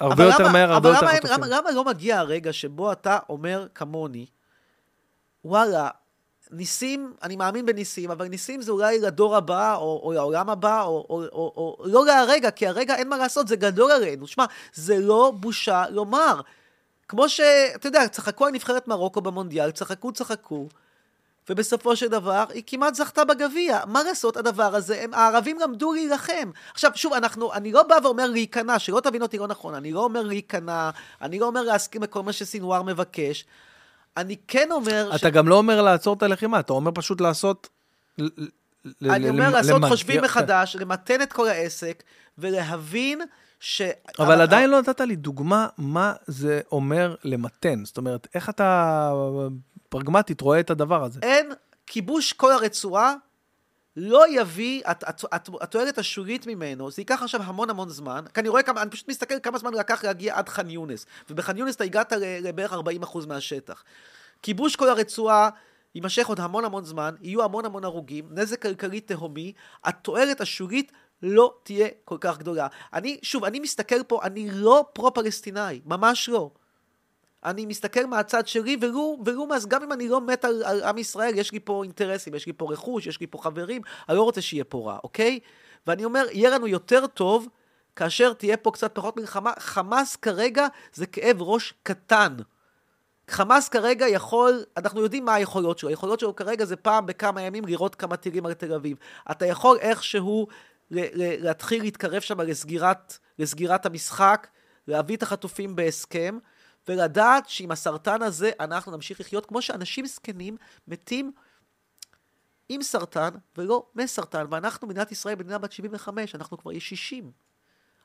הרבה אבל יותר למה- מהר, הרבה אבל יותר חטופים. למה- למה לא מגיע הרגע שבו אתה אומר כמוני, וואלה, ניסים, אני מאמין בניסים, אבל ניסים זה אולי לדור הבא, או, או לעולם הבא, או, או, או, או לא להרגע, כי הרגע אין מה לעשות, זה גדול עלינו. שמע, זה לא בושה לומר. כמו שאתה יודע, צחקו על נבחרת מרוקו במונדיאל, צחקו, צחקו, ובסופו של דבר היא כמעט זכתה בגביע. מה לעשות, הדבר הזה, הם, הערבים למדו להילחם. עכשיו, שוב, אנחנו, אני לא בא ואומר להיכנע, שלא תבין אותי לא נכון, אני לא אומר להיכנע, אני לא אומר להסכים לכל מה שסינואר מבקש. אני כן אומר... אתה גם לא אומר לעצור את הלחימה, אתה אומר פשוט לעשות... אני אומר לעשות למגר- חושבים. מחדש, למתן את כל העסק, ולהבין ש... אבל עדיין לא נתת לי דוגמה מה זה אומר למתן. זאת אומרת, איך אתה פרגמטית רואה את הדבר הזה? אין כיבוש כל הרצועה, לא יביא, הת- הת- הת- התועלת השולית ממנו, זה ייקח עכשיו המון המון זמן, כי אני רואה כמה, אני פשוט מסתכל כמה זמן לקח להגיע עד ח'אן יונס, ובח'אן יונס אתה הגעת לבערך 40% מהשטח. כיבוש כל הרצועה יימשך עוד המון המון זמן, יהיו המון המון הרוגים, נזק כלכלי תהומי, התועלת השולית לא תהיה כל כך גדולה. אני, שוב, אני מסתכל פה, אני לא פרו-פלסטינאי, ממש לא. אני מסתכל מהצד שלי, ולו, ולו מאז, גם אם אני לא מת על, על עם ישראל, יש לי פה אינטרסים, יש לי פה רכוש, יש לי פה חברים, אני לא רוצה שיהיה פה רע, אוקיי? ואני אומר, יהיה לנו יותר טוב כאשר תהיה פה קצת פחות מלחמה. חמאס כרגע זה כאב ראש קטן. חמאס כרגע יכול, אנחנו יודעים מה היכולות שלו, היכולות שלו כרגע זה פעם בכמה ימים לראות כמה טילים על תל אביב. אתה יכול איכשהו ל- ל- להתחיל להתקרב שם לסגירת, לסגירת המשחק, להביא את החטופים בהסכם, ולדעת שעם הסרטן הזה אנחנו נמשיך לחיות כמו שאנשים זקנים מתים עם סרטן ולא מסרטן, ואנחנו, מדינת ישראל, מדינה בת 75, אנחנו כבר יש 60.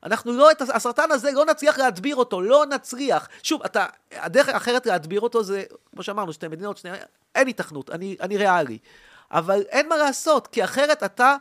אנחנו לא, את הסרטן הזה לא נצליח להדביר אותו, לא נצליח. שוב, אתה, הדרך האחרת להדביר אותו זה, כמו שאמרנו, שתי מדינות, שני, אין היתכנות, אני, אני ריאלי. אבל אין מה לעשות, כי אחרת אתה,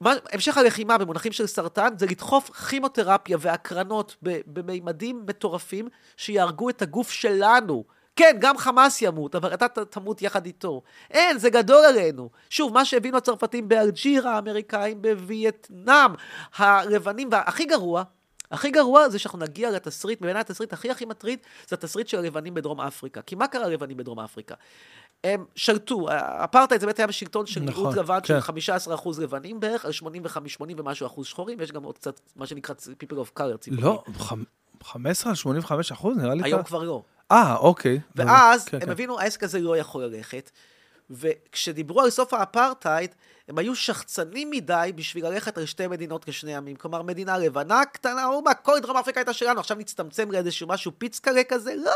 מה, המשך הלחימה במונחים של סרטן זה לדחוף כימותרפיה והקרנות במימדים מטורפים שיהרגו את הגוף שלנו. כן, גם חמאס ימות, אבל אתה תמות יחד איתו. אין, זה גדול עלינו. שוב, מה שהבינו הצרפתים באלג'יר, האמריקאים בווייטנאם, הלבנים, והכי גרוע, הכי גרוע זה שאנחנו נגיע לתסריט, בעיניי התסריט הכי הכי מטריד, זה התסריט של הלבנים בדרום אפריקה. כי מה קרה ללבנים בדרום אפריקה? הם שלטו, האפרטהייד זה באמת היה בשלטון של נכון, מיעוט לבן כן. של 15% לבנים בערך, על 85, 80 ומשהו אחוז שחורים, יש גם עוד קצת, מה שנקרא people of color, ציפורים. לא, חמ- 15 על 85 אחוז, נראה לי... היום כבר לא. אה, אוקיי. ואז כן, הם כן. הבינו, העסק הזה לא יכול ללכת. וכשדיברו על סוף האפרטהייד, הם היו שחצנים מדי בשביל ללכת על שתי מדינות לשני עמים. כלומר, מדינה לבנה, קטנה, אומה, כל דרום אפריקה הייתה שלנו, עכשיו נצטמצם לאיזשהו משהו פיצקלה כזה, לא,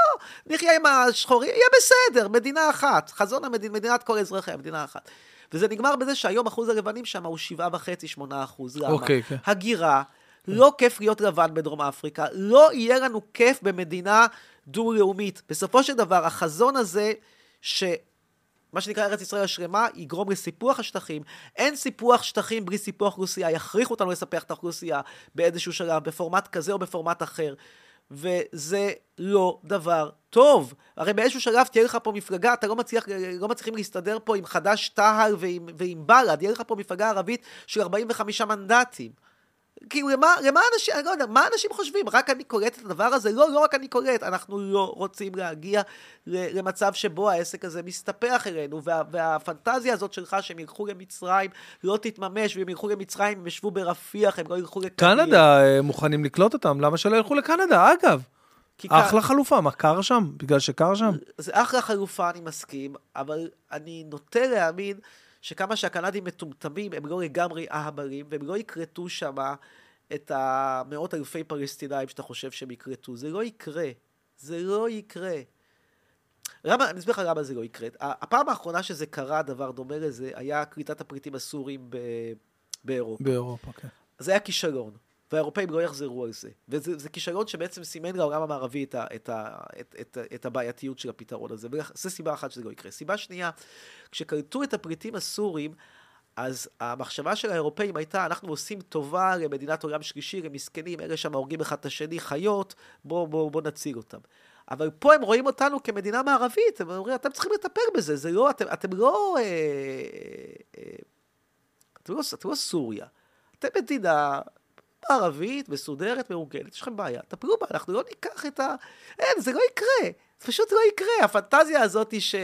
נחיה עם השחורים, יהיה בסדר, מדינה אחת. חזון המדינה, מדינת כל אזרחיה, מדינה אחת. וזה נגמר בזה שהיום אחוז הלבנים שם הוא שבעה וחצי, שמונה אחוז. למה? אוקיי, כן. הגירה, לא כיף להיות לבן בדרום אפריקה, לא יהיה לנו כיף במדינה דו-לאומית. בסופו של דבר, החזון הזה, ש... מה שנקרא ארץ ישראל השלמה, יגרום לסיפוח השטחים. אין סיפוח שטחים בלי סיפוח אוכלוסייה, יכריחו אותנו לספח את האוכלוסייה באיזשהו שלב, בפורמט כזה או בפורמט אחר. וזה לא דבר טוב. הרי באיזשהו שלב תהיה לך פה מפלגה, אתה לא, מצליח, לא מצליחים להסתדר פה עם חד"ש-תע"ל ועם, ועם בל"ד, יהיה לך פה מפלגה ערבית של 45 מנדטים. כאילו, למה, למה אנשים, אני לא יודע, מה אנשים חושבים? רק אני קולט את הדבר הזה? לא, לא רק אני קולט, אנחנו לא רוצים להגיע למצב שבו העסק הזה מסתפח אלינו, וה, והפנטזיה הזאת שלך שהם ילכו למצרים לא תתממש, והם ילכו למצרים, הם ישבו ברפיח, הם לא ילכו לקניה. קנדה אה, מוכנים לקלוט אותם, למה שלא ילכו לקנדה? אגב, כי כ- אחלה חלופה, מה, קר שם? בגלל שקר שם? זה אחלה חלופה, אני מסכים, אבל אני נוטה להאמין שכמה שהקנדים מטומטמים, הם לא לגמרי אהבלים, והם לא יקלטו שם את המאות אלפי פלסטינאים שאתה חושב שהם יקלטו. זה לא יקרה. זה לא יקרה. למה, אני אסביר לך למה זה לא יקרה. הפעם האחרונה שזה קרה, דבר דומה לזה, היה קליטת הפריטים הסורים ב... באירופה. באירופה, כן. זה היה כישלון, והאירופאים לא יחזרו על זה. וזה זה כישלון שבעצם סימן לעולם המערבי את, ה, את, ה, את, את, את הבעייתיות של הפתרון הזה, וזו סיבה אחת שזה לא יקרה. סיבה שנייה, כשקלטו את הפריטים הסורים, אז המחשבה של האירופאים הייתה, אנחנו עושים טובה למדינת עולם שלישי, למסכנים, אלה שם הורגים אחד את השני, חיות, בואו בוא, בוא נציל אותם. אבל פה הם רואים אותנו כמדינה מערבית, הם אומרים, אתם צריכים לטפל בזה, זה לא, אתם, אתם לא... אה, אה, אתם לא, אתם לא סוריה. אתם מדינה ערבית, מסודרת, מאורגנת, יש לכם בעיה, טפלו בה, אנחנו לא ניקח את ה... אין, זה לא יקרה. זה פשוט לא יקרה. הפנטזיה הזאת היא ש...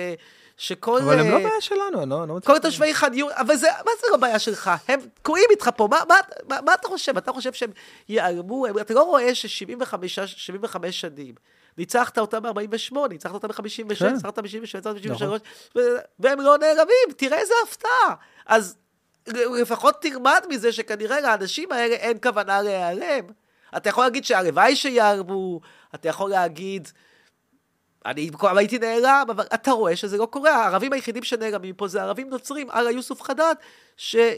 שכל... אבל הם לא אה, בעיה שלנו, אני לא לא. כל תושבי חאן יונס, אבל זה, מה זה לא בעיה שלך? הם תקועים איתך פה, מה, מה, מה, מה אתה חושב? אתה חושב שהם ייעלמו? הם- אתה לא רואה ש-75 שנים, ניצחת אותם ב-48, ניצחת אותם ב-56, כן. ניצחת ב-57, ניצחת ב-53, נכון. והם לא נעלמים, תראה איזה הפתעה. אז לפחות תלמד מזה שכנראה לאנשים האלה אין כוונה להיעלם. אתה יכול להגיד שהלוואי שיעלמו, אתה יכול להגיד... אני במקום הייתי נעלם, אבל אתה רואה שזה לא קורה. הערבים היחידים שנעלמים פה זה ערבים נוצרים, אללה יוסוף חדד, שהם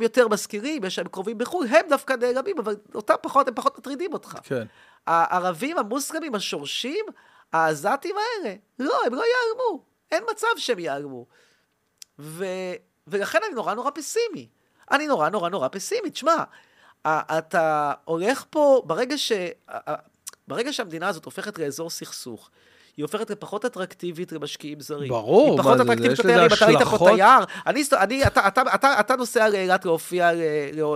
יותר משכילים, יש להם קרובים בחו"ל, הם דווקא נעלמים, אבל אותם פחות, הם פחות מטרידים אותך. כן. הערבים המוסלמים השורשים, העזתים האלה, לא, הם לא ייעלמו. אין מצב שהם ייעלמו. ו... ולכן אני נורא נורא פסימי. אני נורא נורא נורא פסימי. תשמע, אתה הולך פה, ברגע ש... ברגע שהמדינה הזאת הופכת לאזור סכסוך, היא הופכת לפחות אטרקטיבית למשקיעים זרים. ברור, היא מה פחות זה, זה, אטרקטיבית יש לזה לתיירים. אתה ראית פה. תייר? אני, אני, אתה, אתה, אתה, אתה נוסע לאילת להופיע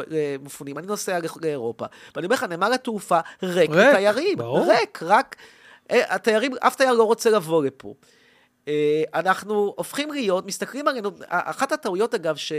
למפונים, אני נוסע לאירופה. ואני אומר לך, נמל התעופה ריק ריק, מתיירים. ברור. ריק, רק... אה, התיירים, אף תייר לא רוצה לבוא לפה. אה, אנחנו הופכים להיות, מסתכלים עלינו, אחת הטעויות אגב, ש...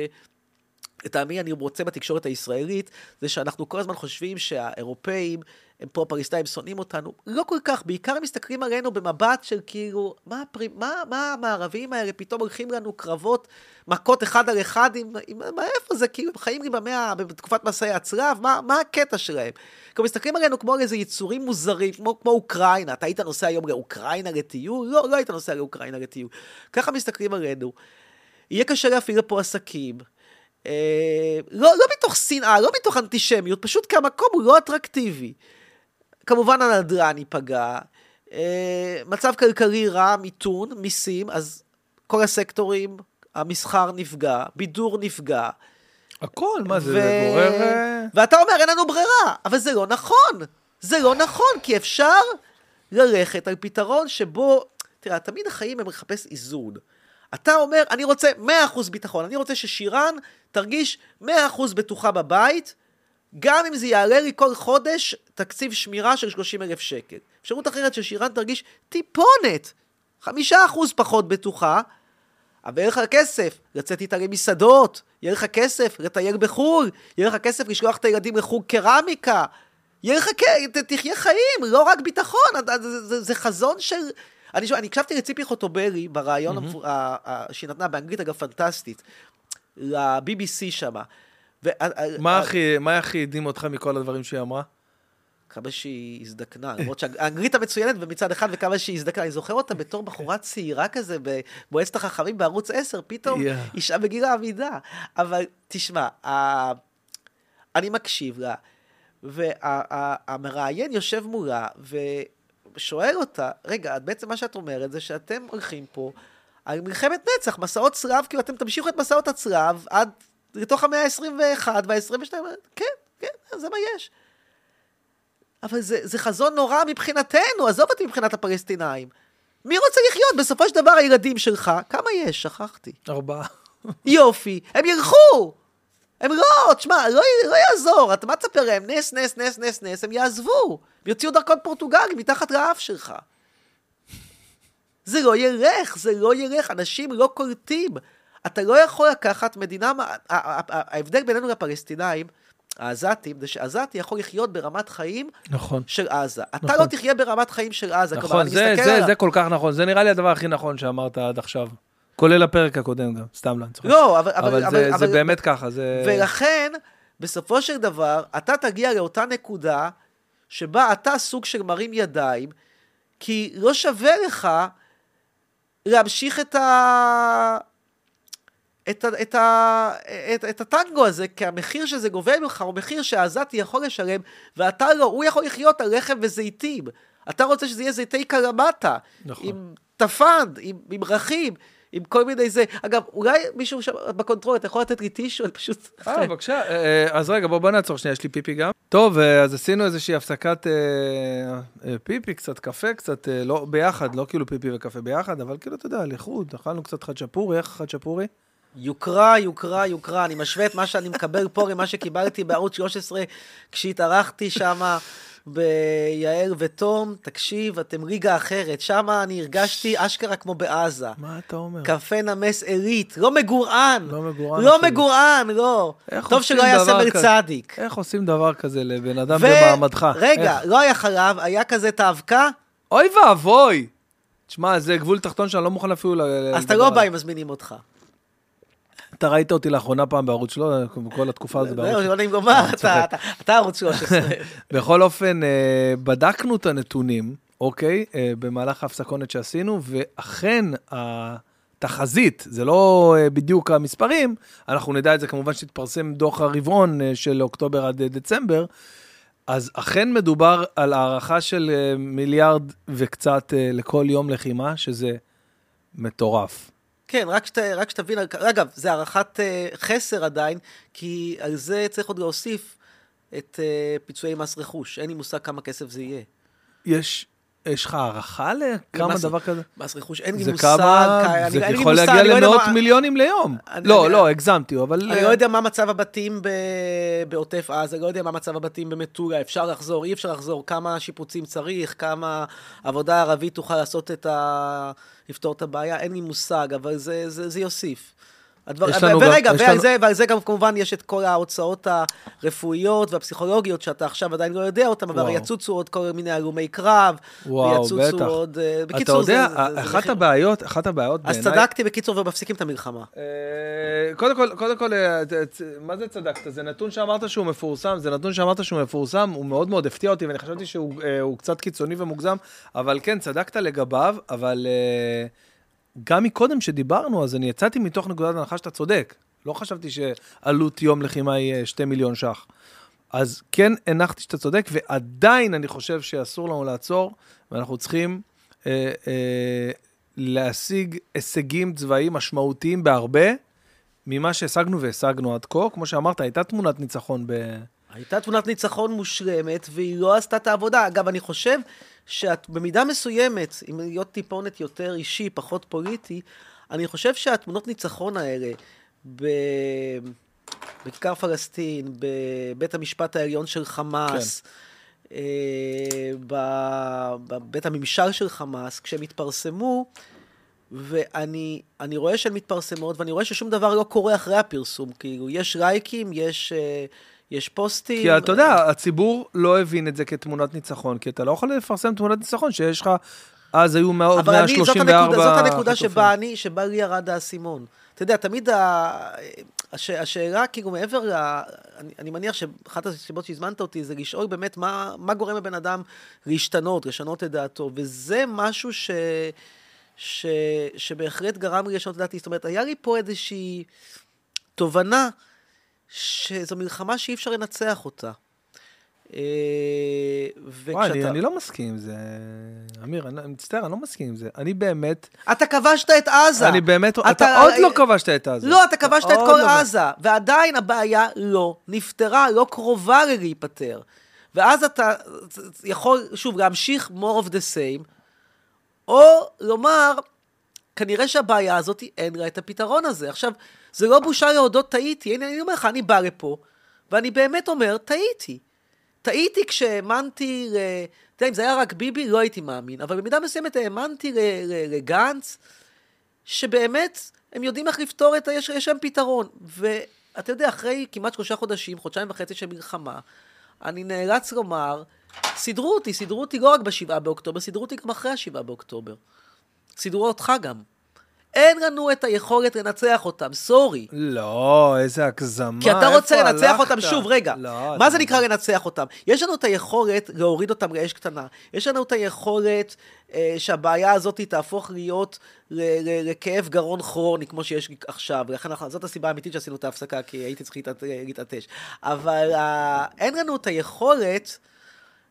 לטעמי אני רוצה בתקשורת הישראלית, זה שאנחנו כל הזמן חושבים שהאירופאים, הם פה הפלסטאים שונאים אותנו. לא כל כך, בעיקר הם מסתכלים עלינו במבט של כאילו, מה, הפרי, מה, מה המערבים האלה פתאום הולכים לנו קרבות, מכות אחד על אחד, עם, עם, מה, איפה זה, כאילו, הם חיים לי במאה, בתקופת מסעי הצלב, מה, מה הקטע שלהם? כאילו, מסתכלים עלינו כמו על איזה יצורים מוזרים, כמו, כמו אוקראינה. אתה היית נוסע היום לאוקראינה לטיול? לא, לא היית נוסע לאוקראינה לטיול. ככה מסתכלים עלינו. יהיה קשה להפעיל לפה עסקים. אה, לא, לא מתוך שנאה, לא מתוך אנטישמיות, פשוט כי המקום הוא לא אטרקטיבי. כמובן הנדל"ן ייפגע, אה, מצב כלכלי רע, מיתון, מיסים, אז כל הסקטורים, המסחר נפגע, בידור נפגע. הכל, מה זה, ו- זה גורר... אה, ואתה אומר, אין לנו ברירה, אבל זה לא נכון. זה לא נכון, כי אפשר ללכת על פתרון שבו, תראה, תמיד החיים הם לחפש איזון. אתה אומר, אני רוצה 100% ביטחון, אני רוצה ששירן תרגיש 100% בטוחה בבית, גם אם זה יעלה לי כל חודש תקציב שמירה של 30 אלף שקל. אפשרות אחרת ששירן תרגיש טיפונת, 5% פחות בטוחה, אבל יהיה לך כסף לצאת איתה למסעדות, יהיה לך כסף לטייל בחו"ל, יהיה לך כסף לשלוח את הילדים לחוג קרמיקה, יהיה לך, כ- ת- תחיה חיים, לא רק ביטחון, זה, זה, זה חזון של... אני, הקשבתי לציפי חוטובלי בריאיון mm-hmm. שהיא נתנה באנגלית, אגב, פנטסטית, ל-BBC שמה. ו- מה הכי, מה הכי הדהים אותך מכל הדברים שהיא אמרה? כמה שהיא הזדקנה, למרות שהאנגלית המצוינת ומצד אחד וכמה שהיא הזדקנה. אני זוכר אותה בתור בחורה צעירה כזה במועצת החכמים בערוץ 10, פתאום Yeah. אישה בגיל העמידה. אבל תשמע, ה- אני מקשיב לה, והמראיין יושב מולה ושואל אותה, רגע, בעצם מה שאת אומרת זה שאתם הולכים פה על מלחמת נצח, מסעות צלב, כאילו אתם תמשיכו את מסעות הצלב עד לתוך המאה ה-21 וה-22, כן, כן, זה מה יש. אבל זה, זה חזון נורא מבחינתנו, עזוב אותי מבחינת הפלסטינאים. מי רוצה לחיות? בסופו של דבר הילדים שלך, כמה יש? שכחתי. ארבעה. יופי, הם ילכו! הם לא, תשמע, לא, לא יעזור, אתה מה תספר להם? נס, נס, נס, נס, נס, הם יעזבו. הם יוציאו דרכון פורטוגלי מתחת לאף שלך. זה לא ילך, זה לא ילך, אנשים לא קולטים. אתה לא יכול לקחת מדינה, ההבדל בינינו לפלסטינאים, העזתים, זה שעזתי יכול לחיות ברמת חיים נכון. של עזה. אתה נכון. לא תחיה ברמת חיים של עזה. כלומר, נכון, אני זה, זה, על- זה כל כך נכון. זה נראה לי הדבר הכי נכון שאמרת עד עכשיו. כולל הפרק הקודם גם, סתם לא, אני צוחק. לא, אבל... אבל, אבל, זה, אבל, זה באמת ככה, זה... ולכן, בסופו של דבר, אתה תגיע לאותה נקודה שבה אתה סוג של מרים ידיים, כי לא שווה לך להמשיך את ה... את, ה, את, ה, את, את הטנגו הזה, כי המחיר שזה גובה ממך הוא מחיר שהעזתי יכול לשלם, ואתה לא, הוא יכול לחיות על לחם וזיתים. אתה רוצה שזה יהיה זיתי קלמטה, נכון. עם טפנד, עם, עם רכים, עם כל מיני זה. אגב, אולי מישהו שם ב control, אתה יכול לתת לי טישו? אני פשוט... אה, בבקשה. אה, אה, אז רגע, בוא, בוא נעצור שנייה, יש לי פיפי גם. טוב, אה, אז עשינו איזושהי הפסקת אה, אה, פיפי, קצת קפה, קצת, אה, לא ביחד, לא כאילו פיפי וקפה ביחד, אבל כאילו, אתה יודע, לחוד, אכלנו קצת חצ'פורי, איך חצ'פורי? יוקרה, יוקרה, יוקרה. אני משווה את מה שאני מקבל פה למה שקיבלתי בערוץ 13 כשהתארחתי שם ביעל ותום. תקשיב, אתם ליגה אחרת. שם אני הרגשתי אשכרה כמו בעזה. מה אתה אומר? קפה נמס עילית, לא מגורען. לא מגורען לא. מגורען, לא. טוב שלא היה סמל? צדיק. איך עושים דבר כזה לבן אדם במעמדך? רגע? לא היה חלב, היה כזה את האבקה, אוי ואבוי! תשמע, זה גבול תחתון שאני לא מוכן אפילו ל... אז אתה לדבר לא. בא אם מזמינים אותך. אתה ראית אותי לאחרונה פעם בערוץ שלו, כל התקופה הזאת בערוץ זהו. לא לומר, צוחק. אתה- ערוץ 13. בכל אופן, אה, בדקנו את הנתונים, אוקיי? אה, במהלך ההפסקונת שעשינו, ואכן, התחזית, זה לא אה, בדיוק המספרים, אנחנו נדע את זה כמובן שיתפרסם דוח הרבעון של אוקטובר עד דצמבר, אז אכן מדובר על הערכה של מיליארד וקצת לכל יום לחימה, שזה מטורף. כן, רק, שת, רק שתבין, אגב, זה הערכת אה, חסר עדיין, כי על זה צריך עוד להוסיף את אה, פיצויי מס רכוש. אין לי מושג כמה כסף זה יהיה. יש, יש לך הערכה לכמה מס- דבר כזה? מס רכוש, אין לי מושג. כמה, כ- זה אני- יכול להגיע אני לא למאות מה- מיליונים ליום. אני- לא, אני- לא, הגזמתי, אבל... אני לא יודע מה מצב הבתים ב... בעוטף עזה, לא יודע מה מצב הבתים במטולה, אפשר לחזור, אי אפשר לחזור, כמה שיפוצים צריך, כמה עבודה ערבית תוכל לעשות את ה... לפתור את הבעיה, אין לי מושג, אבל זה, זה, זה יוסיף. הדבר... יש לנו גם- ורגע, יש ועל, לנו- זה, ועל זה גם כמובן יש את כל ההוצאות הרפואיות והפסיכולוגיות שאתה עכשיו עדיין לא יודע אותן, אבל. יצוצו עוד כל מיני הלומי קרב, וואו, ויצוצו בטח. עוד... אה, אתה בקיצור, יודע, זה, זה, זה אחת מחיר- הבעיות, אחת הבעיות אז בעיניי... צדקתי בקיצור ומפסיקים את המלחמה. אה, קודם כל, קודם כל, אה, מה זה צדקת? זה נתון שאמרת שהוא מפורסם, זה נתון שאמרת שהוא מפורסם, הוא מאוד מאוד הפתיע אותי, ואני חשבתי שהוא הוא קצת קיצוני ומוגזם, אבל כן, צדקת לגביו, אבל אה, גם מקודם שדיברנו, אז אני יצאתי מתוך נקודת הנחה שאתה צודק. לא חשבתי שעלות יום לחימה היא 2 מיליון ש"ח. אז כן הנחתי שאתה צודק, ועדיין אני חושב שאסור לנו לעצור, ואנחנו צריכים אה, אה, להשיג הישגים צבאיים משמעותיים בהרבה ממה שהשגנו והשגנו עד כה. כמו שאמרת, הייתה תמונת ניצחון ב... הייתה תמונת ניצחון מושלמת, והיא לא עשתה את העבודה. אגב, אני חושב שבמידה מסוימת, אם להיות טיפונת יותר אישי, פחות פוליטי, אני חושב שהתמונות ניצחון האלה, ב... בכיכר פלסטין, בבית המשפט העליון של חמאס, כן. אה, ב- בבית הממשל של חמאס, כשהם התפרסמו, ואני אני רואה שהן מתפרסמות, ואני רואה ששום דבר לא קורה אחרי הפרסום. כאילו, יש לייקים, יש, אה, יש פוסטים. כי אתה יודע, הציבור לא הבין את זה כתמונת ניצחון, כי אתה לא יכול לפרסם תמונת ניצחון שיש לך, אז היו אבל זאת 134 הנקודה, זאת הנקודה חטופים. שבה אני, שבה לי ירד האסימון. אתה יודע, תמיד ה... הש... השאלה, כאילו, מעבר ל... אני, אני מניח שאחת הסיבות שהזמנת אותי זה לשאול באמת מה, מה גורם לבן אדם להשתנות, לשנות את דעתו, וזה משהו ש... ש... שבהחלט גרם לי לשנות את דעתי. זאת אומרת, היה לי פה איזושהי תובנה שזו מלחמה שאי אפשר לנצח אותה. אה, וואי, אני, וכשאתה- אני לא מסכים עם זה, אמיר, אני, אני מצטער, אני לא מסכים עם זה. אני באמת, אתה כבשת את עזה. אני באמת, אתה, אתה- עוד לא כבשת את עזה. לא, אתה כבשת את כל לא. עזה, ועדיין הבעיה לא נפתרה, לא קרובה להיפתר. ואז אתה יכול, שוב, להמשיך more of the same, או לומר, כנראה שהבעיה הזאת, אין לה את הפתרון הזה. עכשיו, זה לא בושה להודות טעיתי, הנה, אני אומר לך, אני בא לפה, ואני באמת אומר, טעיתי. טעיתי כשהאמנתי, אתה יודע, אם זה היה רק ביבי, לא הייתי מאמין, אבל במידה מסוימת האמנתי לגנץ, שבאמת הם יודעים איך לפתור את ה... יש להם פתרון. ואתה יודע, אחרי כמעט שלושה חודשים, חודשיים וחצי של מלחמה, אני נאלץ לומר, סידרו אותי, סידרו אותי לא רק בשבעה באוקטובר, סידרו אותי גם אחרי השבעה באוקטובר. סידרו אותך גם. אין לנו את היכולת לנצח אותם, סורי. לא, איזה הגזמה. כי אתה רוצה לנצח הלכת? אותם, שוב, רגע, לא, מה אתה- זה נקרא לנצח אותם? יש לנו את היכולת להוריד אותם לאש קטנה, יש לנו את היכולת אה, שהבעיה הזאת תהפוך להיות ל- ל- לכאב גרון כרוני, כמו שיש עכשיו, ולכן אנחנו- זאת הסיבה האמיתית שעשינו את ההפסקה, כי הייתי צריך להתעט- להתעטש. אבל אה, אין לנו את היכולת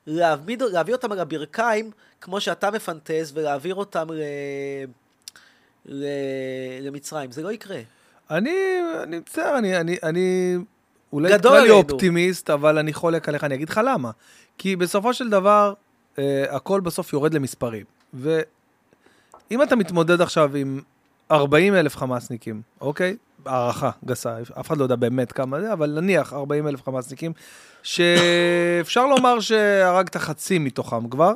להעמיד, להביא אותם על הברכיים, כמו שאתה מפנטז, ולהעביר אותם ל... למצרים. זה לא יקרה. אני, אני מצטער, אני, אני, אני אולי תקרא לי. אופטימיסט, אבל אני חולק עליך, אני אגיד לך למה. כי בסופו של דבר, אה, הכל בסוף יורד למספרים. ואם אתה מתמודד עכשיו עם 40 אלף חמאסניקים, אוקיי? הערכה גסה, אף אחד לא יודע באמת כמה זה, אבל נניח 40 אלף חמאסניקים, שאפשר לומר שהרגת חצי מתוכם כבר,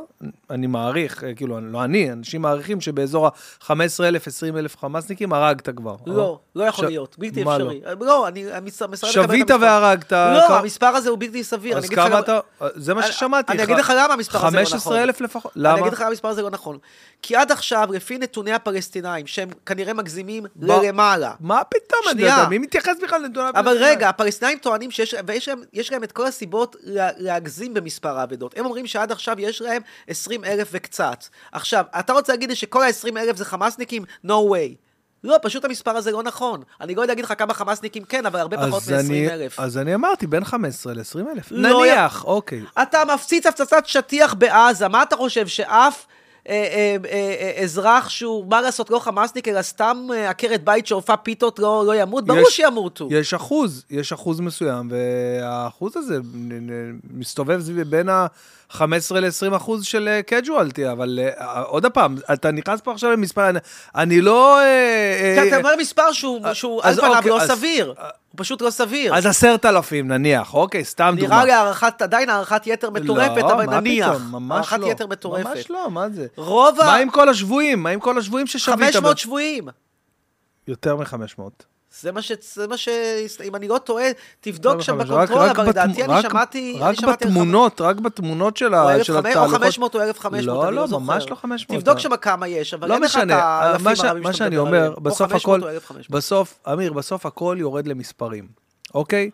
אני מעריך, אה, כאילו, לא אני, אנשים מעריכים שבאזור ה-15 אלף, 20 אלף חמאסניקים הרגת כבר. לא, לא יכול ש- להיות, בלתי אפשרי. לא, אני אני את שבית. והרגת. לא, כמה- המספר הזה הוא בלתי סביר. אני אז כמה אתה, זה מה אני- ששמעתי. אני אגיד לך למה המספר הזה לא נכון. 15 אלף לפחות. אני למה? אגיד לך למה המספר הזה לא נכון. כי עד עכשיו, לפי נתוני הפלסטינאים, שהם כנראה מגזימים ב- ללמעלה, מה פתאום, אני שנייה. מי מתייחס בכלל לנתוני אבל הפלסטינאים? רגע, הפלסטינאים טוענים שיש ויש להם, את כל הסיבות לה, להגזים במספר האבדות. הם אומרים שעד עכשיו יש להם 20 אלף וקצת. עכשיו, אתה רוצה להגיד לי שכל ה-20 אלף זה חמאסניקים? No way. לא, פשוט המספר הזה לא נכון. אני לא יודע להגיד לך כמה חמאסניקים כן, אבל הרבה פחות אז אני- מ-20 אלף. אז אני אמרתי, בין 15 ל-20 אלף. לא נניח, אוקיי. אתה מפציץ הפצצת שטיח בעזה, מה אתה חושב, שאף אזרח שהוא, מה לעשות, לא חמאסניק, אלא סתם אה, עקרת בית שעורפה פיתות לא, לא ימות? ברור שימותו. יש אחוז, יש אחוז מסוים, והאחוז הזה מסתובב סביב בין ה-15 ל-20 אחוז של קג'ואלטי, אבל אה, עוד פעם, אתה נכנס פה עכשיו למספר, אני- לא... אה, אה, אתה אומר מספר שהוא, שהוא על פניו אוקיי, לא אז- סביר. הוא פשוט לא סביר. אז עשרת אלפים נניח, אוקיי, סתם דוגמה. נראה לי הערכת, עדיין הערכת יתר מטורפת, לא, אבל מה נניח. פתאום, ממש הערכת לא. יתר מטורפת. ממש לא, מה זה? רוב ה... מה עם כל השבויים? מה עם כל השבויים ששבית? 500 שבויים. יותר מ-500. זה מה ש... זה מה ש... אם אני לא טועה, תבדוק שם רק- ב control, רק אבל לדעתי אני שמעתי... רק בתמונות, רק בתמונות של או ה- אלף של חמש- או התהלוכות. 500 או 1,500, לא, לא, לא. ממש לא 500. תבדוק שם כמה יש, אבל לא אין לך את משנה, האלפים מה ש- הרבים מה שאני אומר, בסוף 500 הכל, או 1,500. בסוף, אמיר, בסוף הכל יורד למספרים, אוקיי?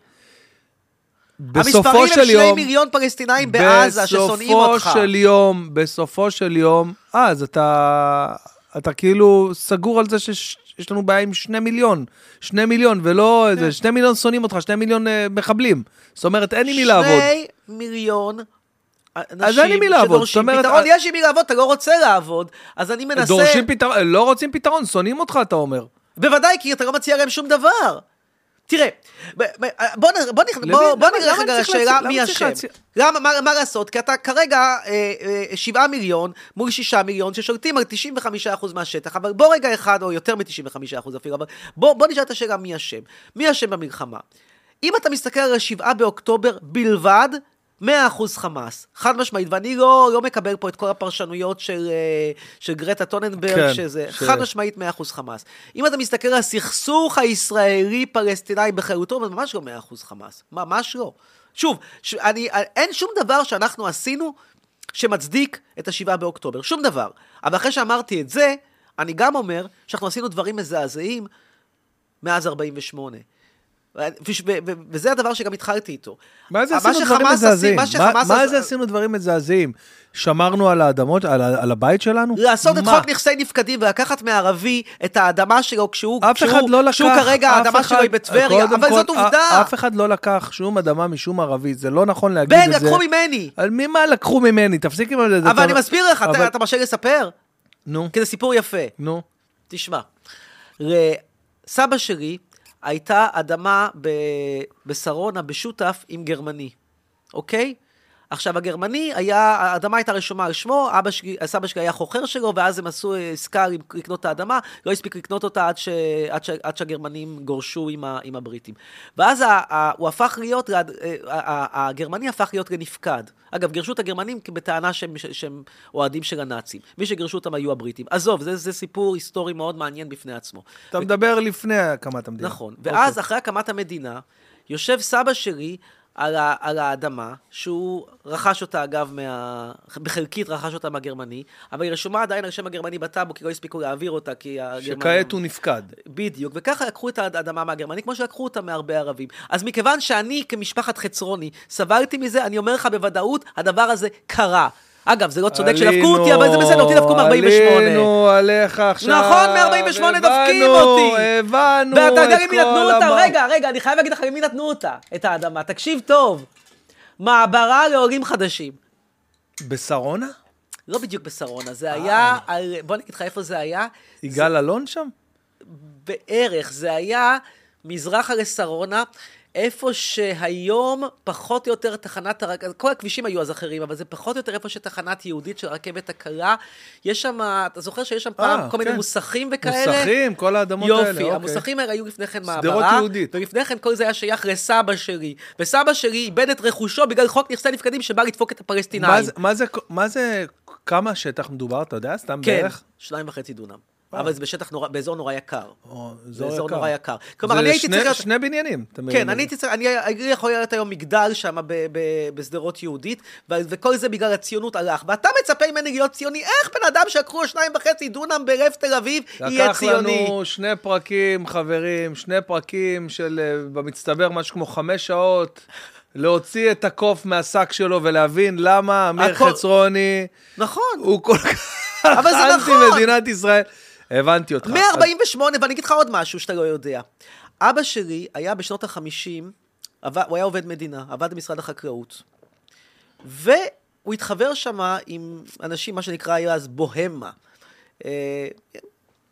המספרים בסופו הם של שני יום, מיליון פלסטינאים בעזה ששונאים אותך. בסופו של יום, בסופו של יום, אה, אז אתה, אתה כאילו סגור על זה שיש לנו בעיה עם שני מיליון, שני מיליון, ולא כן. איזה, שני מיליון שונאים אותך, שני מיליון אה, מחבלים. זאת אומרת, אין עם מי לעבוד. שני מיליון אז אין עם מי לעבוד, זאת אומרת, פתרון, אה, יש עם מי לעבוד, אתה לא רוצה לעבוד, אז אני מנסה... דורשים פתרון, לא רוצים פתרון, שונאים אותך, אתה אומר. בוודאי, כי אתה לא מציע להם שום דבר. תראה, בוא נ- בוא נ- למי- בוא- בוא למה- נלך למה רגע לשאלה מי אשם. למה, מה מה לעשות? כי אתה כרגע אה, אה, שבעה מיליון מול שישה מיליון ששולטים על 95% מהשטח, אבל בוא רגע אחד, או יותר מ-95% אפילו, אבל בוא בוא נשאל את השאלה מי אשם. מי אשם במלחמה? אם אתה מסתכל על השבעה באוקטובר בלבד, 100% חמאס, חד משמעית, ואני לא, לא מקבל פה את כל הפרשנויות של, אה, של גרטה טוננברג, כן, שזה ש- חד משמעית 100% חמאס. אם אתה מסתכל על הסכסוך הישראלי-פלסטיני בחירותו, זה ממש לא 100% חמאס, ממש לא. שוב, ש, אני, אין שום דבר שאנחנו עשינו שמצדיק את השבעה באוקטובר, שום דבר. אבל אחרי שאמרתי את זה, אני גם אומר שאנחנו עשינו דברים מזעזעים מאז 48. וזה הדבר שגם התחלתי איתו. מה זה עשינו דברים מזעזעים? מה זה עשינו דברים מזעזעים? שמרנו על האדמות, על על הבית שלנו? לעשות את מה? חוק נכסי נפקדים ולקחת מערבי את האדמה שלו כשהוא, אף כשהוא, אחד לא לקח, כשהוא כרגע אף האדמה אחד- שלו היא בטבריה, אבל כל, זאת עובדה. אף אחד לא לקח שום אדמה משום ערבי, זה לא נכון להגיד בן, את זה. לקחו ממני. על מי מה לקחו ממני? תפסיק עם זה. אבל אתה- אני מסביר לך, אתה- אבל- אתה מרשה לי לספר? נו, כי זה סיפור יפה. נו. תשמע, לסבא שלי הייתה אדמה. בשרונה, בשותף, עם גרמני, אוקיי? עכשיו, הגרמני היה, האדמה הייתה רשומה על שמו, אבא שלי, סבא שלי היה חוכר שלו, ואז הם עשו אה, עסקה לקנות את האדמה, לא הספיק לקנות אותה עד, ש, עד, ש, עד שהגרמנים גורשו עם, ה, עם הבריטים. ואז ה, ה, הוא הפך להיות, ה, ה, הגרמני הפך להיות לנפקד. אגב, גירשו את הגרמנים בטענה שהם, שהם אוהדים של הנאצים. מי שגירשו אותם היו הבריטים. עזוב, זה, זה סיפור היסטורי מאוד מעניין בפני עצמו. אתה מדבר לפני הקמת המדינה. נכון. אוקיי. ואז, אחרי הקמת המדינה, יושב סבא שלי על, ה, על האדמה, שהוא רכש אותה, אגב, מה... בחלקית רכש אותה מהגרמני, אבל היא רשומה עדיין על שם הגרמני בטאבו, כי לא הספיקו להעביר אותה, כי הגרמני... שכעת הוא נפקד. בדיוק, וככה לקחו את האדמה מהגרמני, כמו שלקחו אותה מהרבה ערבים. אז מכיוון שאני, כמשפחת חצרוני, סבלתי מזה, אני אומר לך בוודאות, הדבר הזה קרה. אגב, זה לא צודק שדפקו אותי, אבל זה בסדר, אותי דפקו מ-48. עלינו עליך עכשיו. נכון, מ-48 דופקים הבנו, אותי. הבנו ואתה יודע את למי נתנו כל אותה? רגע, רגע, אני חייב להגיד לך למי נתנו אותה, את האדמה. תקשיב טוב. מעברה לעולים חדשים. בשרונה? לא בדיוק בשרונה, זה אה. היה, על, בוא נגיד לך איפה זה היה, יגאל אלון שם? בערך, זה היה מזרחה לשרונה, איפה שהיום פחות או יותר תחנת הרכבת, כל הכבישים היו אז אחרים, אבל זה פחות או יותר איפה שתחנת יהודית של הרכבת הקלה. יש שם, אתה זוכר שיש שם פעם אה, כל מיני כן. מוסכים וכאלה? מוסכים, כל האדמות האלה, יופי, אוקיי. המוסכים האלה היו לפני כן שדרות מעברה. יהודית. ולפני כן כל זה היה שייך לסבא שלי. וסבא שלי איבד את רכושו בגלל חוק נכסי נפקדים שבא לדפוק את הפלסטינאים. מה זה- מה זה, מה זה, כמה שטח מדובר, אתה יודע? סתם כן, בערך? שניים וחצי דונם. אבל זה בשטח נורא, באזור נורא יקר. או, זה אזור נורא יקר. זה כלומר, אני הייתי צריך... להיות- שני בניינים. כן, אני הייתי צריך, אני יכול להיות היום מגדל שם בשדרות יהודית, וכל זה בגלל הציונות הלך. ואתה מצפה ממני להיות ציוני, איך בן אדם שלקחו שניים וחצי דונם בלב תל אביב, יהיה לקח ציוני? לנו שני פרקים, חברים, שני פרקים של, אה, במצטבר, משהו כמו חמש שעות, להוציא את הקוף מהשק שלו ולהבין למה אמיר הכל- חצרוני נכון. הוא כל כך אבל זה אנטי נכון. מדינת ישראל. הבנתי אותך. 148, ואני אגיד לך עוד משהו שאתה לא יודע. אבא שלי היה בשנות ה-50, הוא היה עובד מדינה, עבד במשרד החקלאות. והוא התחבר שם עם אנשים, מה שנקרא היה אז בוהמה.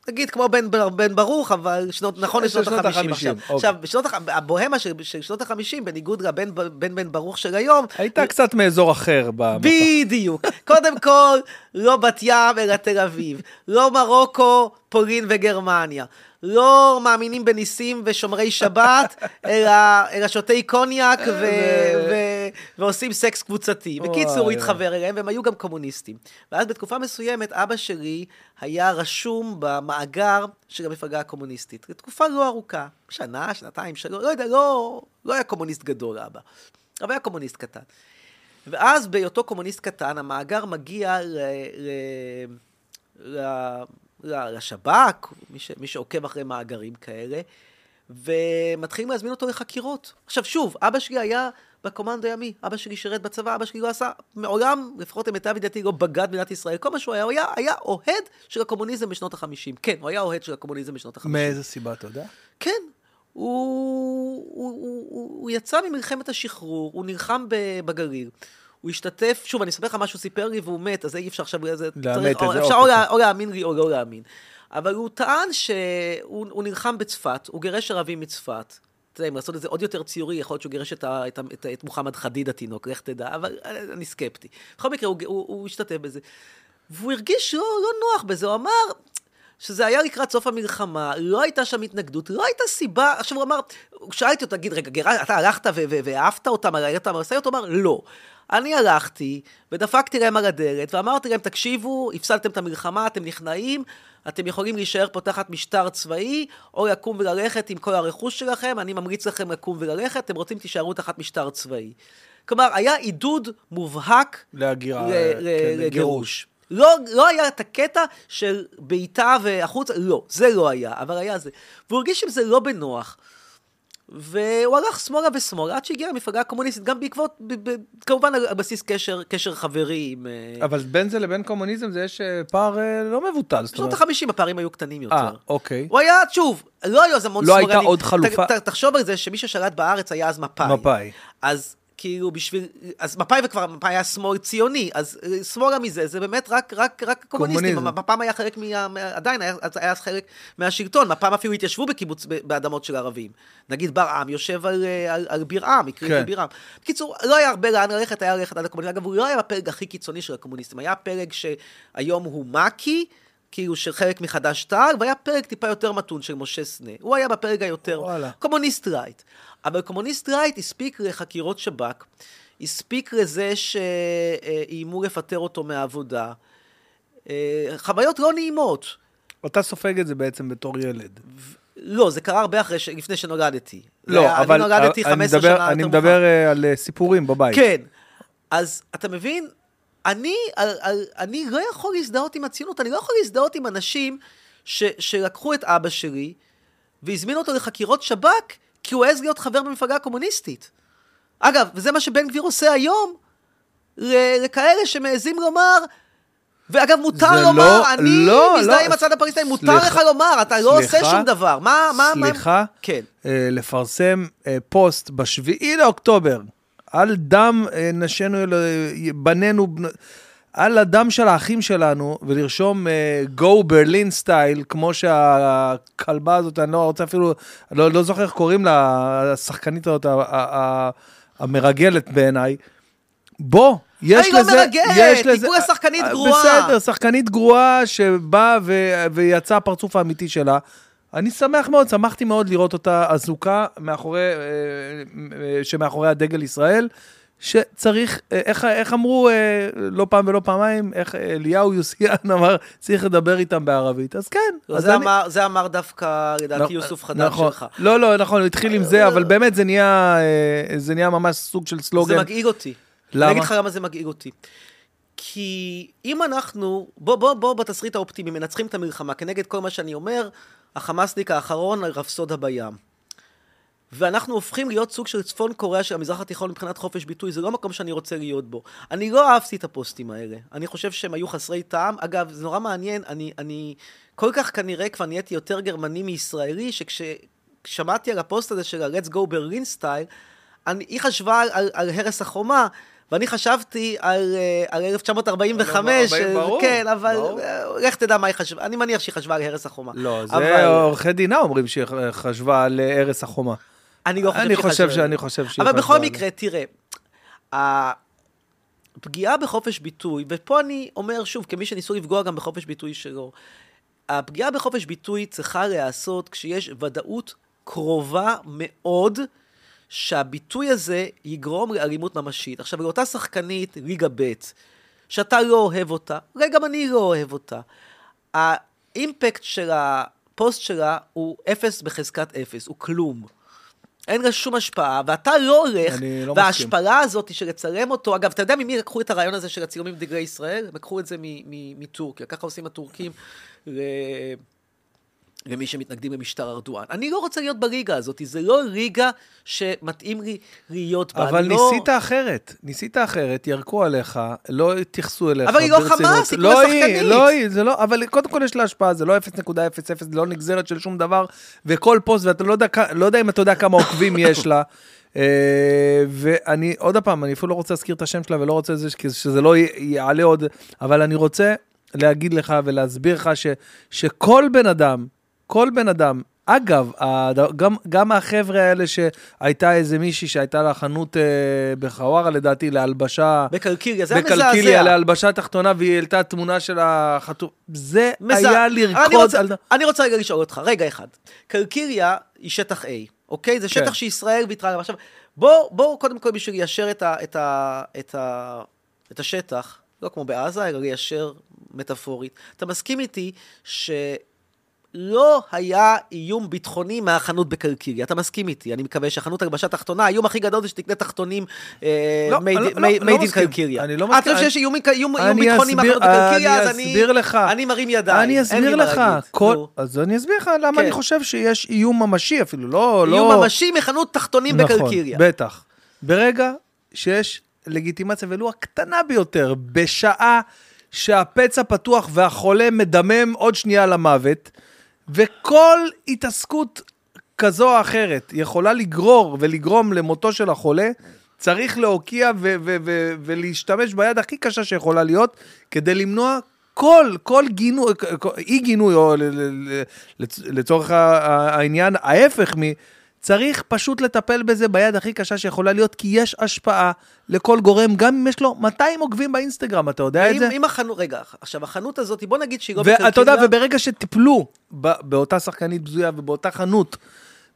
אה, נגיד כמו בן, בן ברוך, אבל שנות, נכון לשנות שנות ה-50 ה-50, עכשיו. אוקיי. עכשיו, בשנות, הח- הבוהמה של, של שנות ה-50, בניגוד לבן בן, בן ברוך של היום, הייתה קצת מאזור אחר במפה. בדיוק. קודם כל, לא בת ים, אלא תל אביב. לא מרוקו, פולין וגרמניה. לא מאמינים בניסים ושומרי שבת, אלא, אלא שותי קוניאק ו- ו- ועושים סקס קבוצתי. בקיצור, הוא. התחבר אליהם, והם היו גם קומוניסטים. ואז בתקופה מסוימת, אבא שלי היה רשום במאגר של המפלגה הקומוניסטית. לתקופה לא ארוכה, שנה, שנתיים, שלוש, לא יודע, לא, לא היה קומוניסט גדול, אבא. אבל היה קומוניסט קטן. ואז בהיותו קומוניסט קטן, המאגר מגיע ל, ל, ל, ל, לשב"כ, מי, ש, מי שעוקב אחרי מאגרים כאלה, ומתחילים להזמין אותו לחקירות. עכשיו שוב, אבא שלי היה בקומנדו הימי, אבא שלי שירת בצבא, אבא שלי לא עשה, מעולם, לפחות למיטב ידיעתי, לא בגד במדינת ישראל. כל מה שהוא היה, הוא היה, היה אוהד של הקומוניזם בשנות החמישים. כן, הוא היה אוהד של הקומוניזם בשנות החמישים. מאיזה סיבה, אתה יודע? כן. הוא, הוא, הוא, הוא, הוא יצא ממלחמת השחרור, הוא נלחם בגליל. הוא השתתף, שוב, אני אספר לך מה שהוא סיפר לי והוא מת, אז אי אפשר עכשיו, זה, לאמת את או, אפשר. או, או להאמין לי או לא להאמין. אבל הוא טען שהוא הוא נלחם בצפת, הוא גירש ערבים מצפת. אתה יודע, אם לעשות את זה עוד יותר ציורי, יכול להיות שהוא גירש את, ה, את, ה, את, את מוחמד חדיד התינוק, לך תדע, אבל אני סקפטי. בכל מקרה, הוא, הוא, הוא השתתף בזה. והוא הרגיש לא, לא נוח בזה, הוא אמר, שזה היה לקראת סוף המלחמה, לא הייתה שם התנגדות, לא הייתה סיבה, עכשיו הוא אמר, שאלתי אותו, תגיד, רגע, גר... אתה הלכת ואהבת אותם, ראית המשאיות? הוא אמר, לא. אני הלכתי ודפקתי להם על הדלת ואמרתי להם, תקשיבו, הפסדתם את המלחמה, אתם נכנעים, אתם יכולים להישאר פה תחת משטר צבאי, או לקום וללכת עם כל הרכוש שלכם, אני ממליץ לכם לקום וללכת, אתם רוצים תישארו תחת משטר צבאי. כלומר, היה עידוד מובהק להגירה, ל- כן, לגירוש. לא, לא היה את הקטע של בעיטה והחוצה, לא, זה לא היה, אבל היה זה. והוא הרגיש עם זה לא בנוח. והוא הלך שמאלה ושמאלה, עד שהגיע למפלגה הקומוניסטית, גם בעקבות, ב- ב- כמובן על בסיס קשר, קשר חברי עם... אה, אבל בין זה לבין קומוניזם זה יש אה, פער אה, לא מבוטל. בשנות אומרת- ה-50 הפערים היו קטנים יותר. אה, אוקיי. הוא היה, שוב, לא היו אז המון לא שמאלנים. הייתה עוד חלופה? ת, ת, תחשוב על זה שמי ששלט בארץ היה אז מפא"י. מפא"י. אז כאילו בשביל, אז מפא"י וכבר מפא"י היה שמאל ציוני, אז אה, שמאלה מזה זה באמת רק, רק, רק קומוניסטים. מפ"ם היה חלק מה... מה- עדיין היה, היה חלק מהשלטון, מפ"ם אפילו התיישבו בקיבוץ באדמות של ערבים. נגיד ברעם יושב על, אה, על, על בירעם, הקריא כן. בירעם. בקיצור, לא היה הרבה לאן ללכת, היה ללכת עד הקומוניסטים. אגב, הוא לא היה בפלג הכי קיצוני של הקומוניסטים, היה פלג שהיום הוא מק"י, כאילו של חלק מחד"ש תע"ל, והיה פרק טיפה יותר מתון של משה סנה. הוא היה בפרק היותר וואלה. קומוניסט רייט. אבל קומוניסט רייט הספיק לחקירות שב"כ, הספיק לזה שאיימו לפטר אותו מהעבודה. אה, חוויות לא נעימות. אתה סופג את זה בעצם בתור ילד. לא, זה קרה הרבה אחרי, ש... לפני שנולדתי. לא, היה- אבל אני נולדתי אני 15 מדבר- שנה אני מדבר על אה, סיפורים בבית. כן. אז אתה מבין, אני, על, על, אני לא יכול להזדהות עם הציונות, אני לא יכול להזדהות עם אנשים ש, שלקחו את אבא שלי והזמינו אותו לחקירות שב"כ כי הוא העז להיות חבר במפלגה הקומוניסטית. אגב, וזה מה שבן גביר עושה היום לכאלה שמעזים לומר, ואגב, מותר לומר, לא- אני לא, מזדהה לא, עם הצד הפלסטיני, מותר סליחה, לך לומר, אתה לא עושה סליחה, שום דבר. מה, מה, מה... סליחה, כן. אה, לפרסם אה, פוסט בשביעי לאוקטובר על דם אה, נשינו, אל- בנינו, בנ- על הדם של האחים שלנו, ולרשום uh, Go ברלין סטייל, כמו שהכלבה הזאת, אני לא רוצה אפילו, לא, לא זוכר איך קוראים לה, השחקנית הזאת, המרגלת בעיניי. בוא, יש היא לא לזה... מרגלת, יש היא לזה- כולה שחקנית אה, גרועה. בסדר, שחקנית גרועה שבאה ויצא הפרצוף האמיתי שלה. אני שמח מאוד, שמחתי מאוד לראות אותה אזוקה מאחורי, אה, אה, שמאחורי הדגל ישראל, שצריך, אה, איך, איך אמרו לא פעם ולא פעמיים, איך אליהו יוסיאן אמר, צריך לדבר איתם בערבית. אז כן. אז זה אני- אמר- זה אמר דווקא, לדעתי, נכון, יוסוף חדד נכון. שלך. לא, לא, נכון, הוא התחיל עם זה, אבל באמת זה נהיה, זה נהיה ממש סוג של זה סלוגן. מדאיג אותי. למה? אני אגיד לך למה זה מדאיג אותי. כי אם אנחנו, בוא, בוא, בוא בתסריט האופטימי, מנצחים את המלחמה, כנגד כל מה שאני אומר, החמאסניק האחרון, רפסודה בים. ואנחנו הופכים להיות סוג של צפון קוריאה של המזרח התיכון מבחינת חופש ביטוי, זה לא מקום שאני רוצה להיות בו. אני לא אהבתי את הפוסטים האלה. אני חושב שהם היו חסרי טעם. אגב, זה נורא מעניין, אני, אני כל כך כנראה כבר נהייתי יותר גרמני מישראלי, שכששמעתי על הפוסט הזה של ה-Let's Go Berlin Style, אני, היא חשבה על, על, על הרס החומה, ואני חשבתי על, אה, על 1945, לא, אה, ברור, כן, אבל ברור. אה, לך תדע מה היא חשבה, אני מניח שהיא חשבה על הרס החומה. לא, זה אבל- עורכי דינה אומרים שהיא חשבה על הרס החומה. אני לא חושב אני שהיא חושב חשבה- שאני חושב שהיא אבל בכל מקרה, תראה, הפגיעה בחופש ביטוי, ופה אני אומר שוב, כמי שניסו לפגוע גם בחופש ביטוי שלו, הפגיעה בחופש ביטוי צריכה להיעשות כשיש ודאות קרובה מאוד שהביטוי הזה יגרום לאלימות ממשית. עכשיו, לאותה שחקנית, ליגה ב', שאתה לא אוהב אותה, אולי גם אני לא אוהב אותה, האימפקט של הפוסט שלה הוא אפס בחזקת אפס, הוא כלום. אין לה שום השפעה, ואתה לא הולך, לא. וההשפלה הזאת של לצלם אותו, אגב, אתה יודע ממי לקחו את הרעיון הזה של הצילומים בדגלי ישראל? הם לקחו את זה מטורקיה, ככה עושים הטורקים ל... למי שמתנגדים למשטר ארדואן. אני לא רוצה להיות בליגה הזאת, זה לא ליגה שמתאים לי להיות בה. אבל לא... ניסית אחרת, ניסית אחרת, ירקו עליך, לא התייחסו אליך. אבל היא לא. חמאס, היא לא היא, שחקנית. לא היא, זה לא, אבל קודם כל יש לה השפעה, זה לא 0.00, זה לא נגזרת של שום דבר, וכל פוסט, ואתה לא יודע, לא יודע אם אתה יודע כמה עוקבים יש לה. אה, ואני, עוד פעם, אני אפילו לא רוצה להזכיר את השם שלה ולא רוצה זה, שזה לא יעלה עוד, אבל אני רוצה להגיד לך ולהסביר לך ש, שכל בן אדם, כל בן אדם, אגב, גם, גם החבר'ה האלה שהייתה איזה מישהי שהייתה לה חנות אה, בחווארה, לדעתי, להלבשה, בקלקיליה, זה היה בקלקיליה, מזעזע. להלבשה תחתונה, והיא העלתה תמונה של החתום. זה מזע- היה אני לרקוד רוצה, על... אני רוצה רגע לשאול אותך, רגע אחד. קלקיליה היא שטח A, אוקיי? זה כן. שטח שישראל ויתרה עליו. עכשיו, בוא, בוא קודם כל בשביל ליישר את, ה, את, ה, את, ה, את השטח, לא כמו בעזה, אלא ליישר מטאפורית. אתה מסכים איתי שלא היה איום ביטחוני מהחנות בקלקיליה, אתה מסכים איתי, אני מקווה שהחנות הלבשה תחתונה, האיום הכי גדול זה שתקנה תחתונים אה, לא, made- אני לא- לא- לא מסכים. לא אתה. חושב שיש איום איום- איום ביטחוני מהחנות בקלקיליה, אז אני אני... אסביר לך. אני מרים ידיים. אני אין אסביר לך. אז אני אסביר לך למה כן. אני חושב שיש איום ממשי אפילו, לא... איום לא... ממשי מחנות תחתונים נכון, בקלקיליה. בטח. ברגע שיש לגיטימציה, ולו הקטנה ביותר, בשעה שהפצע פתוח והחולה מדמם עוד שנייה למוות, וכל התעסקות כזו או אחרת יכולה לגרור ולגרום למותו של החולה, צריך להוקיע ו- ו- ו- ולהשתמש ביד הכי קשה שיכולה להיות, כדי למנוע כל, כל גינוי, אי גינוי, או לצורך העניין, ההפך מ... צריך פשוט לטפל בזה ביד הכי קשה שיכולה להיות, כי יש השפעה לכל גורם, גם אם יש לו 200 עוקבים באינסטגרם, אתה יודע את אם, זה? אם החנות, רגע, עכשיו החנות הזאת, בוא נגיד שהיא לא בקלקיליה. ואתה יודע, וברגע שטיפלו באותה שחקנית בזויה ובאותה חנות,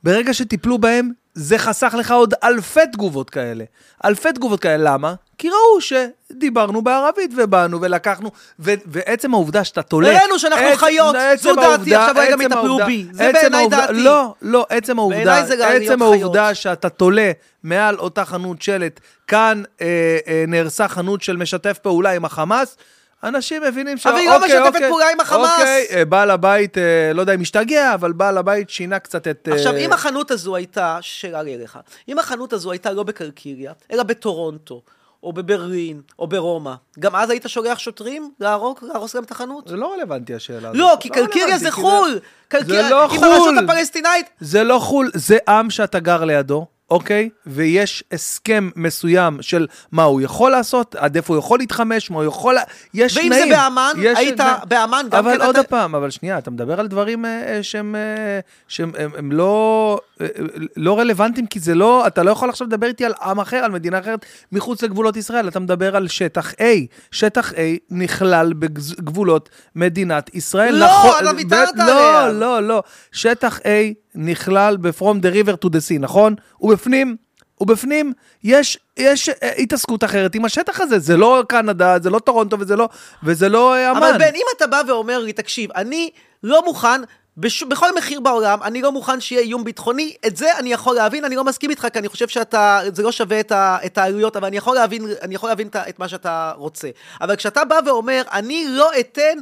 ברגע שטיפלו בהם, זה חסך לך עוד אלפי תגובות כאלה. אלפי תגובות כאלה, למה? כי ראו שדיברנו בערבית ובאנו ולקחנו, ו- ועצם העובדה שאתה תולה... הראינו שאנחנו עצ- חיות, זו דעתי, העובדה- עכשיו עצם יטפלו בי. זה בעיניי דעתי. לא, לא, עצם העובדה, בעיניי זה להיות עצם חיות. העובדה שאתה תולה מעל אותה חנות שלט, כאן אה, אה, נהרסה חנות של משתף פעולה עם החמאס, אנשים מבינים ש... אבל היא לא משתפת פעולה עם החמאס. אוקיי, אה, בעל הבית, אה, לא יודע אם השתגע, אבל בעל הבית שינה קצת את... אה, עכשיו, אם החנות הזו הייתה, שאלה לי אליך, אם החנות הזו הייתה לא בקלקיליה, אלא בטורונטו, או בברלין, או ברומא, גם אז היית שולח שוטרים להרוג, להרוס גם את החנות? זה לא רלוונטי השאלה הזאת. לא, כי קלקיליה רלוונטי, זה חו"ל. קלקיליה- זה לא אם הרשות חו"ל. הפלסטינאית... זה לא חו"ל, זה עם שאתה גר לידו, אוקיי? ויש הסכם מסוים של מה הוא יכול לעשות, עד איפה הוא יכול להתחמש, מה הוא יכול... יש ואם תנאים. זה באמ"ן, היית באמ"ן גם אבל כן... עוד אתה- פעם, אבל שנייה, אתה מדבר על דברים אה, אה, שהם, אה, שהם הם, הם לא, אה, אה, לא רלוונטיים, כי זה לא, אתה לא יכול עכשיו לדבר איתי על עם אחר, על מדינה אחרת, מחוץ לגבולות ישראל, אתה מדבר על שטח A. שטח A נכלל בגבולות מדינת ישראל. לא, נכון- אתה ויתרת ב- עליה. לא, לא, לא. שטח A נכלל ב-From the river to the sea, נכון? ובפנים, ובפנים יש, יש אה, התעסקות אחרת עם השטח הזה. זה לא קנדה, זה לא טורונטו וזה לא, וזה לא אה, אמן. אבל בן, אם אתה בא ואומר לי, תקשיב, אני לא מוכן, בש... בכל מחיר בעולם, אני לא מוכן שיהיה איום ביטחוני, את זה אני יכול להבין, אני לא מסכים איתך, כי אני חושב שאתה, זה לא שווה את, ה... את העלויות, אבל אני יכול להבין, אני יכול להבין את, את מה שאתה רוצה. אבל כשאתה בא ואומר, אני לא אתן.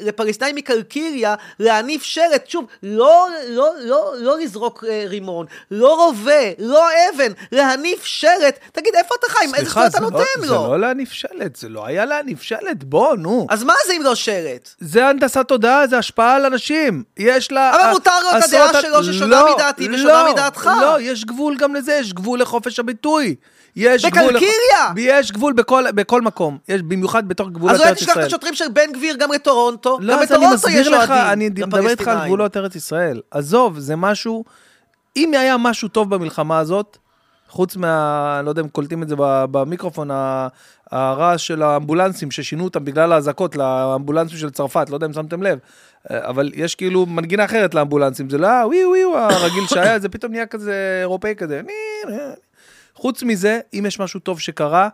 לפלסטינאים מקלקיליה להניף שלט, שוב, לא, לא, לא, לא לזרוק אה, רימון, לא רובה, לא אבן, להניף שלט, תגיד, איפה אתה חי? איזה זכויות אתה זה לא- נותן זה לו? לא להניף שלט, זה לא היה להניף שלט, בוא, נו. אז מה זה אם לא שלט? זה הנדסת תודעה, זה השפעה על אנשים. יש לה... אבל מותר את הדעה שלו ששונה לא, מדעתי ושונה לא, מדעתך. לא, יש גבול גם לזה, יש גבול לחופש הביטוי. יש גבול... לח- בקלקיליה! יש גבול בכל, בכל מקום. יש במיוחד בתוך גבולות אז אולי ארץ תשלח את ישראל. השוטרים של בן גביר גם לטורונטו. לא, גם בטורונטו יש לך, אוהדים אני מדבר איתך על לפלסטינאים. גבולות ארץ ישראל. עזוב, זה משהו... אם היה משהו טוב במלחמה הזאת, חוץ מה... לא יודע אם קולטים את זה במיקרופון, הרעש של האמבולנסים ששינו אותם בגלל האזעקות לאמבולנסים של צרפת, לא יודע אם שמתם לב. אה, אבל יש כאילו מנגינה אחרת לאמבולנסים, זה לא וואי וואי הרגיל שהיה, זה פתאום נהיה כזה אירופאי כזה. חוץ מזה, אם יש משהו טוב שקרה,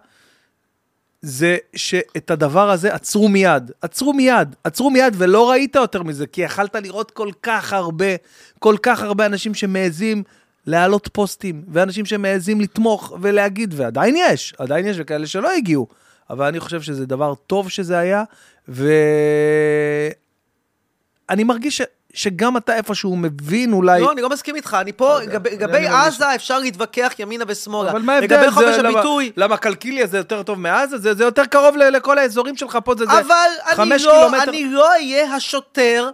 זה שאת הדבר הזה עצרו מיד, עצרו מיד, עצרו מיד ולא ראית יותר מזה, כי יכלת לראות כל כך הרבה, כל כך הרבה אנשים שמעזים להעלות פוסטים, ואנשים שמעזים לתמוך ולהגיד, ועדיין יש, עדיין יש, וכאלה שלא הגיעו. אבל אני חושב שזה דבר טוב שזה היה, ואני מרגיש ש... שגם אתה איפשהו מבין אולי... לא, אני לא מסכים איתך. אני פה, לגבי- אני לגבי עזה אפשר להתווכח ימינה ושמאלה. אבל מה ההבדל? לגבי חופש הביטוי... למה קלקיליה זה יותר טוב מעזה? זה, יותר קרוב לכל האזורים שלך פה, זה, אבל אני חמש לא, קילומטר. אני לא אהיה השוטר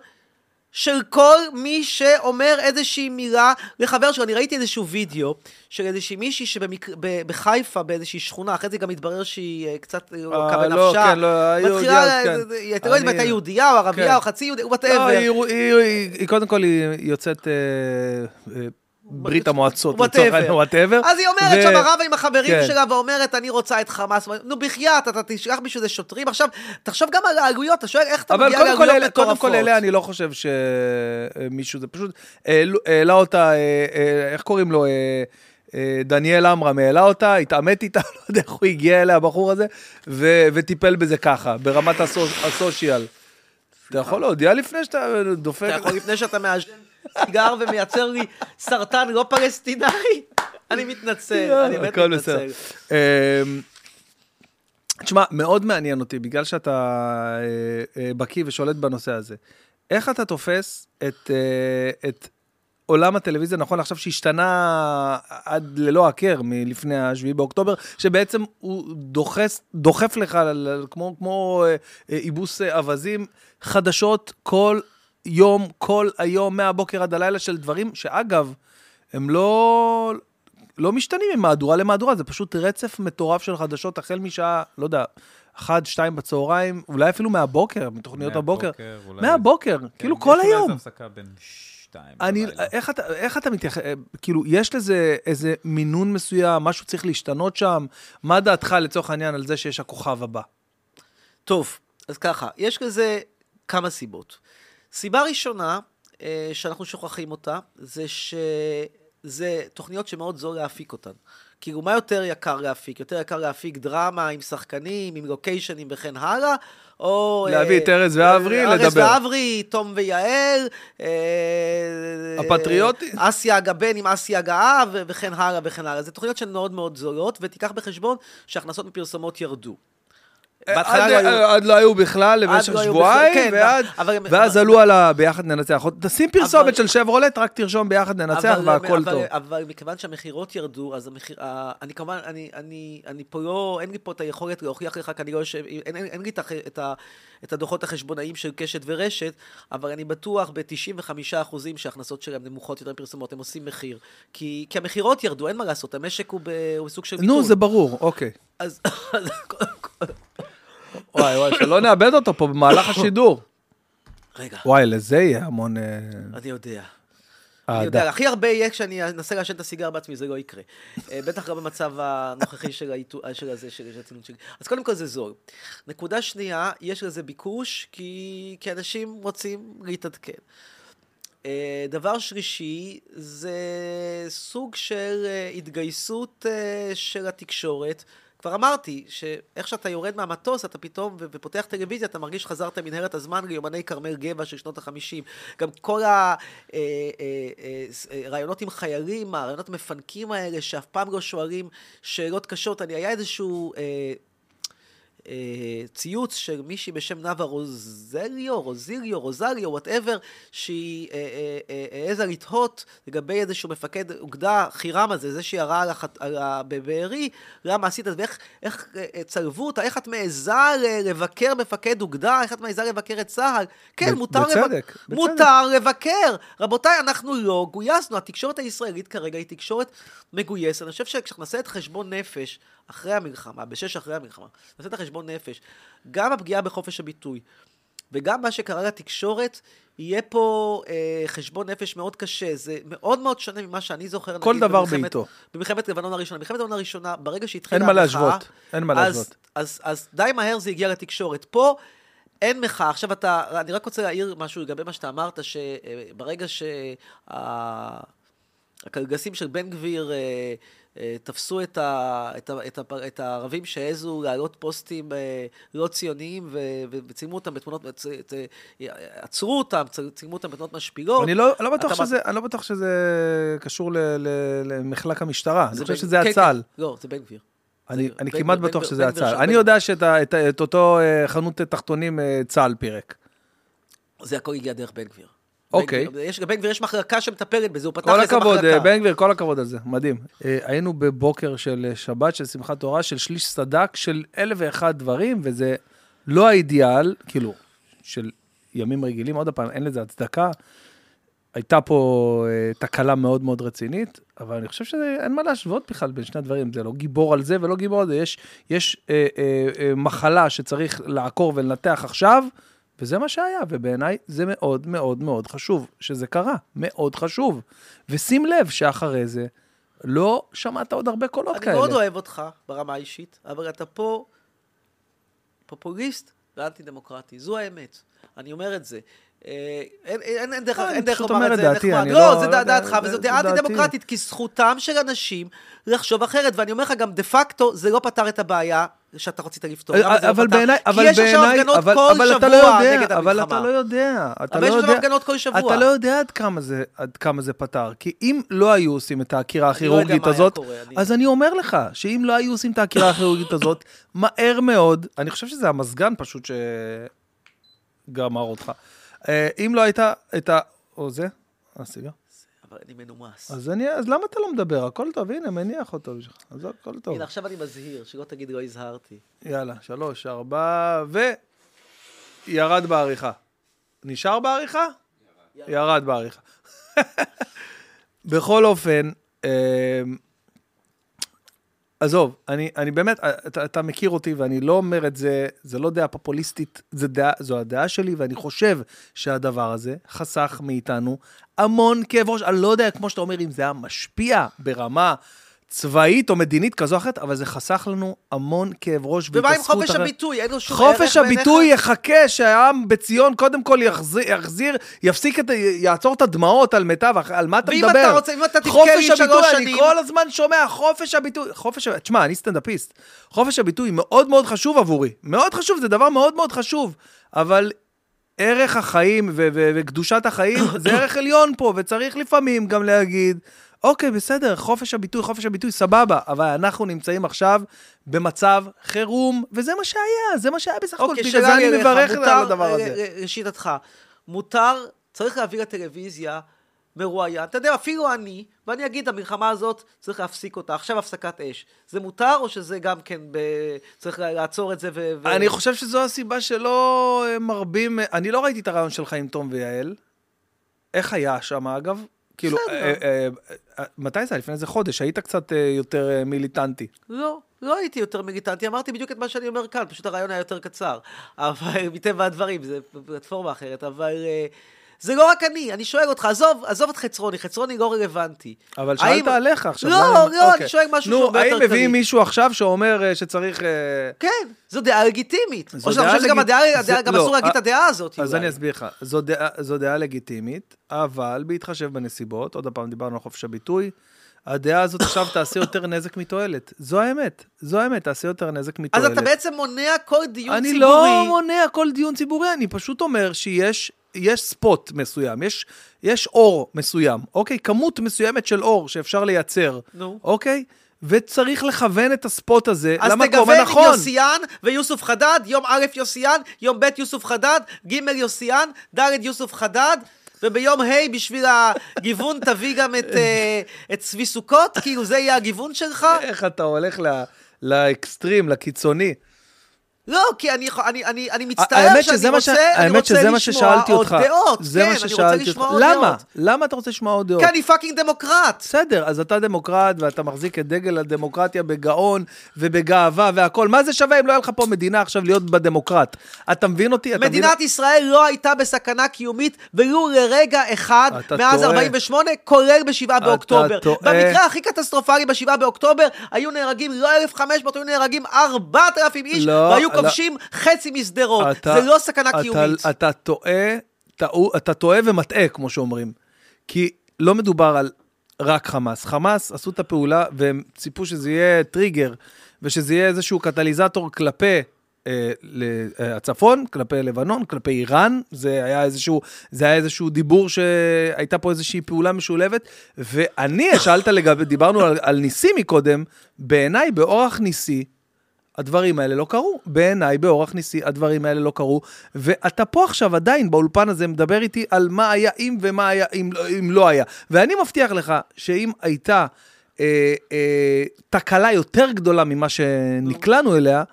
של כל מי שאומר איזושהי מילה לחבר שלו. אני ראיתי איזשהו וידאו של איזושהי מישהי שבחיפה, באיזושהי שכונה, אחרי זה גם התברר שהיא אה, קצת אה, לוקה אה, לא, בנפשה. כן, לא, היו מתחילה, יהודייה, כן. היא אתה לא יודעת אם הייתה יהודייה או ערבייה כן. או חצי יהודייה, לא, whatever. היא, היא, היא, היא, קודם כל היא יוצאת אה, אה, ברית המועצות, Whatever. וואטאבר. אז היא אומרת שם רבה עם החברים כן. שלה ואומרת, אני רוצה את חמאס. נו, בחייאת, אתה תשלח בשביל זה שוטרים. עכשיו, תחשוב גם על העלויות, אתה שואל איך אתה אבל מגיע קודם לעלויות אלה, קודם מטורפות. כל אלה אני לא חושב שמישהו, זה פשוט העלה אותה, אה, אה, איך קוראים לו? אה, אה, דניאל עמרם העלה אותה, התעמת איתה, לא יודע איך הוא הגיע אליה, הבחור הזה, ו- וטיפל בזה ככה, ברמת הסו- הסושיאל. אתה יכול להודיע לפני שאתה דופק? אתה יכול לפני שאתה מעשן סיגר ומייצר לי סרטן לא פלסטיני? אני מתנצל, אני באמת. מתנצל. אמ, תשמע, מאוד מעניין אותי, בגלל שאתה אה, אה, בקיא ושולט בנושא הזה. איך אתה תופס את, אה, את עולם הטלוויזיה, נכון עכשיו שהשתנה עד ללא הכר מלפני ה-7 באוקטובר, שבעצם הוא דוחס, דוחף לך כמו, כמו איבוס אווזים, חדשות כל יום, כל היום, מהבוקר עד הלילה, של דברים שאגב, הם לא, לא משתנים ממהדורה למהדורה, זה פשוט רצף מטורף של חדשות, החל משעה, לא יודע, אחת, שתיים בצהריים, אולי אפילו מהבוקר, מתוכניות הבוקר. מהבוקר, אולי- מהבוקר, כן, כאילו יש כל אולי היום. איזו הפסקה בין שתיים אני, בלילה. איך אתה, איך אתה מתייחס, כאילו, יש לזה איזה מינון מסוים, משהו צריך להשתנות שם? מה דעתך לצורך העניין על זה שיש הכוכב הבא? טוב, אז ככה, יש לזה כמה סיבות. סיבה ראשונה, אה, שאנחנו שוכחים אותה, זה שזה תוכניות שמאוד זול להפיק אותן. כאילו, מה יותר יקר להפיק? יותר יקר להפיק דרמה עם שחקנים, עם לוקיישנים וכן הלאה, או... להביא אה, את ארז ואברי, אה, ארז לדבר. ואברי, תום ויעל, אה, הפטריוטי. אה, אסיה אגבן עם אסיה הגאה, וכן הלאה וכן הלאה. זה תוכניות שהן מאוד מאוד זולות, ותיקח בחשבון שהכנסות מפרסומות ירדו. בהתחלה עד- לא היו- עד לא היו בכלל למשך לא שבועיים, כן, ואז עלו על. ביחד ננצח. תשים פרסומת של שברולט, רק תרשום ביחד ננצח והכל טוב. אבל מכיוון שהמכירות ירדו, אז המחיר... אני כמובן, אני, פה לא, אין לי פה את היכולת להוכיח לך, כי אני לא יושב, אין, לי את, הדוחות החשבונאיים של קשת ורשת, אבל אני בטוח ב-95% שההכנסות שלהם נמוכות יותר מפרסומות, הם עושים מחיר. כי, כי המכירות ירדו, אין מה לעשות, המשק הוא, בסוג של נו, זה ברור, אוקיי. אז. וואי, וואי, שלא נאבד אותו פה במהלך השידור. רגע, וואי, לזה יהיה המון אה, אני יודע. אני. יודע, הכי הרבה יהיה כשאני אנסה לעשן את הסיגר בעצמי, זה לא יקרה. אה, בטח גם במצב הנוכחי של של הזה, של הצינון שלי. אז קודם כל זה זול. נקודה שנייה, יש לזה ביקוש, כי אנשים רוצים להתעדכן. אה, דבר שלישי, זה סוג של אה, התגייסות אה, של התקשורת. כבר אמרתי, שאיך שאתה יורד מהמטוס, אתה פתאום, ו- ופותח טלוויזיה, אתה מרגיש חזרת מנהרת הזמן ליומני כרמל גבע של שנות החמישים. גם כל הראיונות עם חיילים, הראיונות המפנקים האלה, שאף פעם לא שואלים שאלות קשות. אני, היה איזשהו... אה, אה, ציוץ של מישהי בשם נאוה רוזליו, רוזיליו, רוזליו, whatever, שהיא אה, אה, אה, העזה לתהות לגבי איזשהו מפקד אוגדה, חירם הזה, זה שירה על החת- על ה- בבארי, למה עשית את זה, ואיך איך, אה, אה, צלבו אותה, איך את מעיזה לבקר מפקד אוגדה, איך את מעיזה לבקר את צה"ל. כן, ב- מותר, בצדק, בצדק. מותר לבקר. רבותיי, אנחנו לא גויסנו, התקשורת הישראלית כרגע היא תקשורת מגויסת. אני חושב שכשאנחנו נעשה את חשבון נפש אחרי המלחמה, בשש אחרי המלחמה, נעשה את החשבון נפש, גם הפגיעה בחופש הביטוי וגם מה שקרה לתקשורת, יהיה פה אה, חשבון נפש מאוד קשה. זה מאוד מאוד שונה ממה שאני זוכר. כל נגיד, דבר במלחמת- בעיתו. במלחמת לבנון הראשונה. במלחמת לבנון הראשונה, ברגע שהתחילה אין מה המחאה, להשוות, אין מה אז- להשוות. אז, אז די מהר זה הגיע לתקשורת. פה אין מחאה. עכשיו אתה, אני רק רוצה להעיר משהו לגבי מה שאתה אמרת, שברגע שהקלגסים של בן גביר אה, אה, תפסו את, ה, את, ה, את, ה, את הערבים שהעזו להעלות פוסטים אה, לא ציוניים ו, וצילמו אותם בתמונות, צ- צ- עצרו אותם, צילמו אותם בתמונות משפילות. אני לא, לא בטוח שזה, אני לא בטוח שזה קשור ל, ל, למחלק המשטרה, אני חושב שזה כן, הצה"ל. כן. לא, זה בן גביר. אני, אני בן- כמעט בן- בטוח בן- שזה הצה"ל. אני יודע שאת את, ה- את אותו אה, חנות תחתונים אה, צה"ל פירק. זה הכל הגיע דרך בן גביר. אוקיי. בן יש, לבן גביר יש מחלקה שמטפלת בזה, הוא פתח כל איזה הכבוד, מחלקה. אה, בן גביר, כל הכבוד על זה, מדהים. אה, היינו בבוקר של אה, שבת, של שמחת תורה, של שליש סדק, של אלף ואחד דברים, וזה לא האידיאל, כאילו, של ימים רגילים, עוד פעם, אין לזה הצדקה. הייתה פה אה, תקלה מאוד מאוד רצינית, אבל אני חושב שאין מה להשוות בכלל בין שני הדברים. זה לא גיבור על זה ולא גיבור על זה. יש, יש אה, אה, אה, מחלה שצריך לעקור ולנתח עכשיו, וזה מה שהיה, ובעיניי זה מאוד מאוד מאוד חשוב שזה קרה, מאוד חשוב. ושים לב שאחרי זה לא שמעת עוד הרבה קולות אני כאלה. מאוד אוהב אותך ברמה האישית, אבל אתה פה פופוליסט ואנטי דמוקרטי, זו האמת. אני אומר את זה. אה, אין, אין, אין דרך, לא, אני אין דרך פשוט לומר אומר את את זה דעתי, נחמד. אני לא, לא- זה לא דעתך, וזו זה דעה דעתי. אנטי דמוקרטית, כי זכותם של אנשים לחשוב אחרת, ואני אומר לך גם דה פקטו, זה לא פתר את הבעיה שאתה רצית לפתור. זה לא אבל פתר? בעיניי, כי אבל יש עכשיו בעיניי, הפגנות אבל, כל אבל אתה לא שבוע יודע, אבל המלחמה. אתה לא יודע, אתה אבל לא יש עכשיו הפגנות כל שבוע. אתה לא יודע עד כמה זה, עד כמה זה פתר, כי אם לא היו עושים את העקירה לא הכירורגית הזאת, אז אני אומר לך, שאם לא היו עושים את העקירה הכירורגית הזאת, מהר מאוד, אני חושב שזה המזגן פשוט שגמר אותך. אה, אם לא הייתה את ה... או זה? הסיגר? אבל אני מנומס. אז, אני, אז למה אתה לא מדבר? הכל טוב, הנה, מניח אותו בשבילך. אז הכל טוב. הנה, עכשיו אני מזהיר, שלא תגיד לא הזהרתי. יאללה, שלוש, ארבע, ו... ירד בעריכה. נשאר בעריכה? ירד, ירד בעריכה. בכל אופן, אה, עזוב, אני, אני באמת, אתה, אתה מכיר אותי ואני לא אומר את זה, זה לא דעה פופוליסטית, זה דעה, זו הדעה שלי, ואני חושב שהדבר הזה חסך מאיתנו המון כאב ראש. אני לא יודע, כמו שאתה אומר, אם זה היה משפיע ברמה צבאית או מדינית כזו או אחרת, אבל זה חסך לנו המון כאב ראש ומה עם והתעסקות חופש הרי- הביטוי? אין לו שום ערך חופש בעיניך? הביטוי יחכה שהעם בציון קודם כל יחזיר, יחזיר יפסיק את, יעצור את הדמעות על אח- על מה אתה ואם מדבר? אתה רוצה- אם אתה תבכה חופש לי שלוש הביטוי, אני שנים- כל הזמן שומע, חופש הביטוי, חופש, תשמע, אני סטנדאפיסט. חופש הביטוי מאוד מאוד חשוב עבורי, מאוד חשוב, זה דבר מאוד מאוד חשוב, אבל ערך החיים ו- ו- וקדושת החיים זה ערך עליון פה, וצריך לפעמים גם להגיד, אוקיי, בסדר, חופש הביטוי, חופש הביטוי, סבבה, אבל אנחנו נמצאים עכשיו במצב חירום, וזה מה שהיה, זה מה שהיה בסך הכל, אוקיי, בגלל זה אני מברך מותר, על הדבר אה, הזה. אה, לשיטתך, מותר, צריך להביא לטלוויזיה מרואיין, אתה יודע, אפילו אני, ואני אגיד, המלחמה הזאת, צריך להפסיק אותה, עכשיו הפסקת אש. זה מותר, או שזה גם כן, ב... צריך לעצור את זה ו... ו- אני חושב שזו הסיבה שלא אה, מרבים, אני לא ראיתי את הרעיון שלך עם תום ויעל. איך היה שם, אגב? כאילו. אה, אה, אה, מתי זה היה? לפני איזה חודש, היית קצת יותר מיליטנטי. לא, לא הייתי יותר מיליטנטי, אמרתי בדיוק את מה שאני אומר כאן, פשוט הרעיון היה יותר קצר. אבל מטבע הדברים, זה פלטפורמה אחרת, אבל זה לא רק אני, אני שואל אותך, עזוב, עזוב את חצרוני, חצרוני לא רלוונטי. אבל האם- שאלת עליך עכשיו. לא, זה- לא, אוקיי. אני שואל משהו שהוא נו, הרבה יותר האם מביאים כללי. מישהו עכשיו שאומר אה, שצריך... אה, כן, זו דעה לגיטימית. זו או שאתה חושב שגם הדעה, זה- גם לא, אסור להגיד את אה, הדעה הזאת. אז. אני אסביר לך. זו דעה- זו דעה לגיטימית, אבל בהתחשב בנסיבות, עוד פעם דיברנו על חופש הביטוי, הדעה הזאת עכשיו תעשה יותר נזק מתועלת. זו האמת. זו האמת, תעשה יותר נזק אז מתועלת. אתה בעצם מונע כל דיון אני ציבורי. לא מונע כל דיון ציבורי, אני פשוט אומר שיש יש ספוט מסוים, יש, יש אור מסוים, אוקיי? כמות מסוימת של אור שאפשר לייצר, נו. אוקיי? וצריך לכוון את הספוט הזה אז למקום תגוון עם הנכון. יוסיאן ויוסוף חדד, יום א' יוסיאן, יום ב' יוסוף חדד, ג' יוסיאן, ד' יוסוף חדד, וביום ה' בשביל הגיוון תביא גם את, אה, את צבי סוכות? כאילו זה יהיה הגיוון שלך? איך אתה הולך ל- לאקסטרים, לקיצוני. לא, כי אני, אני, אני, אני מצטער שאני רוצה, ש- אני האמת רוצה שזה לשמוע ששאלתי עוד. דעות. זה כן, מה אני רוצה ששאלתי אותך. למה? דעות. למה אתה רוצה לשמוע עוד דעות? כי אני fucking דמוקרט. בסדר, אז אתה דמוקרט ואתה מחזיק את דגל הדמוקרטיה בגאון ובגאווה והכול. מה זה שווה אם לא היה לך פה מדינה עכשיו להיות בדמוקרט? אתה מבין אותי? אתה מדינת מבין... ישראל לא הייתה בסכנה קיומית ולו לרגע אחד מאז טועה. 48, כולל ב-7 באוקטובר. טועה. במקרה הכי קטסטרופלי ב-7 באוקטובר, היו נהרגים לא 1,500, היו נהרגים 4,000 איש, לא, והיו. כובשים חצי משדרות. אתה- זה לא סכנה אתה- קיומית. אתה טועה, טעו- אתה טועה ומטעה, כמו שאומרים. כי לא מדובר על רק חמאס. חמאס עשו את הפעולה והם ציפו שזה יהיה טריגר, ושזה יהיה איזשהו קטליזטור כלפי... אה, אה, הצפון, כלפי לבנון, כלפי איראן, זה היה איזשהו, זה היה איזשהו דיבור שהייתה פה איזושהי פעולה משולבת, ואני, שאלת לגבי, דיברנו על, על ניסי מקודם, בעיניי, באורח ניסי, הדברים האלה לא קרו. בעיניי, באורח ניסי, הדברים האלה לא קרו. ואתה פה עכשיו עדיין באולפן הזה מדבר איתי על מה היה אם ומה היה אם, אם לא היה. ואני מבטיח לך שאם הייתה אה, אה, תקלה יותר גדולה ממה שנקלענו אליה,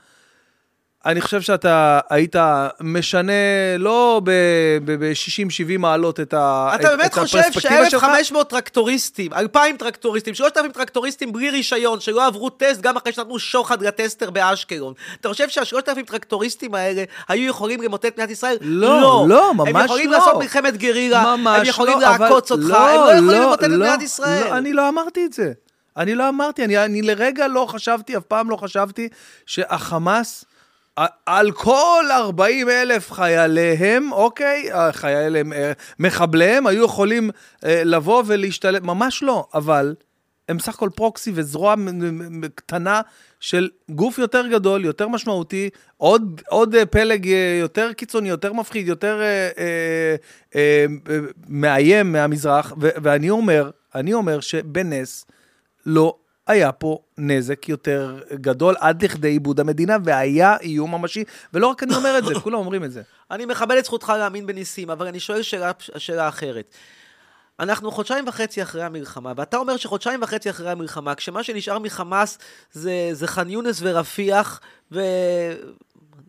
אני חושב שאתה היית משנה לא ב-60-70 מעלות את ה- אתה את- באמת את חושב הפרספקטיבה שלך? ש-1,500 טרקטוריסטים, 2,000 טרקטוריסטים, 3,000 טרקטוריסטים בלי רישיון, שלא עברו טסט גם אחרי שנתנו שוחד לטסטר באשקלון. אתה חושב שה-3,000 טרקטוריסטים האלה היו יכולים למוטט את מדינת ישראל? לא, לא, ממש הם יכולים לא. לעשות מלחמת גרירה, הם יכולים לא, לעקוץ אותך, לא, הם לא יכולים למוטט את לא, מדינת ישראל. לא, אני לא אמרתי את זה. אני לא אמרתי, אני, אני לרגע לא חשבתי, אף פעם לא חשבתי, שהחמאס, על כל 40 אלף חייליהם, אוקיי, חייליהם, אה, מחבליהם, היו יכולים אה, לבוא ולהשתלט, ממש לא, אבל הם סך הכל פרוקסי וזרוע קטנה של גוף יותר גדול, יותר משמעותי, עוד, עוד אה, פלג אה, יותר קיצוני, יותר מפחיד, יותר אה, אה, אה, אה, מאיים מהמזרח, ואני אומר, אני אומר שבנס לא היה פה נזק יותר גדול עד לכדי עיבוד המדינה, והיה איום ממשי, ולא רק אני אומר את זה, כולם אומרים את זה. אני מכבד את זכותך להאמין בניסים, אבל אני שואל שאלה, שאלה אחרת. אנחנו חודשיים וחצי אחרי המלחמה, ואתה אומר שחודשיים וחצי אחרי המלחמה, כשמה שנשאר מחמאס זה, זה ח'אן יונס ורפיח,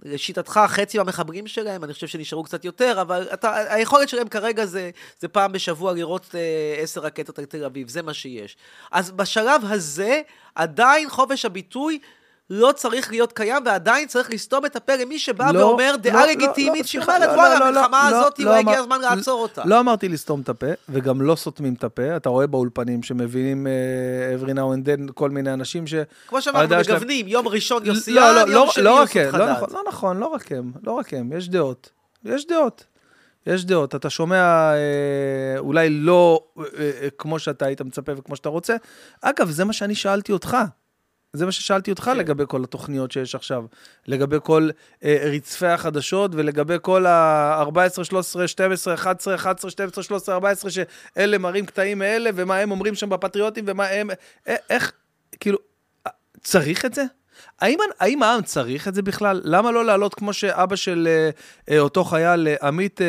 ולשיטתך חצי מהמחברים שלהם, אני חושב שנשארו קצת יותר, אבל אתה, היכולת שלהם כרגע זה, זה פעם בשבוע לראות אה, עשר רקטות על תל אביב, זה מה שיש. אז בשלב הזה, עדיין חופש הביטוי לא צריך להיות קיים, ועדיין צריך לסתום את הפה למי שבא לא, ואומר לא, דעה לא, לגיטימית, לא, שאומרת, לא, וואלה, לא, לא, המלחמה לא, הזאת, לא לא הגיע הזמן לעצור אותה. לא אמרתי לסתום את הפה, וגם לא סותמים את הפה. אתה רואה באולפנים שמבינים uh, every now and then כל מיני אנשים ש... כמו שאמרנו, מגוונים, יום ראשון לא, יוסיאן, לא, יום לא, שני לא לא חדד. נכון, לא נכון, לא רק הם, לא רק הם, יש דעות. יש דעות. יש דעות. אתה שומע אה, אולי לא אה, אה, כמו שאתה היית מצפה וכמו שאתה רוצה. אגב, זה מה שאני שאלתי אותך. זה מה ששאלתי אותך לגבי כל התוכניות שיש עכשיו, לגבי כל אה, רצפי החדשות ולגבי כל ה-14, 13, 12, 11, 11, 12, 13, 14, שאלה מראים קטעים מאלה, ומה הם אומרים שם בפטריוטים, ומה הם... אה, איך, כאילו, אה, צריך את זה? האם, האם העם צריך את זה בכלל? למה לא לעלות כמו שאבא של אה, אה, אותו חייל, עמית אה,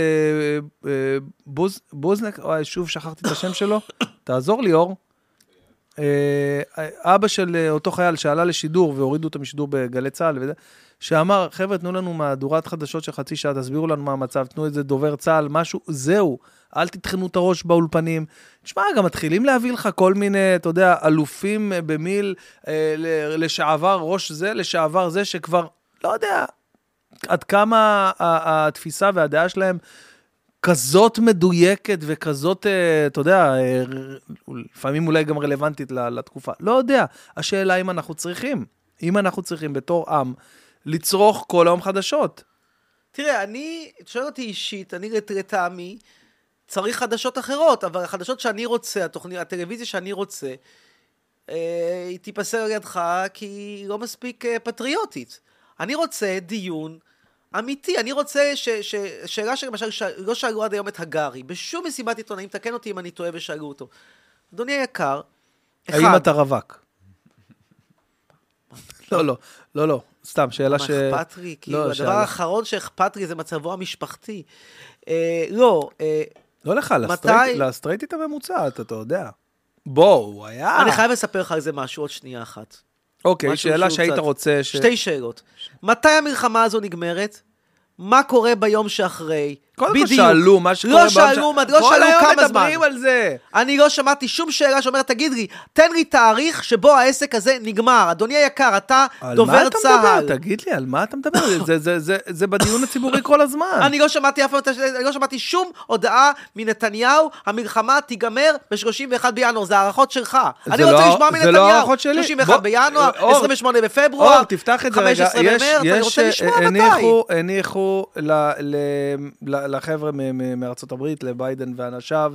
אה, בוז, בוזנק, אוי, שוב שכחתי את השם שלו, תעזור לי, אור. אה, אבא של אה, אותו חייל שעלה לשידור והורידו אותו משידור בגלי צה"ל, וזה, שאמר, חבר'ה, תנו לנו מהדורת חדשות של חצי שעה, תסבירו לנו מה המצב, תנו איזה דובר צה"ל, משהו, זהו. אל תטחנו את הראש באולפנים. תשמע, גם מתחילים להביא לך כל מיני, אתה יודע, אלופים אה, במיל, אה, לשעבר ראש זה, לשעבר זה, שכבר, לא יודע, עד כמה התפיסה והדעה שלהם כזאת מדויקת וכזאת, אה, אתה יודע, אה, לפעמים אולי גם רלוונטית לתקופה. לא יודע. השאלה אם אנחנו צריכים, אם אנחנו צריכים בתור עם, לצרוך כל היום חדשות. תראה, אני, שואל אותי אישית, אני לטעמי, צריך חדשות אחרות, אבל החדשות שאני רוצה, התוכנית, הטלוויזיה שאני רוצה, אה, היא תיפסל על ידך כי היא לא מספיק פטריוטית. אני רוצה דיון אמיתי, אני רוצה ש, ש, שאלה שלמשל ש, לא שאלו עד היום את הגארי, בשום מסיבת עיתונאים, תקן אותי אם אני טועה ושאלו אותו. אדוני היקר, אחד... האם אתה רווק? לא, לא, לא, לא, סתם, שאלה ש... מה אכפת לי? כאילו, לא, הדבר האחרון שאכפת לי זה מצבו המשפחתי. אה, לא, אה, לא לך. לסטרייטית הממוצעת, אתה יודע. בוא, הוא היה... אני חייב לספר לך על זה משהו, עוד שנייה אחת. אוקיי, שאלה שהיית קצת... רוצה ש... שתי שאלות. מתי המלחמה הזו נגמרת? מה קורה ביום שאחרי? קודם כל שאלו מה שקורה לא שאלו, ש... לא שאלו כמה זמן. כל היום מדברים על זה. אני לא שמעתי שום שאלה שאומרת, תגיד לי, תן לי תאריך שבו העסק הזה נגמר. אדוני היקר, אתה דובר צה"ל. על מה אתה מדבר? תגיד לי, על מה אתה מדבר? זה, זה, זה, זה בדיון הציבורי כל הזמן. אני לא שמעתי אף פעם, לא שמעתי שום הודעה מנתניהו, המלחמה תיגמר ב-31 בינואר, זה הערכות שלך. אני רוצה לא, לשמוע מנתניהו. זה לא הערכות שלי. 31 בינואר, 28 בפברואר, אור, תפתח את זה רגע. 15 במרץ, אני רוצה לשמוע מתי. הניחו לחבר'ה מארצות הברית, לביידן ואנשיו,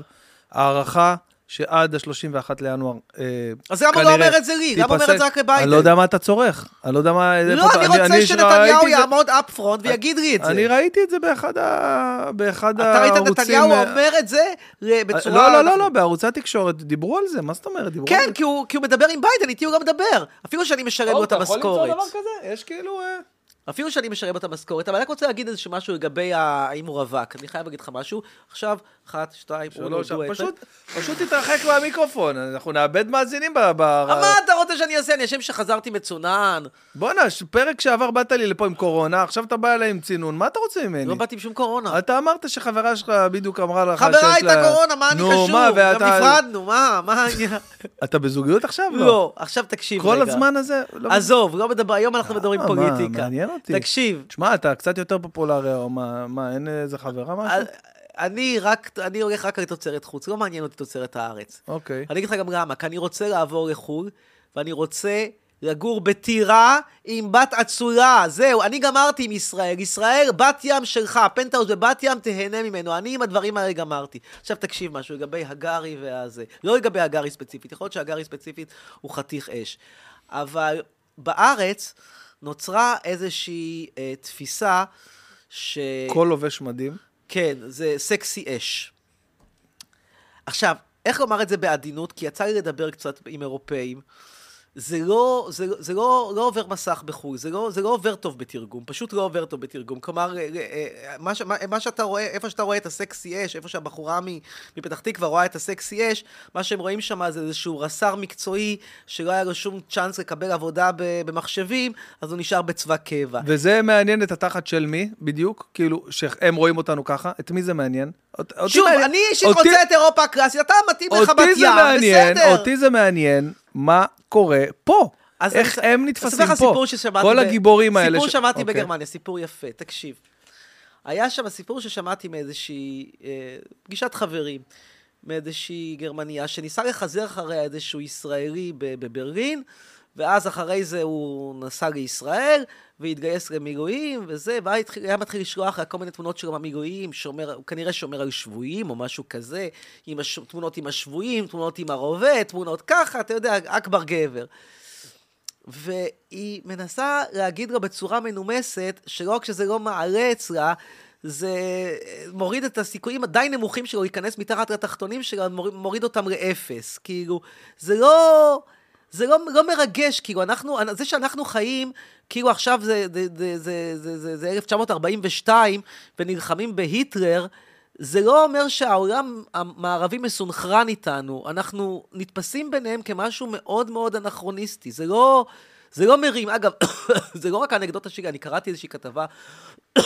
הערכה שעד ה-31 לינואר, אה, אז למה לא אומר את זה לי? למה אומר את זה רק לביידן? אני לא יודע מה אתה צורך. אני לא יודע מה... לא, אני רוצה שנתניהו יעמוד up front ויגיד לי את זה. אני ראיתי את זה באחד הערוצים... אתה ראית את נתניהו אומר את זה בצורה... לא, לא, לא, לא, בערוצי התקשורת דיברו על זה, מה זאת אומרת? כן, כי הוא מדבר עם ביידן, איתי הוא גם מדבר. אפילו שאני משלם לו את המשכורת. אתה יכול למצוא דבר כזה? יש כאילו... אפילו שאני משלם את המשכורת, אבל אני רק רוצה להגיד איזה משהו לגבי האם הוא רווק. אני חייב להגיד לך משהו. עכשיו, אחת, שתיים, שלוש, פשוט, פשוט תתרחק מהמיקרופון, אנחנו נאבד מאזינים ב... מה אתה רוצה שאני אעשה? אני אשם שחזרתי מצונן. בואנה, פרק שעבר באת לי לפה עם קורונה, עכשיו אתה בא אליי עם צינון, מה אתה רוצה ממני? לא באתי עם שום קורונה. אתה אמרת שחברה שלך בדיוק אמרה לך שיש לה... חברה הייתה קורונה, מה אני קשור? גם נפרדנו, מה, מה? אתה בזוגיות עכשיו? לא. לא, עכשיו תקשיב רגע. כל הזמן הזה? לא עזוב, לא מדבר, היום אנחנו מדברים אה, פוליטיקה. מעניין אותי. תקשיב. תשמע, אתה קצת יותר פופולרי, או מה, אין איזה חברה משהו? אני רק, אני הולך רק על תוצרת חוץ, לא מעניין אותי תוצרת הארץ. אוקיי. Okay. אני אגיד לך גם למה, כי אני רוצה לעבור לחו"ל, ואני רוצה לגור בטירה עם בת אצולה. זהו, אני גמרתי עם ישראל. ישראל, בת ים שלך, פנטהאוז בבת ים, תהנה ממנו. אני עם הדברים האלה גמרתי. עכשיו תקשיב משהו לגבי הגארי והזה. לא לגבי הגארי ספציפית, יכול להיות שהגארי ספציפית הוא חתיך אש. אבל בארץ נוצרה איזושהי אה, תפיסה ש... כל לובש מדים. כן, זה סקסי אש. עכשיו, איך לומר את זה בעדינות? כי יצא לי לדבר קצת עם אירופאים. זה לא, זה, זה לא, לא עובר מסך בחו"ל, זה לא, זה לא עובר טוב בתרגום, פשוט לא עובר טוב בתרגום. כלומר, אה, אה, מה, מה, מה שאתה רואה, איפה שאתה רואה את הסקסי אש, איפה שהבחורה מפתח תקווה רואה את הסקסי אש, מה שהם רואים שם זה איזשהו רס"ר מקצועי, שלא היה לו שום צ'אנס לקבל עבודה במחשבים, אז הוא נשאר בצבא קבע. וזה מעניין את התחת של מי, בדיוק? כאילו, שהם רואים אותנו ככה? את מי זה מעניין? שוב, אני אישית. רוצה את אירופה הקלאסית, אתה מתאים לך בת ים, בסדר. אותי זה מעניין מה קורה פה. איך אני... הם נתפסים פה. כל ב... הגיבורים האלה. סיפור ש... שמעתי okay. אוקיי. בגרמניה, סיפור יפה, תקשיב. היה שם סיפור ששמעתי מאיזושהי אה, פגישת חברים, מאיזושהי גרמניה, שניסה לחזר אחריה איזשהו ישראלי בברלין, ואז אחרי זה הוא נסע לישראל, והתגייס למילואים, וזה, והיה מתחיל לשלוח כל מיני תמונות שלו מהמילואים, שומר, הוא כנראה שומר על שבויים, או משהו כזה, עם הש, תמונות עם השבויים, תמונות עם הרובה, תמונות ככה, אתה יודע, אכבר גבר. והיא מנסה להגיד לו בצורה מנומסת, שלא רק שזה לא מעלה אצלה, זה מוריד את הסיכויים הדי נמוכים שלו להיכנס מתחת לתחתונים שלו, מוריד אותם לאפס. כאילו, זה לא... זה לא, לא מרגש, כאילו, אנחנו, זה שאנחנו חיים, כאילו עכשיו זה, זה, זה, זה, זה, זה, זה 1942, ונלחמים בהיטלר, זה לא אומר שהעולם המערבי מסונכרן איתנו, אנחנו נתפסים ביניהם כמשהו מאוד מאוד אנכרוניסטי, זה לא, זה לא מרים. אגב, זה לא רק האנקדוטה שלי, אני קראתי איזושהי כתבה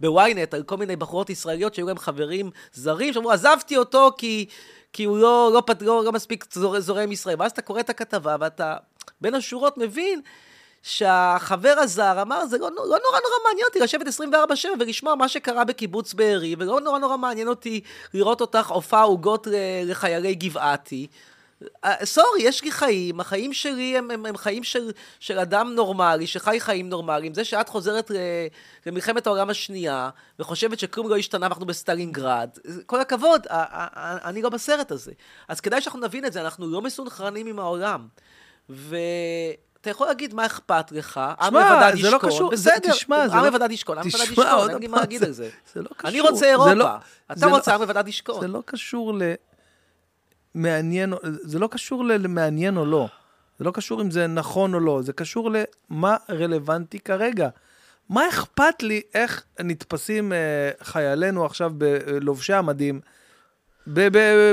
בוויינט על כל מיני בחורות ישראליות שהיו להם חברים זרים, שאמרו, עזבתי אותו כי, כי הוא לא, לא, לא, לא מספיק זורם ישראל. ואז אתה קורא את הכתבה ואתה בין השורות מבין שהחבר הזר אמר, זה לא, לא נורא נורא מעניין אותי לשבת 24-7 ולשמוע מה שקרה בקיבוץ בארי, ולא נורא נורא מעניין אותי לראות אותך עופה עוגות לחיילי גבעתי. אה, sorry, יש לי חיים, החיים שלי הם, הם, הם חיים של, של אדם נורמלי, שחי חיים נורמליים. זה שאת חוזרת למלחמת העולם השנייה, וחושבת שכלום לא השתנה, אנחנו בסטלינגרד. כל הכבוד, אני לא בסרט הזה. אז כדאי שאנחנו נבין את זה, אנחנו לא מסונכרנים עם העולם. ו... אתה יכול להגיד מה אכפת לך, עם לבדד ישכון, זה לא קשור, בסדר, תשמע, עם לבדד ישכון, עם לבדד ישכון, אין לי מה להגיד על זה. זה לא קשור. אני רוצה אירופה, אתה רוצה עם לבדד ישכון. זה לא קשור למעניין, זה לא קשור למעניין או לא. זה לא קשור אם זה נכון או לא, זה קשור למה רלוונטי כרגע. מה אכפת לי איך נתפסים אה, חיילינו עכשיו בלובשי המדים?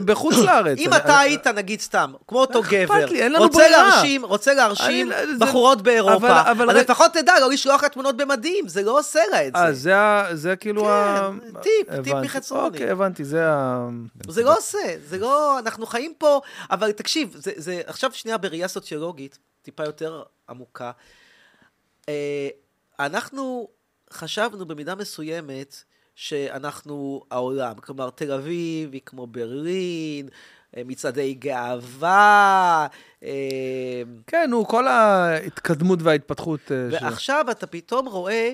בחוץ לארץ. אם אתה היית, נגיד סתם, כמו אותו גבר, לנו ברירה. רוצה להרשים בחורות באירופה, אז לפחות תדע, לא לשלוח לה תמונות במדים, זה לא עושה לה את זה. אה, זה כאילו ה... כן, טיפ, טיפ מחצרוני. אוקיי, הבנתי, זה ה... זה לא עושה, זה לא... אנחנו חיים פה, אבל תקשיב, זה עכשיו שנייה בראייה סוציולוגית, טיפה יותר עמוקה. אה, אנחנו חשבנו במידה מסוימת, שאנחנו העולם. כלומר, תל אביב היא כמו ברלין, אה, מצעדי גאווה. אה, כן, נו, כל ההתקדמות וההתפתחות. אה, ועכשיו ש... אתה פתאום רואה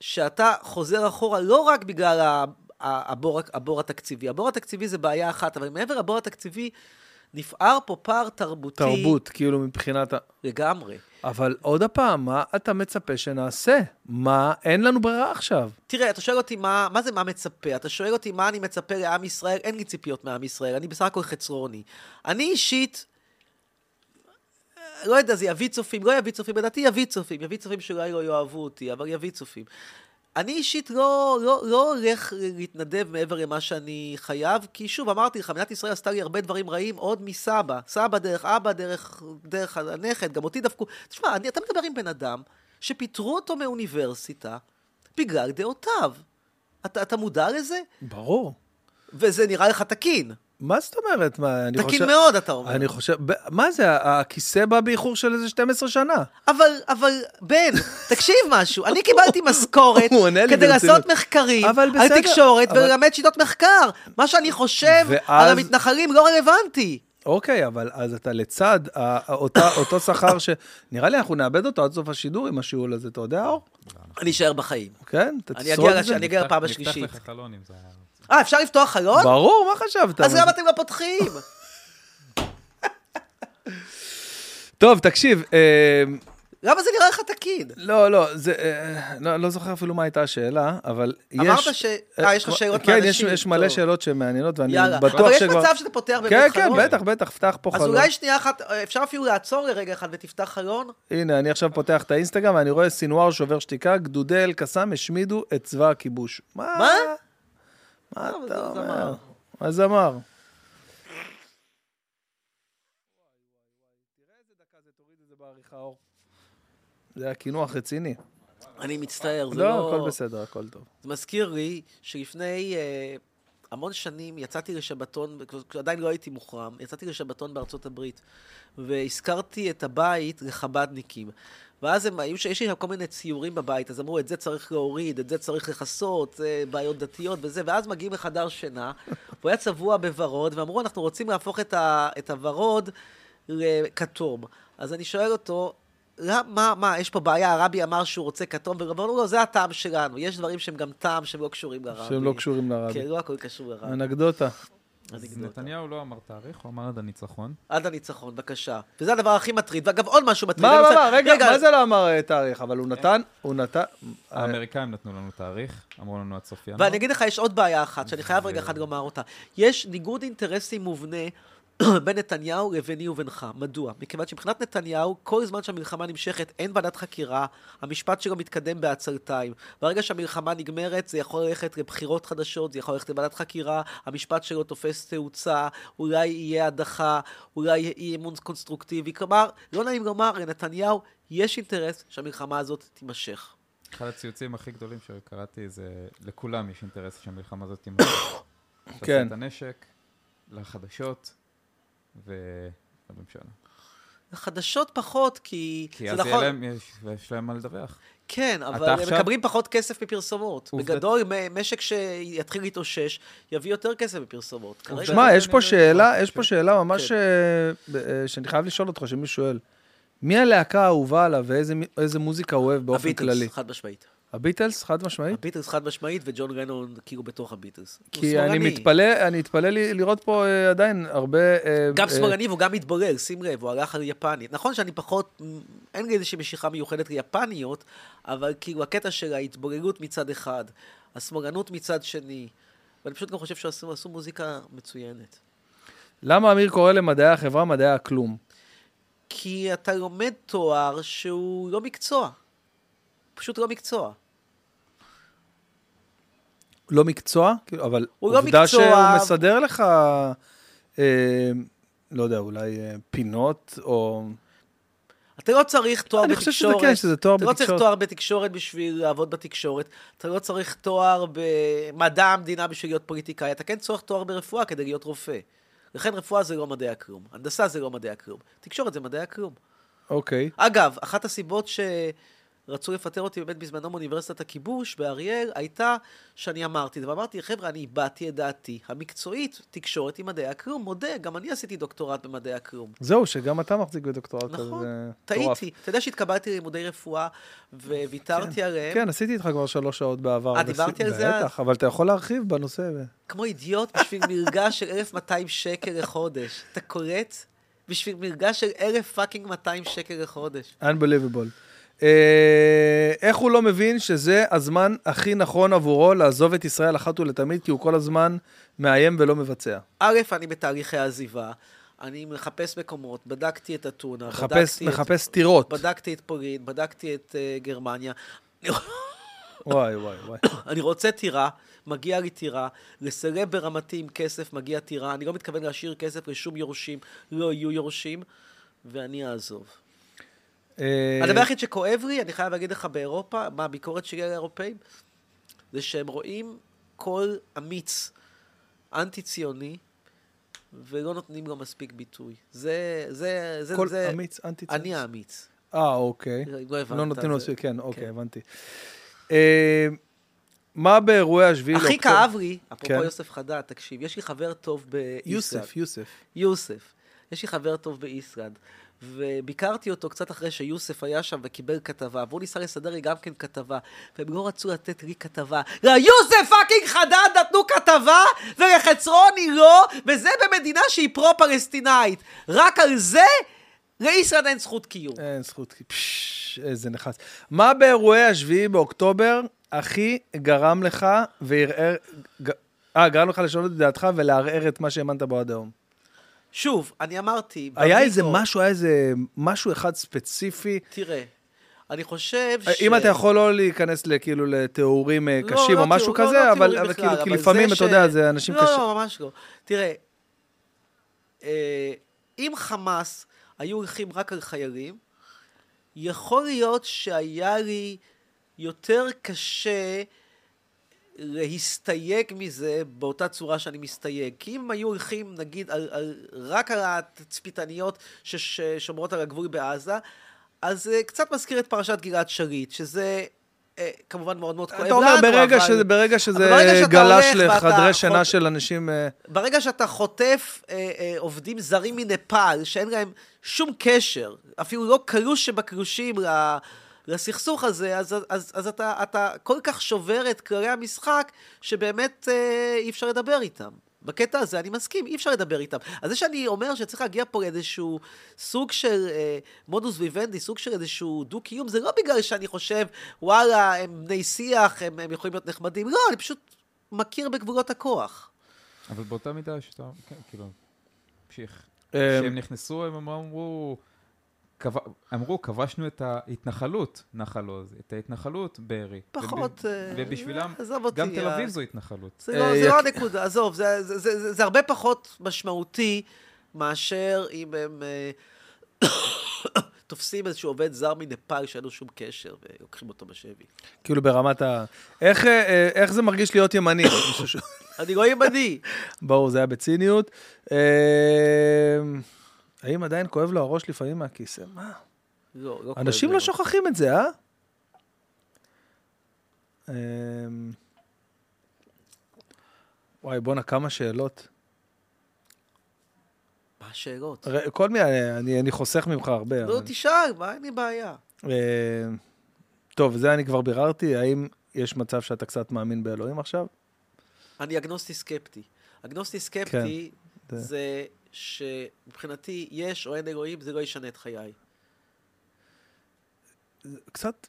שאתה חוזר אחורה לא רק בגלל הבור, הבור התקציבי. הבור התקציבי זה בעיה אחת, אבל מעבר לבור התקציבי, נפער פה פער תרבותי. תרבות, כאילו מבחינת ה... לגמרי. אבל עוד פעם, מה אתה מצפה שנעשה? מה, אין לנו ברירה עכשיו. תראה, אתה שואל אותי מה, מה זה מה מצפה? אתה שואל אותי מה אני מצפה לעם ישראל? אין לי ציפיות מעם ישראל, אני בסך הכל חצרוני. אני אישית, לא יודע, זה יביא צופים, לא יביא צופים, לדעתי יביא צופים, יביא צופים שאולי לא יאהבו אותי, אבל יביא צופים. אני אישית לא, לא, לא הולך להתנדב מעבר למה שאני חייב, כי שוב, אמרתי לך, מדינת ישראל עשתה לי הרבה דברים רעים עוד מסבא. סבא דרך אבא, דרך, דרך הנכד, גם אותי דפקו. תשמע, אני, אתה מדבר עם בן אדם שפיטרו אותו מאוניברסיטה בגלל דעותיו. אתה, אתה מודע לזה? ברור. וזה נראה לך תקין. מה זאת אומרת? מה, אני תקין חושב... מאוד, אתה אומר. אני חושב, מה זה, הכיסא בא באיחור של איזה 12 שנה. אבל, אבל, בן, תקשיב משהו, אני קיבלתי משכורת כדי לעשות מחקרים על תקשורת אבל... וללמד שיטות מחקר. מה שאני חושב ואז... על המתנחלים לא רלוונטי. אוקיי, אבל אז אתה לצד אותה, אותו שכר ש... נראה לי אנחנו נאבד אותו עד סוף השידור עם השיעול הזה, אתה יודע, אור? אני אשאר בחיים. כן? אתה תשרוד את זה? אני אגיע לפעם השלישית. נפתח לך חלון אם זה היה... אה, אפשר לפתוח חלון? ברור, מה חשבת? אז למה אתם לא פותחים? טוב, תקשיב. אה, למה זה נראה לך תקין? לא, לא, זה, אה, לא, לא זוכר אפילו מה הייתה השאלה, אבל יש... אמרת ש... אה, יש לך שאלות כן, מאנשים. כן, יש, יש מלא שאלות שמעניינות, ואני יאללה. בטוח שכבר... אבל יש מצב שאתה פותח באמת כן, חלון. כן, כן, בטח, בטח, פתח פה אז חלון. אז אולי שנייה אחת, אפשר אפילו לעצור לרגע אחד ותפתח חלון? הנה, אני עכשיו פותח את האינסטגרם, ואני רואה סינואר שובר שתיקה, גדודי אל-קסאם השמידו את צבא הכיבוש. מה? מה? מה אתה אומר? הזמר. זה היה קינוח רציני. אני מצטער, זה לא... לא, הכל בסדר, הכל טוב. זה מזכיר לי שלפני אה, המון שנים יצאתי לשבתון, כשעדיין לא הייתי מוחרם, יצאתי לשבתון בארצות הברית, והזכרתי את הבית לחבדניקים. ואז הם, היו, יש לי כל מיני ציורים בבית, אז אמרו, את זה צריך להוריד, את זה צריך לכסות, זה בעיות דתיות וזה, ואז מגיעים לחדר שינה, הוא היה צבוע בוורוד, ואמרו, אנחנו רוצים להפוך את, ה, את הוורוד לכתום. אז אני שואל אותו, מה, מה, יש פה בעיה, הרבי אמר שהוא רוצה כתום, ואמרנו לו, זה הטעם שלנו. יש דברים שהם גם טעם שהם לא קשורים לרבי. שהם לא קשורים לרבי. כן, לא הכל קשור לרבי. אנקדוטה. אז אנקדוטה. נתניהו לא אמר תאריך, הוא אמר עד הניצחון. עד הניצחון, בבקשה. וזה הדבר הכי מטריד. ואגב, עוד משהו מטריד. מה, מה, מה, רגע, מה זה לא אמר אה, תאריך? אבל הוא נתן, הוא נתן... אה, האמריקאים נתנו לנו תאריך, אמרו לנו עד סוף ינואר. ואני אגיד לך, יש עוד בעיה אחת, שאני חייב רגע אחד לומר אותה. יש ניגוד אינטרסים מובנה בין נתניהו לביני ובינך. מדוע? מכיוון שמבחינת נתניהו, כל זמן שהמלחמה נמשכת, אין ועדת חקירה, המשפט שלו מתקדם בעצלתיים. ברגע שהמלחמה נגמרת, זה יכול ללכת לבחירות חדשות, זה יכול ללכת לוועדת חקירה, המשפט שלו תופס תאוצה, אולי יהיה הדחה, אולי יהיה אי אמון קונסטרוקטיבי. כלומר, לא נעים לומר, לנתניהו יש אינטרס שהמלחמה הזאת תימשך. אחד הציוצים הכי גדולים שקראתי זה, לכולם יש אינטרס שהמלחמה הזאת תימשך. כן. תעשה את הנשק, לחדשות ולממשלה. חדשות פחות, כי, כי אז נכון, להם, יש, יש להם מה לדווח. כן, אבל הם עכשיו- מקבלים פחות כסף מפרסומות. עובדת- בגדול, משק שיתחיל להתאושש, יביא יותר כסף מפרסומות. כרגע- שמע, יש פה שאלה, יש פה. שאלה ממש כן. אה, אה, שאני חייב לשאול אותך, שמי שואל. מי הלהקה האהובה עליו ואיזה מוזיקה הוא אוהב באופן הביטלס, כללי? חד משמעית. הביטלס, חד משמעית? הביטלס חד משמעית, וג'ון רנון כאילו בתוך הביטלס. כי אני. מתפלא, אני מתפלא לי- לראות פה אה, עדיין הרבה... אה, גם אה, שמאלני והוא גם מתבולל, שים לב, הוא הלך על יפנית. נכון שאני פחות, אין לי איזושהי משיכה מיוחדת ליפניות, אבל כאילו הקטע של ההתבוללות מצד אחד, השמאלנות מצד שני, ואני פשוט גם חושב שעשו עשו מוזיקה מצוינת. למה אמיר קורא למדעי החברה מדעי הכלום? כי אתה לומד תואר שהוא לא מקצוע. פשוט לא מקצוע. לא מקצוע, כאילו, אבל הוא לא עובדה מקצוע. שהוא מסדר לך, אה, לא יודע, אולי אה, פינות, או... אתה לא צריך תואר אני בתקשורת. חושב שזה כן, שזה תואר אתה לא צריך בתקשורת. תואר בתקשורת בשביל לעבוד בתקשורת. אתה לא צריך תואר במדע המדינה בשביל להיות פוליטיקאי. אתה כן צריך תואר ברפואה כדי להיות רופא. לכן רפואה זה לא מדעי הכלום. הנדסה זה לא מדעי הכלום. תקשורת זה מדעי הכלום. אוקיי. אגב, אחת הסיבות שרצו לפטר אותי באמת בזמנו מאוניברסיטת הכיבוש באריאל, הייתה שאני אמרתי, ואמרתי, חבר'ה, אני הבעתי את דעתי המקצועית, תקשורת עם מדעי הכלום, מודה, גם אני עשיתי דוקטורט במדעי הכלום. זהו, שגם אתה מחזיק בדוקטורט כזה. נכון, זה מטורף. טעיתי. אתה יודע שהתקבלתי ללימודי רפואה, וויתרתי עליהם, כן, עשיתי איתך כבר שלוש שעות בעבר. אה, דיברתי על זה בטח, אבל אתה יכול להרחיב בנושא. כמו אידיוט בשביל מלגה של 1,200 שקל לחודש. אתה קולט? בשביל מלגה של 1,000 fucking 200 שקל לחודש. Unbelievable. אה, איך הוא לא מבין שזה הזמן הכי נכון עבורו לעזוב את ישראל אחת ולתמיד, כי הוא כל הזמן מאיים ולא מבצע. א', אני בתהליכי עזיבה, אני מחפש מקומות, בדקתי את אתונה, מחפש, בדקתי מחפש את... טירות. בדקתי את פולין, בדקתי את uh, גרמניה. וואי, וואי, וואי. אני רוצה טירה, מגיע לי טירה, לסלב ברמתי עם כסף מגיע טירה, אני לא מתכוון להשאיר כסף לשום יורשים, לא יהיו יורשים, ואני אעזוב. אה, הדבר היחיד שכואב לי, אני חייב להגיד לך באירופה, מה הביקורת שלי על האירופאים, זה שהם רואים קול אמיץ, אנטי-ציוני, ולא נותנים לו מספיק ביטוי. זה, זה, זה, כל זה... אמיץ, אנטי ציוני. אני האמיץ. אה, אוקיי. לא הבנת. לא נותנים לו מספיק, כן, אוקיי, כן. הבנתי. אה, מה באירועי השביעי הכי לאוקטובר? כאב לי, אפרופו כן. יוסף חדד, תקשיב, יש לי חבר טוב באיסלנד. יוסף, יוסף. יוסף. יש לי חבר טוב באיסלנד, וביקרתי אותו קצת אחרי שיוסף היה שם וקיבל כתבה, והוא ניסה לסדר לי גם כן כתבה, והם לא רצו לתת לי כתבה. ליוסף fucking חדד נתנו כתבה, ולחצרוני לא, וזה במדינה שהיא פרו-פלסטינאית. רק על זה, לאיסלנד אין זכות קיום. אין זכות, פשש, איזה נאחס. מה באירועי השביעי באוקטובר הכי גרם לך וערער... אה, גרם לך לשנות את דעתך ולערער את מה שהאמנת בו עד היום. שוב, אני אמרתי... היה איזה משהו, היה איזה משהו אחד ספציפי. תראה, אני חושב ש... אם אתה יכול לא להיכנס לכאילו לתיאורים אה, לא, קשים לא או משהו לא, כזה, לא אבל תיאורים אבל בכלל, כאילו, כי לפעמים, אתה יודע, זה אנשים לא, קשים. לא, ממש לא. תראה, אה, אם חמאס היו הולכים רק על חיילים, יכול להיות שהיה לי יותר קשה להסתייג מזה באותה צורה שאני מסתייג. כי אם היו הולכים, נגיד, על, על, רק על התצפיתניות שש- ששומרות על הגבול בעזה, אז זה קצת מזכיר את פרשת גלעד שליט, שזה אה, כמובן מאוד מאוד כואב אתה אומר, לנו, ברגע אבל- שזה, ברגע שזה ברגע שאתה גלש לחדרי שינה חוט- של אנשים... אה, ברגע שאתה חוטף אה, אה, עובדים זרים מנפאל, שאין להם שום קשר, אפילו לא קלוש שבקלושים ל- לסכסוך הזה, אז, אז, אז אתה, אתה כל כך שובר את כללי המשחק, שבאמת אה, אי אפשר לדבר איתם. בקטע הזה אני מסכים, אי אפשר לדבר איתם. אז זה שאני אומר שצריך להגיע פה לאיזשהו סוג של אה, מודוס ויבנדי, סוג של איזשהו דו-קיום, זה לא בגלל שאני חושב, וואלה, הם בני שיח, הם, הם יכולים להיות נחמדים, לא, אני פשוט מכיר בגבולות הכוח. אבל באותה מידה שאתה, כן, כאילו, המשיך. אמ, כשהם נכנסו, הם אמרו, כב- אמרו, כבשנו את ההתנחלות, נחל עוז, את ההתנחלות בארי. פחות... וב- אה, ובשבילם, גם תל אה, אביב זו התנחלות. זה לא, אה, זה לא הנקודה, עזוב, זה, זה, זה, הרבה פחות משמעותי מאשר אם הם תופסים איזשהו עובד זר מנפאל שאין לו שום קשר ולוקחים אותו בשבי. כאילו ברמת ה... איך, איך זה מרגיש להיות ימני? אני לא ימני. ברור, זה היה בציניות. האם עדיין כואב לו הראש לפעמים מהכיסא? מה? לא, לא אנשים לא. שוכחים את זה, אה? אמ, וואי, בואנה, כמה שאלות. מה השאלות? כל מיני, אני, אני חוסך ממך הרבה. לא, אבל- תשאל, מה, אין לי בעיה. אה, טוב, זה אני כבר ביררתי. האם יש מצב שאתה קצת מאמין באלוהים עכשיו? אני אגנוסטי סקפטי. אגנוסטי סקפטי זה- זה שמבחינתי יש או אין אלוהים, זה לא ישנה את חיי. קצת,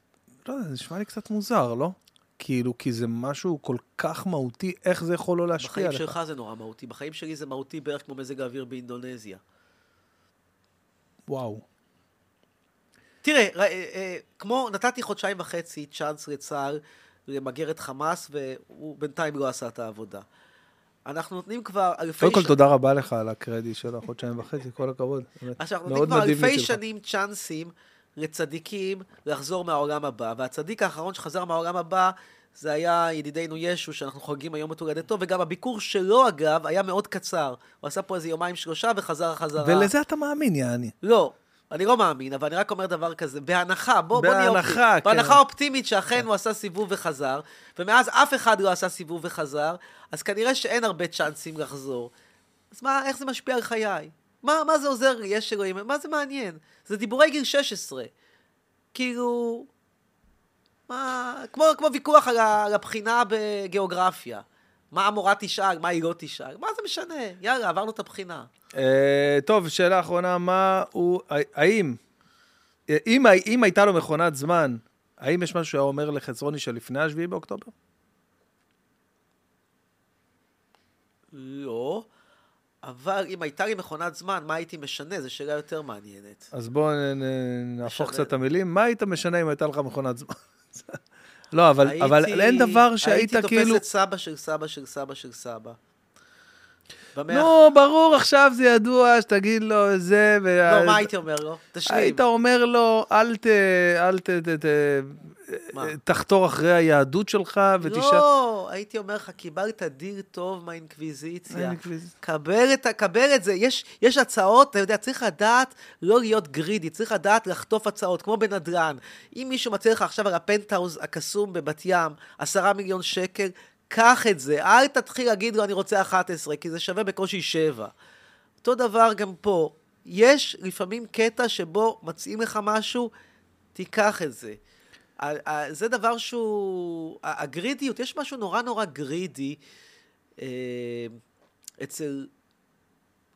לא יודע, זה נשמע לי קצת מוזר, לא? כאילו, כי זה משהו כל כך מהותי, איך זה יכול לא להשפיע בחיים עליך? שלך זה נורא מהותי, בחיים שלי זה מהותי בערך כמו מזג האוויר באינדונזיה. וואו. תראה, ר- אה, אה, כמו נתתי חודשיים וחצי צ'אנס לצה"ל למגר את חמאס, והוא בינתיים לא עשה את העבודה. אנחנו נותנים כבר אלפי... קודם כל, ש- תודה רבה לך על הקרדיט של החודשיים וחצי, כל הכבוד. עכשיו, אנחנו נותנים כבר אלפי. שנים צ'אנסים לצדיקים לחזור מהעולם הבא, והצדיק האחרון שחזר מהעולם הבא זה היה ידידנו ישו, שאנחנו חוגגים היום את הולדתו, וגם הביקור שלו, אגב, היה מאוד קצר. הוא עשה פה איזה יומיים שלושה וחזר חזרה. ולזה אתה מאמין, יעני. לא, אני לא מאמין, אבל אני רק אומר דבר כזה, בהנחה, בוא, בוא נהיה בהנחה, אופטימי. כן. בהנחה אופטימית שאכן הוא עשה סיבוב וחזר, ומאז אף אחד לא עשה סיבוב וחזר, אז כנראה שאין הרבה צ'אנסים לחזור. אז מה, איך זה משפיע על חיי? מה, מה זה עוזר לי, יש אלוהים? מה זה מעניין? זה דיבורי גיל 16. כאילו... מה... כמו, כמו ויכוח על, ה, על הבחינה בגיאוגרפיה. מה המורה תשאל, מה היא לא תשאל? מה זה משנה? יאללה, עברנו את הבחינה. אה, טוב, שאלה אחרונה, מה הוא, האם, אם, אם הייתה לו מכונת זמן, האם יש משהו שהיה אומר לחצרוני שלפני השביעי באוקטובר? לא, אבל אם הייתה לי מכונת זמן, מה הייתי משנה? זו שאלה יותר מעניינת. אז בואו נהפוך. קצת את המילים. מה היית משנה אם הייתה לך מכונת זמן? לא, אבל, הייתי- אבל אין דבר שהיית הייתי כאילו... תופס את סבא של סבא של סבא של סבא. במאה... נו, ברור, עכשיו זה ידוע שתגיד לו זה, ו... לא, מה הייתי אומר לו? תשלים. היית אומר לו, אל ת... אל ת... ת, ת מה? תחתור אחרי היהדות שלך ותשאל... לא, הייתי אומר לך, קיבלת דיר טוב מהאינקוויזיציה. האינקוויז- קבל את, קבל את זה. יש, יש הצעות, אתה יודע, צריך לדעת לא להיות גרידי, צריך לדעת לחטוף הצעות, כמו בנדל"ן. אם מישהו מציע לך עכשיו על הפנטהאוז הקסום בבת ים, עשרה מיליון שקל, קח את זה. אל תתחיל להגיד לו, אני רוצה 11, כי זה שווה בקושי 7. אותו דבר גם פה. יש לפעמים קטע שבו מציעים לך משהו, תיקח את זה. זה דבר שהוא... הגרידיות, יש משהו נורא נורא גרידי אה, אצל...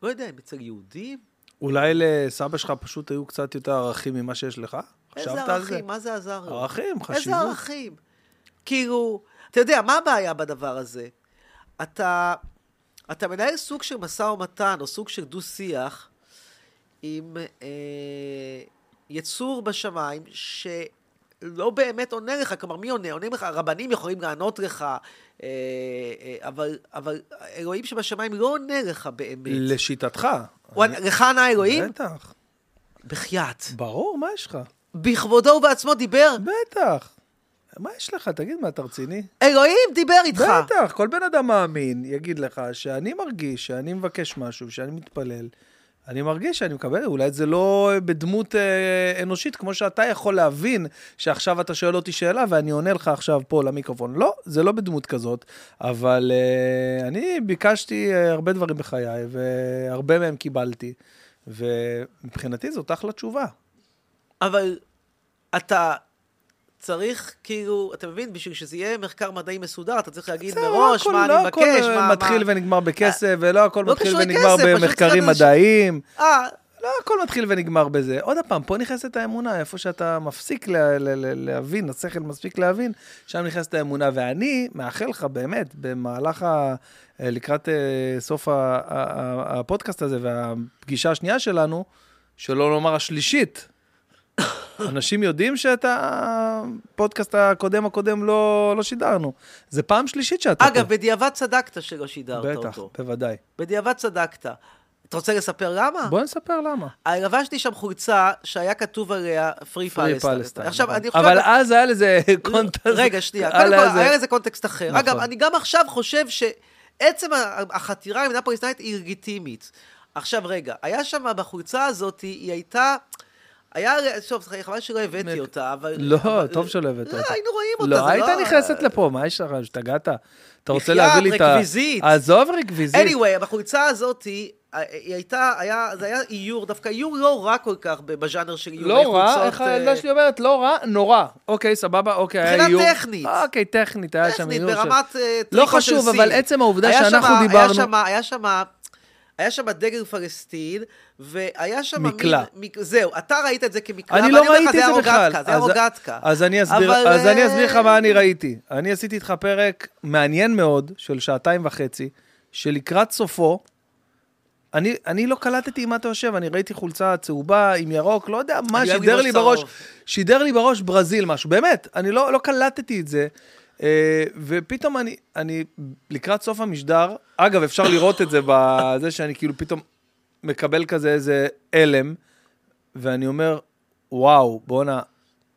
לא יודע, אם אצל יהודים? אולי לסבא שלך פשוט היו קצת יותר ערכים ממה שיש לך? איזה? ערכים? מה זה עזר לו? ערכים, איזה חשיבות. ערכים? כאילו, אתה יודע, מה הבעיה בדבר הזה? אתה, אתה מנהל סוג של משא ומתן, או סוג של דו-שיח, עם אה, יצור בשמיים, שלא באמת עונה לך, כלומר, מי עונה? עונים לך, רבנים יכולים לענות לך, אה, אה, אבל, אבל אלוהים שבשמיים לא עונה לך באמת. לשיטתך. הוא אני- לך ענה אלוהים? בטח. בחייאת. ברור, מה יש לך? בכבודו ובעצמו דיבר? בטח. מה יש לך? תגיד, מה, אתה רציני? אלוהים דיבר איתך. בטח, כל בן אדם מאמין יגיד לך שאני מרגיש, שאני מבקש משהו, שאני מתפלל. אני מרגיש שאני מקבל, אולי זה לא בדמות אה, אנושית, כמו שאתה יכול להבין שעכשיו אתה שואל אותי שאלה ואני עונה לך עכשיו פה למיקרופון. לא, זה לא בדמות כזאת, אבל אה, אני ביקשתי אה, הרבה דברים בחיי, והרבה מהם קיבלתי, ומבחינתי זאת אחלה תשובה. אבל אתה צריך, כאילו, אתה מבין, בשביל שזה יהיה מחקר מדעי מסודר, אתה צריך להגיד לא מראש הכל- מה לא אני הכל מבקש, מה... מתחיל מה- ונגמר בכסף, ולא הכל לא מתחיל ונגמר במחקרים מדעיים. אה, לא הכל מתחיל ונגמר בזה. עוד פעם, פה נכנסת האמונה, איפה שאתה מפסיק לה, לה, לה, להבין, השכל מספיק להבין, שם נכנסת האמונה. ואני מאחל לך באמת, במהלך ה... לקראת אה, סוף ה- ה- הפודקאסט הזה והפגישה השנייה שלנו, שלא לומר השלישית, אנשים יודעים שאת הפודקאסט הקודם הקודם לא, לא שידרנו. זה פעם שלישית שאתה אגב, פה. בדיעבד צדקת שלא שידרת בטח, אותו. בוודאי. בדיעבד צדקת. אתה רוצה לספר למה? בוא נספר למה. לבשתי שם חולצה שהיה כתוב עליה פרי פלסטיין. עכשיו, נכון. אני חושב... אבל אז היה לזה קונטקסט. רגע, שנייה. קודם כל, היה לזה קונטקסט אחר. נכון. אגב, אני גם עכשיו חושב שעצם החתירה למדינה פלסטינית היא לגיטימית. עכשיו, רגע, היה שם בחולצה הזאת, היא הייתה... היה, טוב, חבל שלא הבאתי אותה, אבל... לא, טוב שלא הבאת לא, אותה. היינו רואים אותה, לא, היית לא... נכנסת לפה, מה יש לך? השתגעת? אתה רוצה להביא לי את ה... רקוויזית. עזוב רקוויזית. anyway, בחולצה הזאת, היא הייתה, היה, זה היה איור, דווקא איור לא רע כל כך בז'אנר של איורי לא חולצות. רע, איך אה, הילדה שלי אומרת? לא רע, נורא. אוקיי, סבבה, אוקיי, היה מבחינה איור. טכנית. אוקיי, טכנית, היה שם טכנית, איור. של- ברמת אה, לא חשוב. אבל עצם העובדה שאנחנו דיברנו- היה שם, היה שם, היה שם דגל פלסטין, והיה שם... מקלע. מין- מק- זהו, אתה ראית את זה כמקלע, אני לא ראיתי את זה בכלל. זה היה רוגטקה. אז אני אסביר, אבל, אז אני אה, אסביר לך מה אני ראיתי. אני עשיתי איתך פרק מעניין מאוד, של שעתיים וחצי, שלקראת סופו, אני, אני לא קלטתי עם מה אתה יושב, אני ראיתי חולצה צהובה עם ירוק, לא יודע מה, שידר לי בראש. שידר לי בראש ברזיל משהו, באמת, אני לא, לא קלטתי את זה. אה, ופתאום אני, אני, לקראת סוף המשדר, אגב, אפשר לראות את זה בזה שאני כאילו פתאום מקבל כזה איזה הלם, ואני אומר, וואו, בואנה,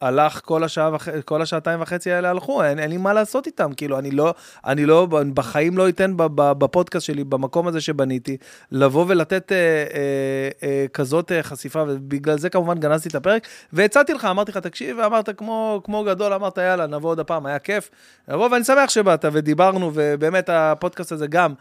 הלך כל השעה וח... כל השעתיים וחצי האלה הלכו, אין, אין לי מה לעשות איתם, כאילו, אני לא, אני לא, בחיים לא אתן בפודקאסט שלי, במקום הזה שבניתי, לבוא ולתת אה, אה, אה, כזאת אה, חשיפה, ובגלל זה כמובן גנזתי את הפרק, והצעתי לך, אמרתי לך, תקשיב, ואמרת כמו, כמו גדול, אמרת, יאללה, נבוא עוד הפעם, היה כיף. נבוא, ואני שמח שבאת, ודיברנו, ובאמת הפודקאסט הזה גם,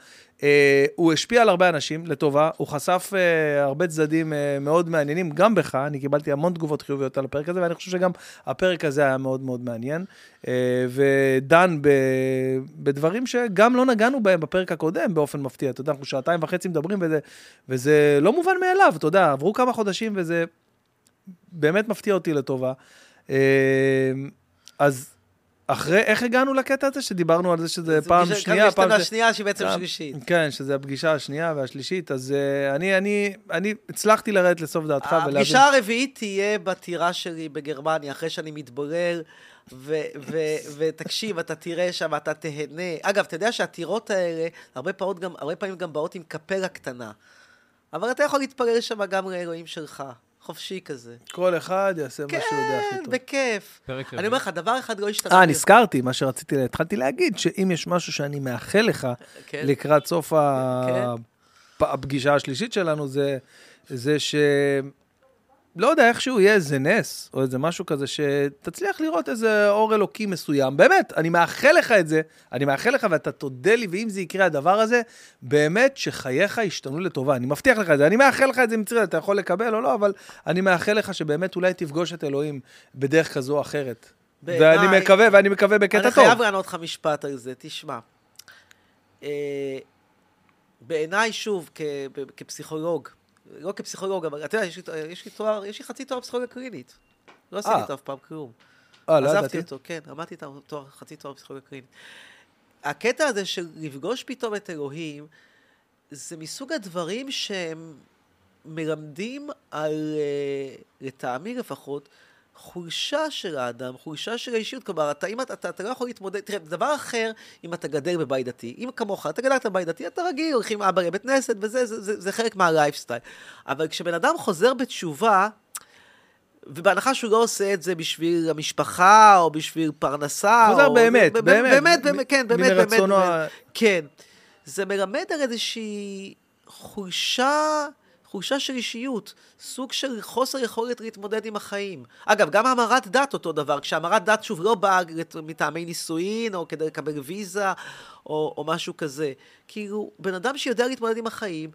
הוא השפיע על הרבה אנשים לטובה, הוא חשף אה, הרבה צדדים אה, מאוד מעניינים, גם בך, אני קיבלתי המון תגובות חיוביות על הפרק הזה, ואני חושב שגם הפרק הזה היה מאוד מאוד מעניין, אה, ודן ב, בדברים שגם לא נגענו בהם בפרק הקודם באופן מפתיע, אתה יודע, אנחנו שעתיים וחצי מדברים, וזה, וזה לא מובן מאליו, אתה יודע, עברו כמה חודשים וזה באמת מפתיע אותי לטובה. אה, אז אחרי, איך הגענו לקטע הזה שדיברנו על זה שזה זה פעם פגישה- שנייה, פעם... ש- השנייה שהיא בעצם שלישית. כן, שזה הפגישה השנייה והשלישית, אז uh, אני, אני, אני הצלחתי לרדת לסוף דעתך ולהבין... הפגישה הרביעית תהיה בטירה שלי בגרמניה, אחרי שאני ו- ותקשיב, אתה תראה שם, אתה תהנה. אגב, אתה יודע שהטירות האלה, הרבה, גם, הרבה פעמים גם באות עם קפלה קטנה. אבל אתה יכול להתפלל שם גם לאלוהים שלך, חופשי כזה. כל אחד יעשה מה שהוא יודע הכי כן, טוב. בכיף. פרק אני. אומר לך, דבר אחד לא השתנה. אה. נזכרתי, מה שרציתי, התחלתי להגיד, שאם יש משהו שאני מאחל לך כן. לקראת סוף כן. הפגישה השלישית שלנו, זה, זה ש... לא יודע, איכשהו יהיה איזה נס, או איזה משהו כזה, שתצליח לראות איזה אור אלוקי מסוים. באמת, אני מאחל לך את זה, אני מאחל לך ואתה תודה לי, ואם זה יקרה הדבר הזה, באמת שחייך ישתנו לטובה. אני מבטיח לך את זה, אני מאחל לך את זה מצרי, אתה יכול לקבל או לא, אבל אני מאחל לך שבאמת אולי תפגוש את אלוהים בדרך כזו או אחרת. בעיניי- ואני מקווה, ואני מקווה בקטע אני טוב. חייב לענות לך משפט על זה, תשמע. אה, בעיניי, שוב, כ- כפסיכולוג, לא כפסיכולוג, אבל אתה יודע, יש לי- יש לי תואר, יש לי חצי תואר פסיכולוגיה קלינית. לא עשיתי אה. אותו אף פעם כלום. אה, לא עזבתי ידעתי. אותו, כן, למדתי את התואר, חצי תואר פסיכולוגיה קלינית. הקטע הזה של לפגוש פתאום את אלוהים, זה מסוג הדברים שהם מלמדים על, אה, לטעמי לפחות, חולשה של האדם, חולשה של האישיות. כלומר, אתה, אם אתה, אתה, אתה לא יכול להתמודד, תראה, דבר אחר, אם אתה גדל בבית דתי, אם כמוך, אתה גדלת בבית דתי, אתה רגיל, הולכים עם אבא לבית כנסת, וזה זה, זה, זה חלק מהלייפסטייל. אבל כשבן אדם חוזר בתשובה, ובהנחה שהוא לא עושה את זה בשביל המשפחה, או בשביל פרנסה, חוזר או... באמת, באמת. באמת, באמת, כן, באמת, באמת. באמת. ה- כן. זה מלמד על איזושהי חולשה, חולשה של אישיות, סוג של חוסר יכולת להתמודד עם החיים. אגב, גם המרת דת אותו דבר, כשהמרת דת שוב לא באה מטעמי נישואין, או כדי לקבל ויזה, או, או משהו כזה. כאילו, בן אדם שיודע להתמודד עם החיים,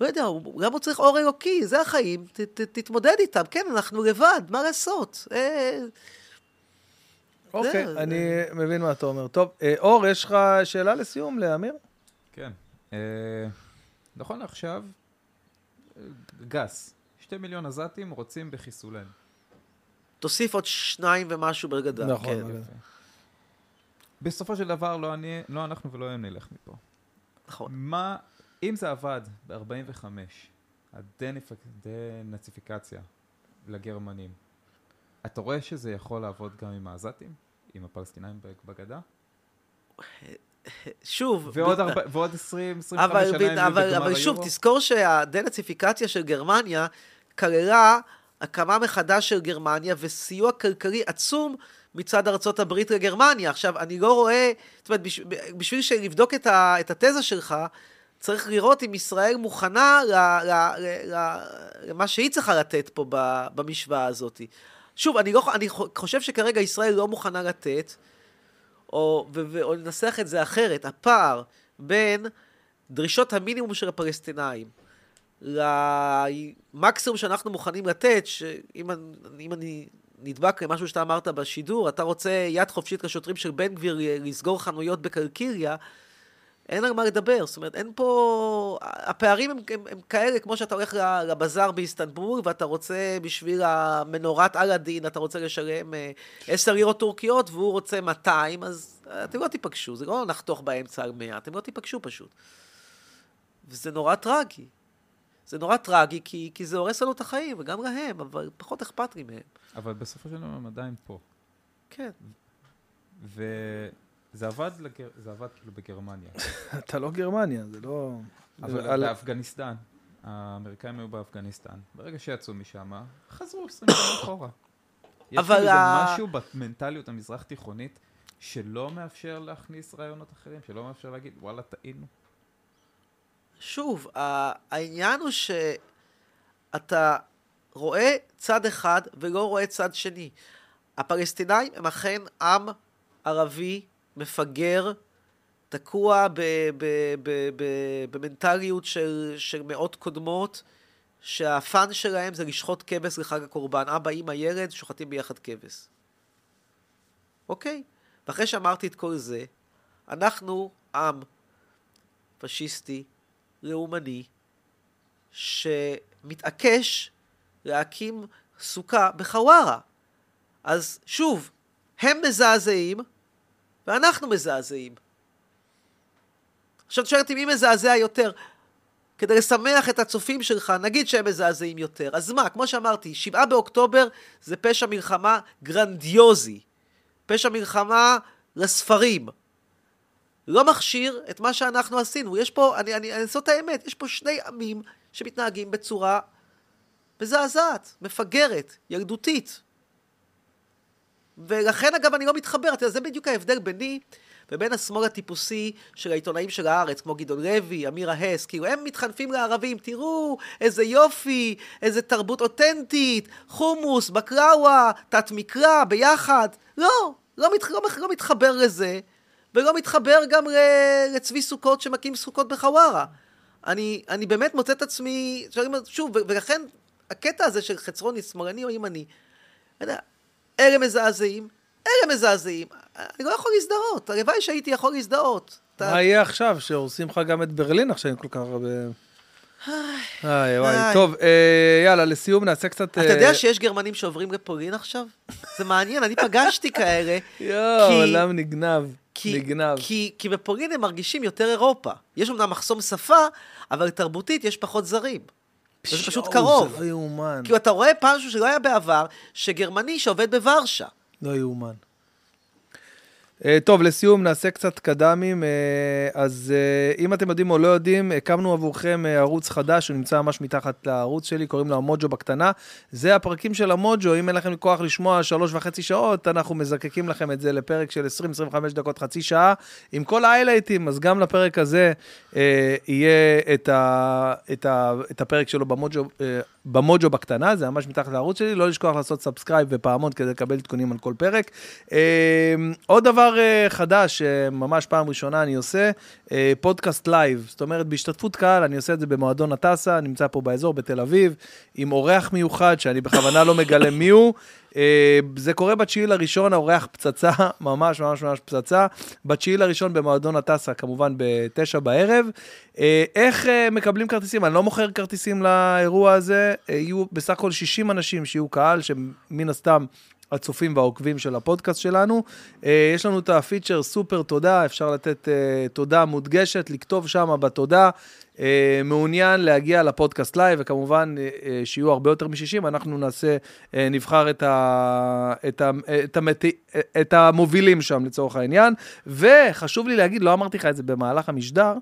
לא יודע, הוא גם הוא צריך אור אלוקי, זה החיים, ת, ת, תתמודד איתם. כן, אנחנו לבד, מה לעשות? אה, אוקיי, זה- אני מבין מה אתה אומר. טוב, אה, אור, יש לך שאלה לסיום לאמיר? כן. אה, נכון לעכשיו, אה, גס, שתי מיליון עזתים רוצים בחיסולנו. תוסיף עוד שניים ומשהו בגדה. נכון, כן. יפה. בסופו של דבר, לא, אני, לא אנחנו ולא הם נלך מפה. נכון. מה, אם זה עבד ב-45, הדנציפיקציה לגרמנים, אתה רואה שזה יכול לעבוד גם עם העזתים? עם הפלסטינאים בגדה? שוב, ועוד, ב- ארבע, ועוד 20, 25 אבל, שנה הם יהיו אבל, אבל שוב, היורו? תזכור שהדנציפיקציה של גרמניה כללה הקמה מחדש של גרמניה וסיוע כלכלי עצום מצד ארצות הברית לגרמניה. עכשיו, אני לא רואה, זאת אומרת, בש, בשביל לבדוק את, ה, את התזה שלך, צריך לראות אם ישראל מוכנה ל, ל, ל, ל, למה שהיא צריכה לתת פה במשוואה הזאת. שוב, אני, לא, אני חושב שכרגע ישראל לא מוכנה לתת, או, ו, ו, או לנסח את זה אחרת, הפער בין דרישות המינימום של הפלסטינאים למקסימום שאנחנו מוכנים לתת, שאם אני, אני נדבק למשהו שאתה אמרת בשידור, אתה רוצה יד חופשית לשוטרים של בן גביר לסגור חנויות בקלקיליה, אין על מה לדבר, זאת אומרת, אין פה... הפערים הם, הם, הם כאלה, כמו שאתה הולך לבזאר באיסטנבול, ואתה רוצה בשביל המנורת אלאדין, אתה רוצה לשלם אה, 10 לירות טורקיות, והוא רוצה 200, אז אתם לא תיפגשו, זה לא נחתוך באמצע על 100, אתם לא תיפגשו פשוט. וזה נורא טרגי. זה נורא טרגי, כי, כי זה הורס לנו את החיים, וגם להם, אבל פחות אכפת לי מהם. אבל בסופו של דבר הם עדיין פה. כן. וזה עבד, לגר... זה עבד כאילו בגרמניה. אתה לא גרמניה, זה לא... אבל על- באפגניסטן, האמריקאים היו באפגניסטן. ברגע שיצאו משם, חזרו 20 שנה אחורה. יש אבל איזה משהו במנטליות המזרח תיכונית שלא מאפשר להכניס רעיונות אחרים, שלא מאפשר להגיד, וואלה, טעינו. שוב, העניין הוא שאתה רואה צד אחד ולא רואה צד שני. הפלסטינאים הם אכן עם ערבי מפגר, תקוע ב- במנטליות של, של מאות קודמות, שהפאן שלהם זה לשחוט כבש לחג הקורבן. אבא, אמא, ילד, שוחטים ביחד כבש. אוקיי? ואחרי שאמרתי את כל זה, אנחנו עם פשיסטי, לאומני, שמתעקש להקים סוכה בחווארה. אז שוב, הם מזעזעים, ואנחנו מזעזעים. עכשיו את שואלת מי מזעזע יותר. כדי לשמח את הצופים שלך, נגיד שהם מזעזעים יותר. אז מה, כמו שאמרתי, שבעה באוקטובר זה פשע מלחמה גרנדיוזי. פשע מלחמה לספרים. לא מכשיר את מה שאנחנו עשינו. יש פה, אני, אני, אני זאת האמת, יש פה שני עמים שמתנהגים בצורה מזעזעת, מפגרת, ילדותית. ולכן, אגב, אני לא מתחבר. אתה יודע, זה בדיוק ההבדל ביני ובין השמאל הטיפוסי של העיתונאים של הארץ, כמו גדעון לוי, אמירה הס, כאילו הם מתחנפים לערבים, תראו, איזה יופי, איזה תרבות אותנטית, חומוס, בקראווה, תת מקרא, ביחד. לא, לא, מת, לא, לא מתחבר לזה, ולא מתחבר גם לצבי סוכות שמקים סוכות בחווארה. אני, אני באמת מוצא את עצמי, שוב, ולכן הקטע הזה של חצרוני, שמאלני או ימני, יודע, אלה מזעזעים, אלה מזעזעים. אני לא יכול להזדהות, הלוואי שהייתי יכול להזדהות. מה יהיה עכשיו, שהורסים לך גם את ברלין עכשיו עם כל כך הרבה... איי, וואי. טוב, אה, יאללה, לסיום נעשה קצת... אתה יודע אה, שיש גרמנים שעוברים לפולין עכשיו? זה מעניין, אני פגשתי כאלה. יואו, כי- עולם נגנב, כי, נגנב. כי, כי בפולין הם מרגישים יותר אירופה. יש אמנם מחסום שפה, אבל תרבותית יש פחות זרים. זה פשוט קרוב. זה לא יאומן, כאילו, אתה רואה פעם משהו שלא היה בעבר, שגרמני שעובד בוורשה. לא יאומן. אה, טוב, לסיום נעשה קצת קדמים. אה, אז אה, אם אתם יודעים או לא יודעים, הקמנו עבורכם ערוץ חדש, הוא נמצא ממש מתחת לערוץ שלי, קוראים לו המוג'ו בקטנה. זה הפרקים של המוג'ו, אם אין לכם כוח לשמוע שלוש וחצי שעות, אנחנו מזקקים לכם את זה לפרק של 20-25 דקות, חצי שעה, עם כל ה highlights-ים, אז גם לפרק הזה אה, יהיה את, ה, את, ה, את הפרק שלו במוג'ו, אה, במוג'ו בקטנה, זה ממש מתחת לערוץ שלי, לא לשכוח לעשות subscribe ופעמון כדי לקבל עדכונים על כל פרק. אה, עוד דבר אה, חדש, אה, ממש פעם ראשונה אני עושה, אה, פודקאסט live. זאת אומרת, בהשתתפות קהל, אני עושה את זה במועדון הטסה, נמצא פה באזור, בתל אביב, עם אורח מיוחד, שאני בכוונה לא מגלה מי הוא. אה, זה קורה בתשיעי לראשון, האורח פצצה, ממש ממש ממש פצצה. בתשיעי לראשון במועדון הטסה, כמובן בתשע בערב. אה, איך אה, מקבלים כרטיסים? אני לא מוכר כרטיסים לאירוע הזה, אה, יהיו בסך הכל 60 אנשים שיהיו קהל, שמן הסתם... הצופים והעוקבים של הפודקאסט שלנו. אה, יש לנו את הפיצ'ר סופר תודה, אפשר לתת אה, תודה מודגשת, לכתוב שם בתודה. אה, מעוניין להגיע לפודקאסט live, וכמובן אה, אה, שיהיו הרבה יותר מ-60, אנחנו נעשה, נבחר את, ה, את, ה, את, המת, את המובילים שם לצורך העניין. וחשוב לי להגיד, לא אמרתי לך את זה במהלך המשדר,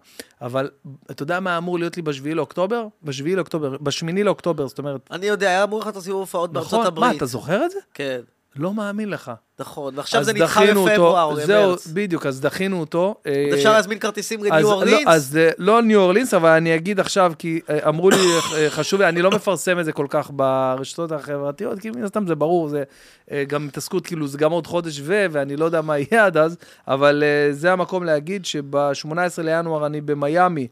אבל אתה יודע מה אמור להיות לי בשביעי לאוקטובר? בשביעי לאוקטובר, בשמיני לאוקטובר, זאת אומרת, אני יודע, היה אמור לך לעשות סיבוב הופעות בארצות נכון, הברית. מה, אתה זוכר את זה? כן, לא מאמין לך. נכון. ועכשיו אז זה נדחה דחינו אותו, זהו, למרץ. בדיוק, אז דחינו אותו. עוד אה, אפשר להזמין כרטיסים אז לניו אורלינס לא-? אז אה, לא ניו אורלינס, אבל אני אגיד עכשיו, כי אה, אמרו לי, חשוב לי, אני לא מפרסם את זה כל כך ברשתות החברתיות, כי מן הסתם זה ברור, זה גם התעסקות, כאילו, זה גם עוד חודש ו, ואני לא יודע מה יהיה עד אז, אבל זה המקום להגיד שב-18 לינואר אני במיאמי.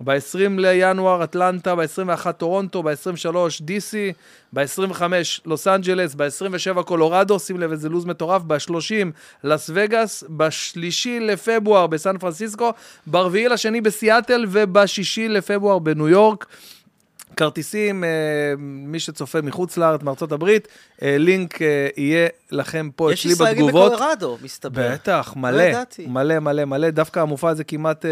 ב-20 לינואר אטלנטה, ב-21 טורונטו, ב-23 DC, ב-25 לוס אנג'לס, ב-27 קולורדו, שים לב איזה לו"ז מטורף, ב-30 לס וגאס, ב-3 לפברואר בסן פרנסיסקו, ב-4 לשני בסיאטל וב-6 לפברואר בניו יורק. כרטיסים, אה, מי שצופה מחוץ לארץ, מארצות הברית, אה, לינק אה, יהיה לכם פה יש אצלי ישראלים בתגובות. בקולורדו, מסתבר. בטח, לא מלא. מלא, מלא, מלא. דווקא המופע הזה כמעט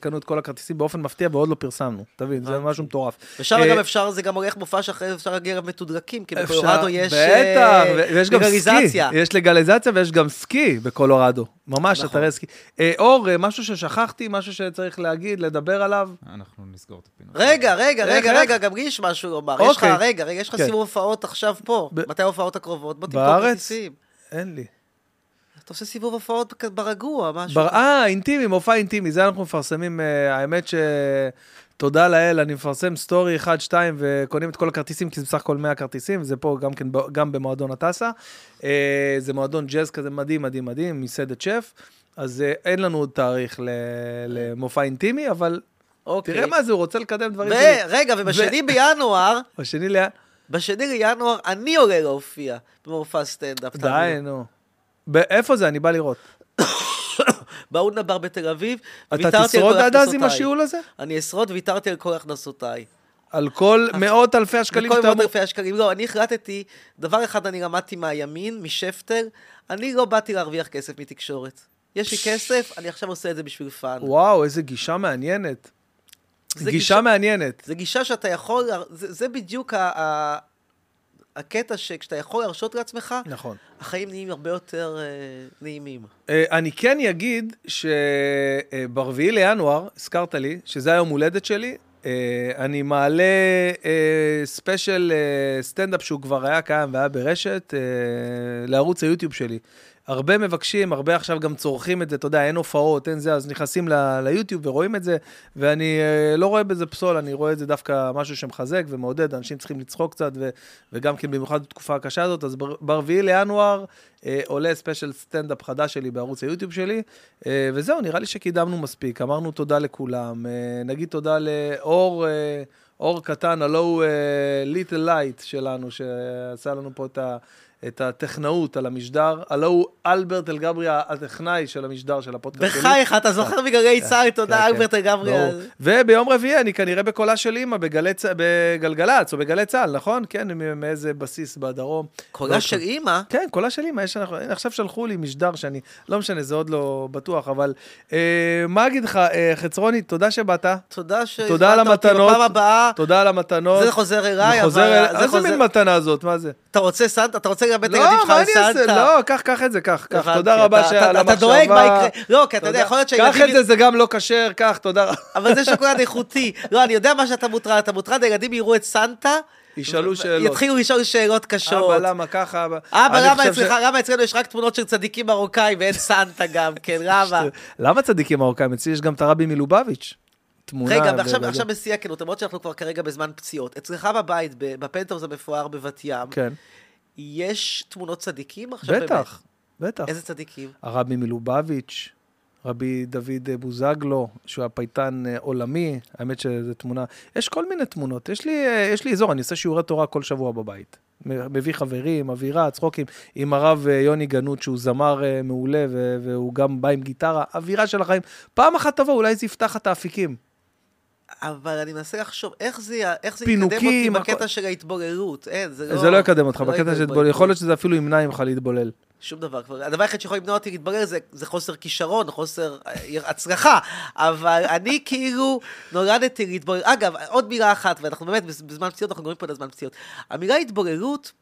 קנו את כל הכרטיסים באופן מפתיע ועוד לא פרסמנו. תבין, זה משהו מטורף. ושם גם אפשר, זה גם עורך מופע שאחרי זה אפשר להגיע מתודרקים, כי בקולורדו יש בטח, ויש גם סקי. לגליזציה. יש לגליזציה ויש גם סקי בקולורדו. ממש נכון. אתרי סקי. אור, משהו ששכחתי, משהו שצריך להגיד, לדבר עליו. אנחנו נסגור את הפינה. רגע, רגע, רגע? רגע, גם לי יש משהו לומר. יש לך, אוקיי. רגע, רגע, יש לך כן. סיבוב הופעות עכשיו פה. ב- מתי ההופעות הקרובות? בוא תמכור בארץ? אין לי. אתה עושה סיבוב הופעות ברגוע, משהו. אה, אינטימי, מופע אינטימי, זה אנחנו מפרסמים, אה, האמת ש... תודה לאל, אני מפרסם סטורי 1-2 וקונים את כל הכרטיסים, כי זה בסך הכל 100 כרטיסים, זה פה גם כן, גם במועדון הטסה. אה, זה מועדון ג'אז כזה מדהים, מדהים, מדהים, מסעדת שף. אז אה, אין לנו עוד תאריך למופע אינטימי, אבל אוקיי. תראה מה זה, הוא רוצה לקדם דברים שלי. ורגע, ובשני בינואר, בשני ל... בשני לינואר, אני עולה להופיע במופע סטנדאפ. די, נו. איפה זה? אני בא לראות. באונה בר בתל אביב. אתה ויתרתי על תשרוד כל עד אז עם. השיעול הזה? אני אשרוד, ויתרתי על כל הכנסותיי. על כל מאות אלפי השקלים שאתה מאות אמור... אלפי השקלים. לא, אני החלטתי, דבר אחד אני למדתי מהימין, משפטר, אני לא באתי להרוויח כסף מתקשורת. יש לי כסף, אני עכשיו עושה את זה בשביל fun. וואו, איזה גישה מעניינת. זה גישה מעניינת. זה גישה שאתה יכול, זה, זה בדיוק ה, ה, הקטע שכשאתה יכול להרשות לעצמך, נכון. החיים נהיים הרבה יותר אה, נעימים. אה, אני כן אגיד שב-4 לינואר, הזכרת לי, שזה היום הולדת שלי, אה, אני מעלה אה, ספיישל אה, סטנדאפ שהוא כבר היה קיים והיה ברשת, אה, לערוץ היוטיוב שלי. הרבה מבקשים, הרבה עכשיו גם צורכים את זה, אתה יודע, אין הופעות, אין זה, אז נכנסים ל- ליוטיוב ורואים את זה, ואני אה, לא רואה בזה פסול, אני רואה את זה דווקא משהו שמחזק ומעודד, אנשים צריכים לצחוק קצת, ו- וגם כן במיוחד בתקופה הקשה הזאת, אז ב-4 לינואר אה, עולה ספיישל סטנדאפ חדש שלי בערוץ היוטיוב שלי, אה, וזהו, נראה לי שקידמנו מספיק, אמרנו תודה לכולם, אה, נגיד תודה לאור, אה, אור קטן, הלו הוא little light שלנו, שעשה לנו פה את ה... את הטכנאות על המשדר, הלו הוא אלברט אלגברי, הטכנאי של המשדר של הפודקאסט שלי. בחייך, אתה זוכר מגלי צה"ל, תודה, כן, אלברט כן. ברור. על- וביום רביעי אני כנראה בקולה של אימא בגלי בגלגלצ או בגלי צה"ל, נכון? כן, מאיזה בסיס בדרום. קולה לא, של אימא, כן, קולה של אימא, עכשיו שלחו לי משדר שאני, לא משנה, זה עוד לא בטוח, אבל אה, מה אגיד לך, אה, חצרוני, תודה שבאת, תודה ש... תודה על המתנות. בפעם הבאה, תודה על המתנות. זה חוזר אליי, אבל... איזה מין מתנה זאת, מה זה? אתה רוצה ללמד את לא, על אעשה? סנטה? לא, קח, קח את זה, קח, קח. תודה רבה אתה- המחשבה. אתה דואג מה יקרה. לא, כי אתה יודע. יכול להיות קח שהילדים... את זה, זה גם לא כשר, קח, תודה רבה. אבל זה שוקולד איכותי. לא, אני יודע מה שאתה מוטרד. אתה מוטרד, הילדים יראו את סנטה, ישאלו שאלות. יתחילו לשאול שאלות קשות. אבא, למה ככה, אבא? אבא, למה אצלך, ש- למה אצלנו יש רק תמונות של צדיקים מרוקאים ואין סנטה גם כן, למה? למה צדיקים מרוקאים? אצלי יש גם את הרבי מלובביץ'. תמונה. רגע, ועכשיו עכשיו בשיא הכנות, למרות שאנחנו כבר כרגע בזמן פציעות. אצלך בבית, בפנטהאוז המפואר בבת ים, כן, יש תמונות צדיקים עכשיו? בטח. בטח. איזה צדיקים? הרבי מלובביץ', רבי דוד בוזגלו, שהוא הפייטן אה, עולמי, האמת שזו תמונה, יש כל מיני תמונות. יש לי, אה, יש לי אזור, אני עושה שיעורי תורה כל שבוע בבית. מביא חברים, אווירה, צחוקים, עם הרב אה, יוני גנות, שהוא זמר מעולה, והוא גם בא עם גיטרה, אווירה של החיים. פעם אחת תבוא, אולי זה יפתח את האפיקים. אבל אני מנסה לחשוב, איך זה, איך זה יקדם אותי בקטע של ההתבוללות? אין, זה לא... זה לא יקדם אותך, לא בקטע של. התבולל. יכול להיות שזה אפילו ימנע ממך להתבולל. שום דבר. כבר- הדבר היחיד שיכול למנוע אותי להתברר זה, זה חוסר כישרון, חוסר אה, הצלחה. אבל אני כאילו נולדתי להתבורר. אגב, עוד מילה אחת, ואנחנו באמת בז- בזמן פציעות, אנחנו גורמים פה לזמן פציעות. המילה התבוררות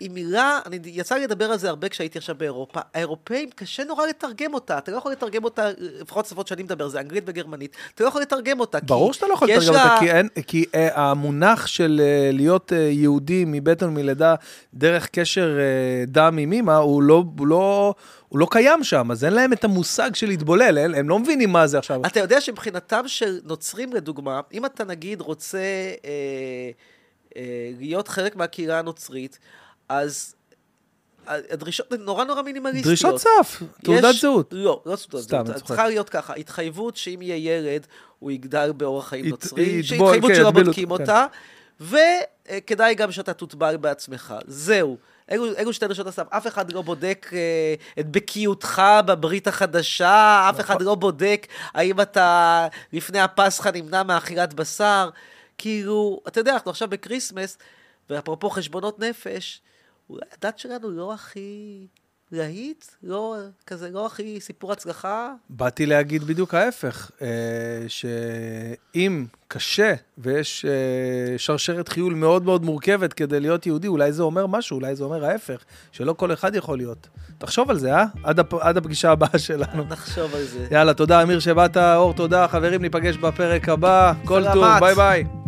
היא מילה, אני, יצא לי לדבר על זה הרבה כשהייתי עכשיו באירופה. האירופאים, קשה נורא לתרגם אותה. אתה לא יכול לתרגם אותה, לפחות שפות שאני מדבר, זה אנגלית וגרמנית. אתה לא יכול לתרגם אותה. ברור שאתה לא יכול לתרגם אותה, לה- כי, אין, כי uh, המונח של uh, להיות uh, יהודי מבטן ומלידה דרך קשר uh, דם עם אמא, הוא לא, הוא, לא, הוא לא קיים שם, אז אין להם את המושג של להתבולל, הם, הם לא מבינים מה זה עכשיו. אתה יודע שמבחינתם של נוצרים, לדוגמה, אם אתה נגיד רוצה אה, אה, להיות חלק מהקהילה הנוצרית, אז הדרישות הן נורא נורא מינימליסטיות. דרישות סף, תעודת יש- זהות. לא, לא תעודת סתם, זהות. צוחק. צריכה להיות ככה, התחייבות שאם יהיה ילד, הוא יגדל באורח חיים ית- נוצרי, יטבול, שהתחייבות כן, שלא בודקים כן. אותה, וכדאי גם שאתה תוטבל בעצמך. זהו. אלו, אלו שתי דרישות הסף. אף אחד לא בודק אה, את בקיאותך בברית החדשה, אף אחד לא בודק האם אתה לפני הפסחא נמנע מאכילת בשר. כאילו, אתה יודע, אנחנו עכשיו ב Christmas, ואפרופו חשבונות נפש, אולי הדת שלנו לא הכי להיט, לא כזה, לא הכי סיפור הצלחה. באתי להגיד בדיוק ההפך, אה, שאם קשה ויש אה, שרשרת חיול מאוד מאוד מורכבת כדי להיות יהודי, אולי זה אומר משהו, אולי זה אומר ההפך, שלא כל אחד יכול להיות. תחשוב על זה, אה? עד, הפ... עד הפגישה הבאה שלנו. נחשוב על זה. יאללה, תודה אמיר שבאת, אור, תודה, חברים, ניפגש בפרק הבא. כל טוב. ביי ביי.